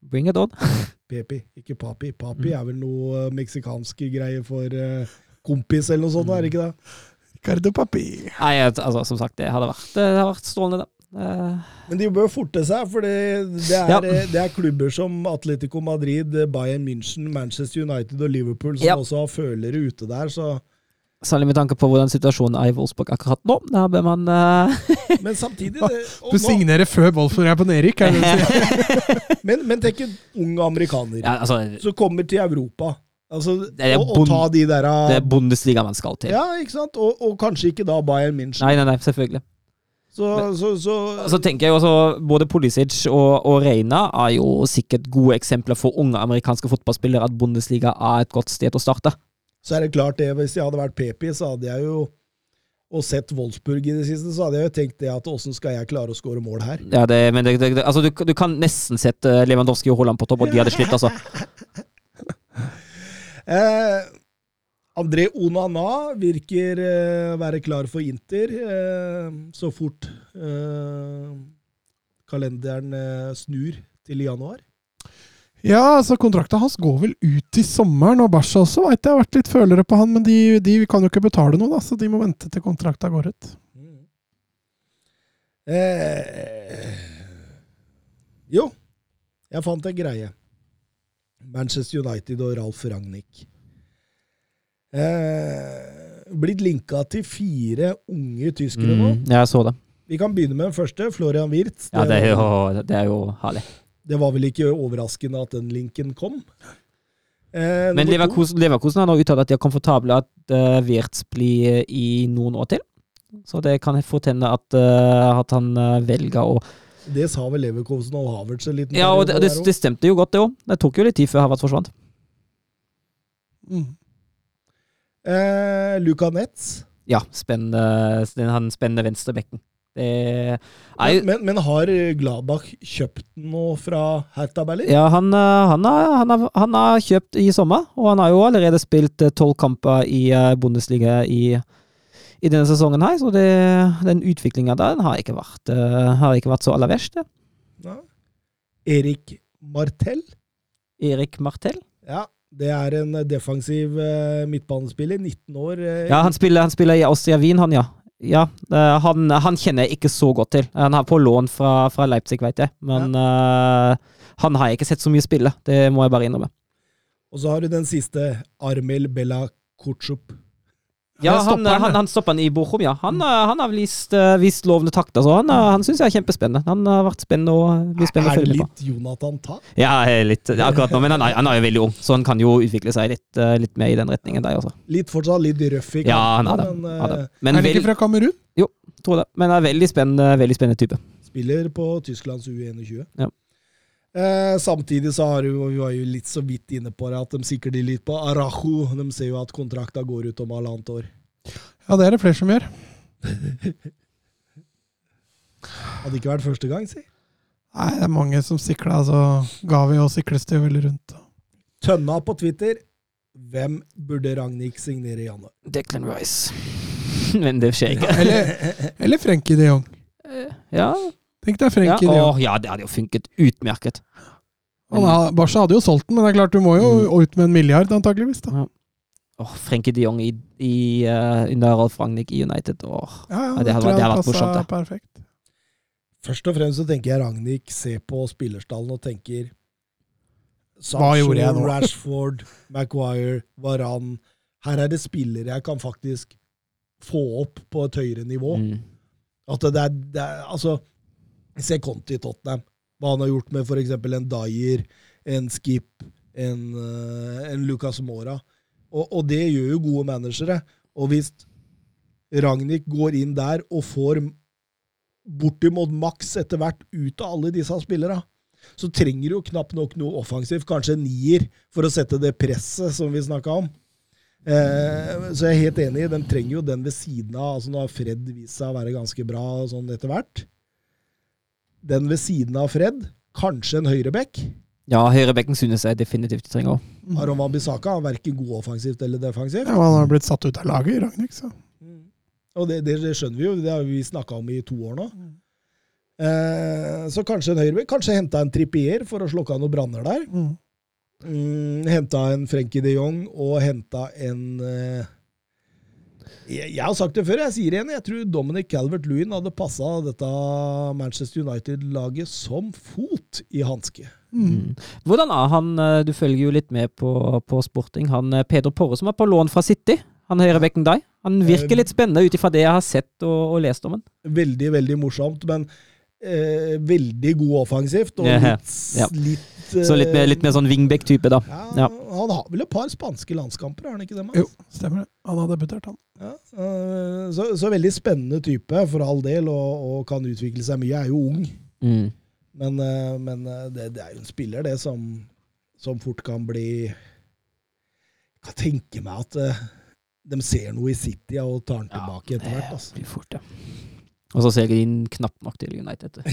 Bring it on. Pepi, ikke Papi. Papi er vel noe eh, meksikanske greier for uh, kompis eller noe sånt, er det ikke det? Ricardo Papi. Nei, altså, som sagt, det hadde vært, det hadde vært strålende, det. Eh, Men de bør forte seg, for det, det, er, Ja. eh, det er klubber som Atletico Madrid, eh, Bayern München, Manchester United og Liverpool som Ja. også har følere ute der, så Særlig med tanke på hvordan situasjonen er i Wolfsburg akkurat nå. Da bør man uh... Men samtidig det, Du signerer før Wolfsburg er på nedrykk, er det du sier? men, men tenk en ung amerikaner ja, altså, som kommer til Europa. Altså, Det er og, ta de der Det er Bundesliga man skal til. Ja, ikke sant? Og, og kanskje ikke da Bayern München. Nei, nei, nei, selvfølgelig. Så, så, så Så tenker jeg også Både Pulisic og, og Reina er jo sikkert gode eksempler for unge amerikanske fotballspillere at Bundesliga er et godt sted å starte. Så er det klart det, hvis jeg hadde vært Pepi, så hadde jeg jo og sett Wolfsburg i det siste, så hadde jeg jo tenkt det at åssen skal jeg klare å skåre mål her? Ja, det, men det, det, altså, du, du kan nesten sette Lewandowski og Haaland på topp, og de hadde slitt, altså. Eh, André Onana virker eh, være klar for Inter eh, så fort eh, kalenderen eh, snur til januar. Ja, altså kontrakta hans går vel ut i sommeren, og Barca også veit jeg har vært litt følere på han, men de, de kan jo ikke betale noe, da, så de må vente til kontrakta går ut. Eh, jo, jeg fant en greie. Manchester United og Ralf Ragnhild. Eh, blitt linka til fire unge tyskere nå. Mm, jeg så det. Vi kan begynne med den første, Florian Wirtz. Ja, det er jo, det er jo herlig. Det var vel ikke overraskende at den linken kom. Eh, Men Leverkusen, Leverkusen har nå uttalt at de er komfortable at uh, Wirtz blir i noen år til. Så det kan fort hende at, uh, at han uh, velger å Det sa vel Leverkusen og Havertz en liten Ja, og det, det, det stemte jo godt, det òg. Det tok jo litt tid før Havertz forsvant. Mm. Eh, Luka Netz. Ja, spennende, han spennende venstrebekken. Er Men, men, men har Gladbach kjøpt noe fra Hertha Berlin? Ja, han, eh, han, har, han, har, han har kjøpt i sommer, og han har jo allerede spilt eh, tolv kamper i eh, Bundesliga i, i denne sesongen her, så det, den utviklinga der den har ikke vært, har ikke vært så aller verst. Ja. Erik Martell. Erik Martell. Ja, det er en defensiv eh, midtbanespiller. 19 år. eh, Ja, han spiller, han spiller i Austria Wien, han, ja. Ja, eh, han, han kjenner jeg ikke så godt til. Han er på lån fra, fra Leipzig, vet jeg. Men eh, han har jeg ikke sett så mye spille. Det må jeg bare innrømme. Og så har du den siste, Armel Bella Kutsup. Ja, han, han, han, stopper han i Bochum, ja. Han, eh, han har vist, eh, vist lovende takter, så han, eh, han syns jeg er kjempespennende. Han har vært spennende og blir spennende å Er det følge med på. litt Jonathan Ta? Ja, litt akkurat nå, men han er, han er jo veldig ung, så han kan jo utvikle seg litt, litt mer i den retningen der også. Litt fortsatt litt røff i Ja, han er det. men Han er det. Men er han ikke fra Kamerun? Jo, tror det. Men er veldig spennende, veldig spennende type. spiller på Tysklands U21. Ja. Eh, samtidig så har jo, vi var jo litt så vidt inne på det, at de sikrer de litt på Arajo. De ser jo at kontrakta går ut om halvannet år. Ja, det er det flere som gjør. Hadde ikke vært første gang, si. Nei, det er mange som sikla, så Gavi og sikles det jo veldig rundt. Tønna på Twitter. Hvem burde Ragnhild signere i januar? Declan Rice. men det skjer ikke. Eller, eller Frenkie de Jong. Ja, Tenk deg ja. Frenkie Jong. Ja, det hadde jo funket utmerket. Han har- Barca hadde jo solgt den, men det er klart du må jo ut med en milliard, antakeligvis. da. Åh, Frenkie de Jong i, i, uh, under Rolf Ragnhild i United. Oh. Ja, ja, Ja, det hadde vært- det jeg hadde vært morsomt, det. Perfekt. Først og fremst så tenker jeg Ragnhild ser på spillerstallen og tenker nå? Rashford, Maguire, Varan. Her er det spillere jeg kan faktisk få opp på et høyere nivå. Mm. At det er, det er Altså, se Conti i Tottenham. Hva han har gjort med f.eks. en Dyer, en Skip, en, eh, en Lucas Mora. Og, og det gjør jo gode managere. Og hvis Ragnhild går inn der og får bortimot maks etter hvert ut av alle disse spillerne, så trenger du jo knapt nok noe offensivt, kanskje en nier, for å sette det presset som vi snakka om. Eh, så jeg er helt enig, de trenger jo den ved siden av. altså Nå har Fred vist seg å være ganske bra sånn etter hvert. Den ved siden av Fred, kanskje en høyreback. Ja, høyrebekken synes jeg definitivt de trenger òg. Aron Wambisaka er verken god offensivt eller defensivt. Ja, Han har blitt satt ut av laget, i Ragnhild. Så. Og det, det, det skjønner vi jo, det har vi snakka om i to år nå. Eh, så kanskje en høyreback. Kanskje henta en trippier for å slokke av noen branner der. Mm. Mm, henta en Frenkie de Jong og henta en eh, jeg, jeg har sagt det før, jeg sier det igjen. Jeg tror Dominic Calvert-Lewin hadde passa dette Manchester United-laget som fot i hanske. Mm. Hvordan er han eh, Du følger jo litt med på, på sporting. Han eh, Peder Porre som er på lån fra City. Han høyrebekken deg. Han virker litt spennende ut ifra det jeg har sett og, og lest om han. Veldig, veldig morsomt, men eh, veldig god offensivt. Og litt, litt, Yeah. litt Så litt mer, litt mer sånn wingback-type, da. ja, Ja. Han har vel et par spanske landskamper, har han ikke det? Mats? Jo, stemmer det. Han har debutert, han. Ja, øh, så, så veldig spennende type, for all del, og, og kan utvikle seg mye. Er jo ung, Mm. men, øh, men øh, det, det er jo en spiller, det, som, som fort kan bli Jeg kan tenke meg at de ser noe i City og tar den tilbake etter hvert. Altså. blir fort, ja. Og så ser jeg inn knapt nok til United.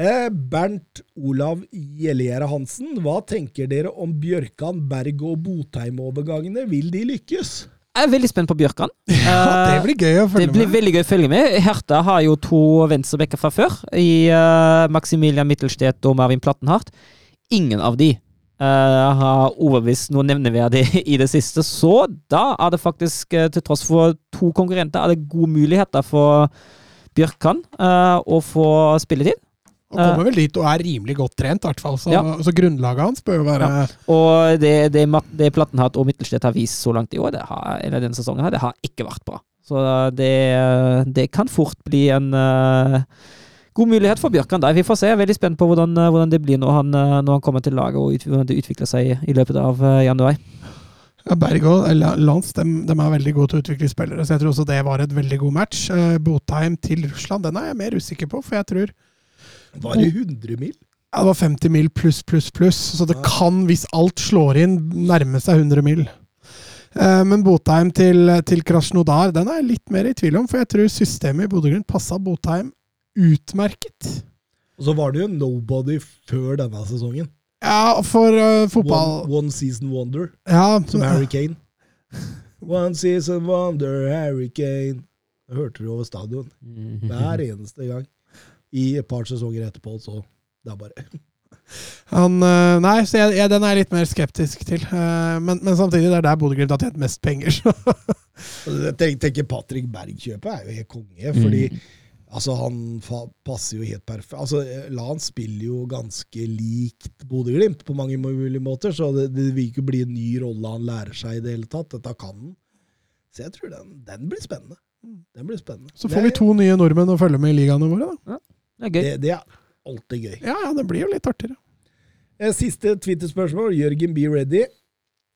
Eh, Bernt Olav Gjellegjerde Hansen, hva tenker dere om Bjørkan, Berg og Botheim-overgangene? Vil de lykkes? Jeg er veldig spent på Bjørkan. Ja, det blir gøy å Det følge blir med. veldig gøy å følge med. Hertha har jo to venstrebacker fra før, i uh, Maximilian Mittelstedt og Marvin Plattenhardt. Ingen av de eh, har overbevist noe nevneverdig i det siste, så da er det faktisk, eh, til tross for to konkurrenter, er det gode muligheter for Bjørkan eh, å få spilletid. Han kommer vel dit og er rimelig godt trent, i hvert fall. Så, Ja. så grunnlaget hans bør jo være Og det, det, det Plattenhardt og Mittelstedt har vist så langt i år, det har, eller denne sesongen, her, det har ikke vært bra. Så det, det kan fort bli en uh, god mulighet for Bjørkan der. Vi får se. Jeg er veldig spent på hvordan, eh, hvordan det blir når han, eh, når han kommer til laget og ut, hvordan det utvikler seg i, i løpet av eh, januar. Ja, Berg og eller Lans de, de er veldig gode til å utvikle spillere, så jeg tror også det var et veldig god match. Eh, Botheim til Russland, den er jeg mer usikker på, for jeg tror Var det 100 mil? ja, det var 50 mil pluss, pluss, pluss. Så det Ja. kan, hvis alt slår inn, nærme seg 100 mil. Eh, Men Botheim til, til Krasjnodar den er jeg litt mer i tvil om, for jeg tror systemet i Bodø-Glimt passa Botheim utmerket. Og så var det jo nobody før denne sesongen. Ja, for uh, fotball One, one season wonder, Ja, som Harry Kane. One season wonder, Harry Kane. Det hørte du over stadion hver eneste gang. I et par sesonger etterpå, så det er bare Han, eh, nei, så jeg, jeg, den er jeg litt mer skeptisk til. Eh, Men, men samtidig, det er der Bodø-Glimt har tjent mest penger. Jeg tenker, Patrick Berg-kjøpet er jo helt konge, fordi altså, han fa passer jo helt perfekt. Altså, Lan spiller jo ganske likt Bodø-Glimt på mange mulige måter, så det, det vil ikke bli en ny rolle han lærer seg i det hele tatt. Dette kan han. Så jeg tror den, den blir spennende. Den blir spennende. så får vi to nye nordmenn å følge med i ligaene våre, da. Det er gøy. Det, det er alltid gøy. Ja, ja, det blir jo litt artigere. Eh, Siste Twitter-spørsmål. Jørgen B. Ready.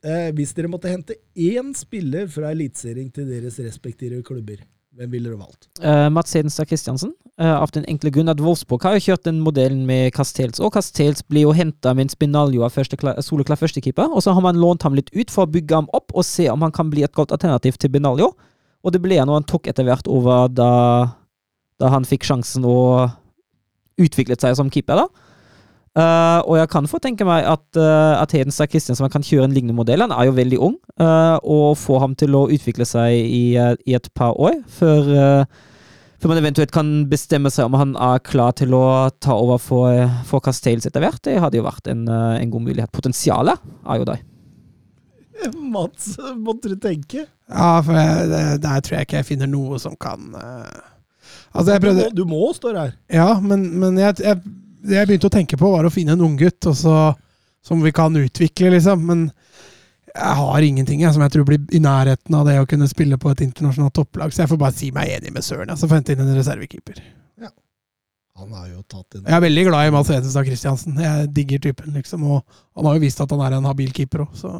Eh, hvis dere måtte hente én spiller fra Eliteserien til deres respektive klubber, hvem ville dere valgt? Eh, Mats Hedenstad Christiansen. eh, av den enkle grunn at Wolfsburg har jo kjørt den modellen med Castells, og Castells blir jo henta med en Spinaljo av soleklar førstekeeper, og så har man lånt ham litt ut for å bygge ham opp og se om han kan bli et godt alternativ til Benaljo. Og det ble han, og han tok etter hvert over da, da han fikk sjansen og utviklet seg som keeper, da. Uh, og jeg kan få tenke meg at, uh, at Hedenstad Kristiansen kan kjøre en lignende modell. Han er jo veldig ung, uh, og få ham til å utvikle seg i, i et par år før, før man eventuelt kan bestemme seg om han er klar til å ta over for, for Castells etter hvert. Det hadde jo vært en, en god mulighet. Potensialet er jo der. Mats, måtte du tenke? Ja, for jeg, det, der tror jeg ikke jeg finner noe som kan Altså, jeg Du prøvde må, du må stå her. Ja, men, men jeg, jeg, det jeg begynte å tenke på, var å finne en unggutt som vi kan utvikle, liksom. Men jeg har ingenting jeg, som jeg tror blir i nærheten av det å kunne spille på et internasjonalt topplag. Så jeg får bare si meg enig med Søren. Jeg, så får jeg hente inn en reservekeeper. Han har jo tatt inn. Jeg er veldig glad i Mads Hedenstad Christiansen. Jeg digger typen, liksom. Og han har jo vist at han er en habil keeper òg, så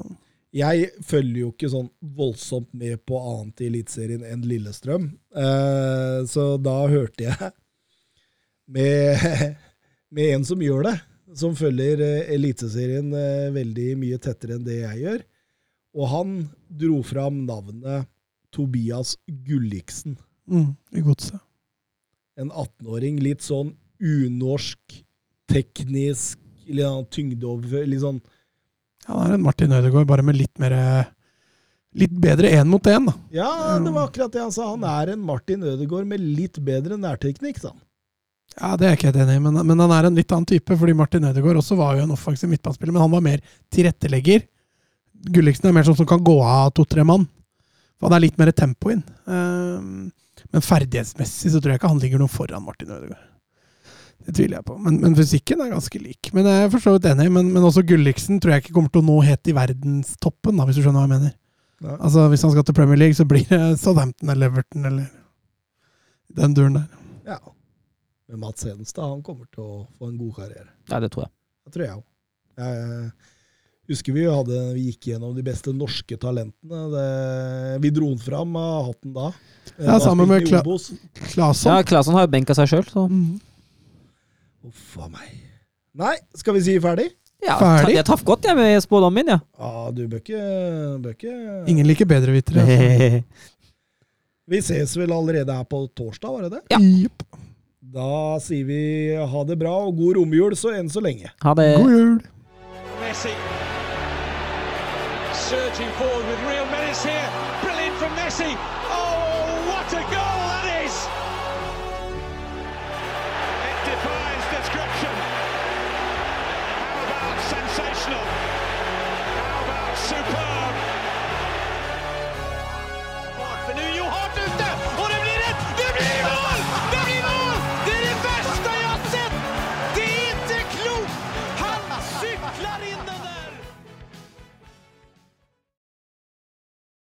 Jeg følger jo ikke sånn voldsomt med på annet i Eliteserien enn Lillestrøm. Eh, så da hørte jeg med, med en som gjør det, som følger eh, Eliteserien eh, veldig mye tettere enn det jeg gjør. Og han dro fram navnet Tobias Gulliksen. mm, i godset. En 18-åring. Litt sånn unorsk, teknisk, litt sånn tyngdeover Litt sånn Han er en Martin Ødegaard, bare med litt mer Litt bedre én mot én, da. Ja, det var akkurat det han sa. Han er en Martin Ødegaard med litt bedre nærteknikk, sa han. Ja, Det er jeg ikke helt enig i, men, men han er en litt annen type. fordi Martin Ødegaard også var jo en offensiv midtbanespiller, men han var mer tilrettelegger. Gulliksen er mer sånn som kan gå av to-tre mann. For han er litt mer tempo inn. Ehm, men ferdighetsmessig så tror jeg ikke han ligger noe foran Martin Ødegaard. Det tviler jeg på. Men, men fysikken er ganske lik. Men jeg er for så vidt enig. Men, men også Gulliksen tror jeg ikke kommer til å nå helt i verdenstoppen, da, hvis du skjønner hva jeg mener. Ja. Altså Hvis han skal til Premier League, så blir det Southampton eller Everton eller den duren der. Ja. Men Mats Hedenstad han kommer til å få en god karriere. Ja, det tror jeg. Det tror jeg òg. Jeg husker vi, hadde, vi gikk gjennom de beste norske talentene. Det, vi dro den fram av hatten da. Ja, Da sammen med Kla-. Ja, Claesson har jo benka seg sjøl, så Mhm. Uff a meg. Nei, skal vi si ferdig? ja, Ferdig? Jeg traff godt jeg med spådommen min, ja. Ja, du bør ikke, bør ikke Ingen liker bedrevitere. Altså. Vi ses vel allerede her på torsdag, var det det? Ja. Jepp. Da sier vi ha det bra og god romjul så enn så lenge. Ha det. God jul! Messi surging forward with real menace here. Brilliant from Messi.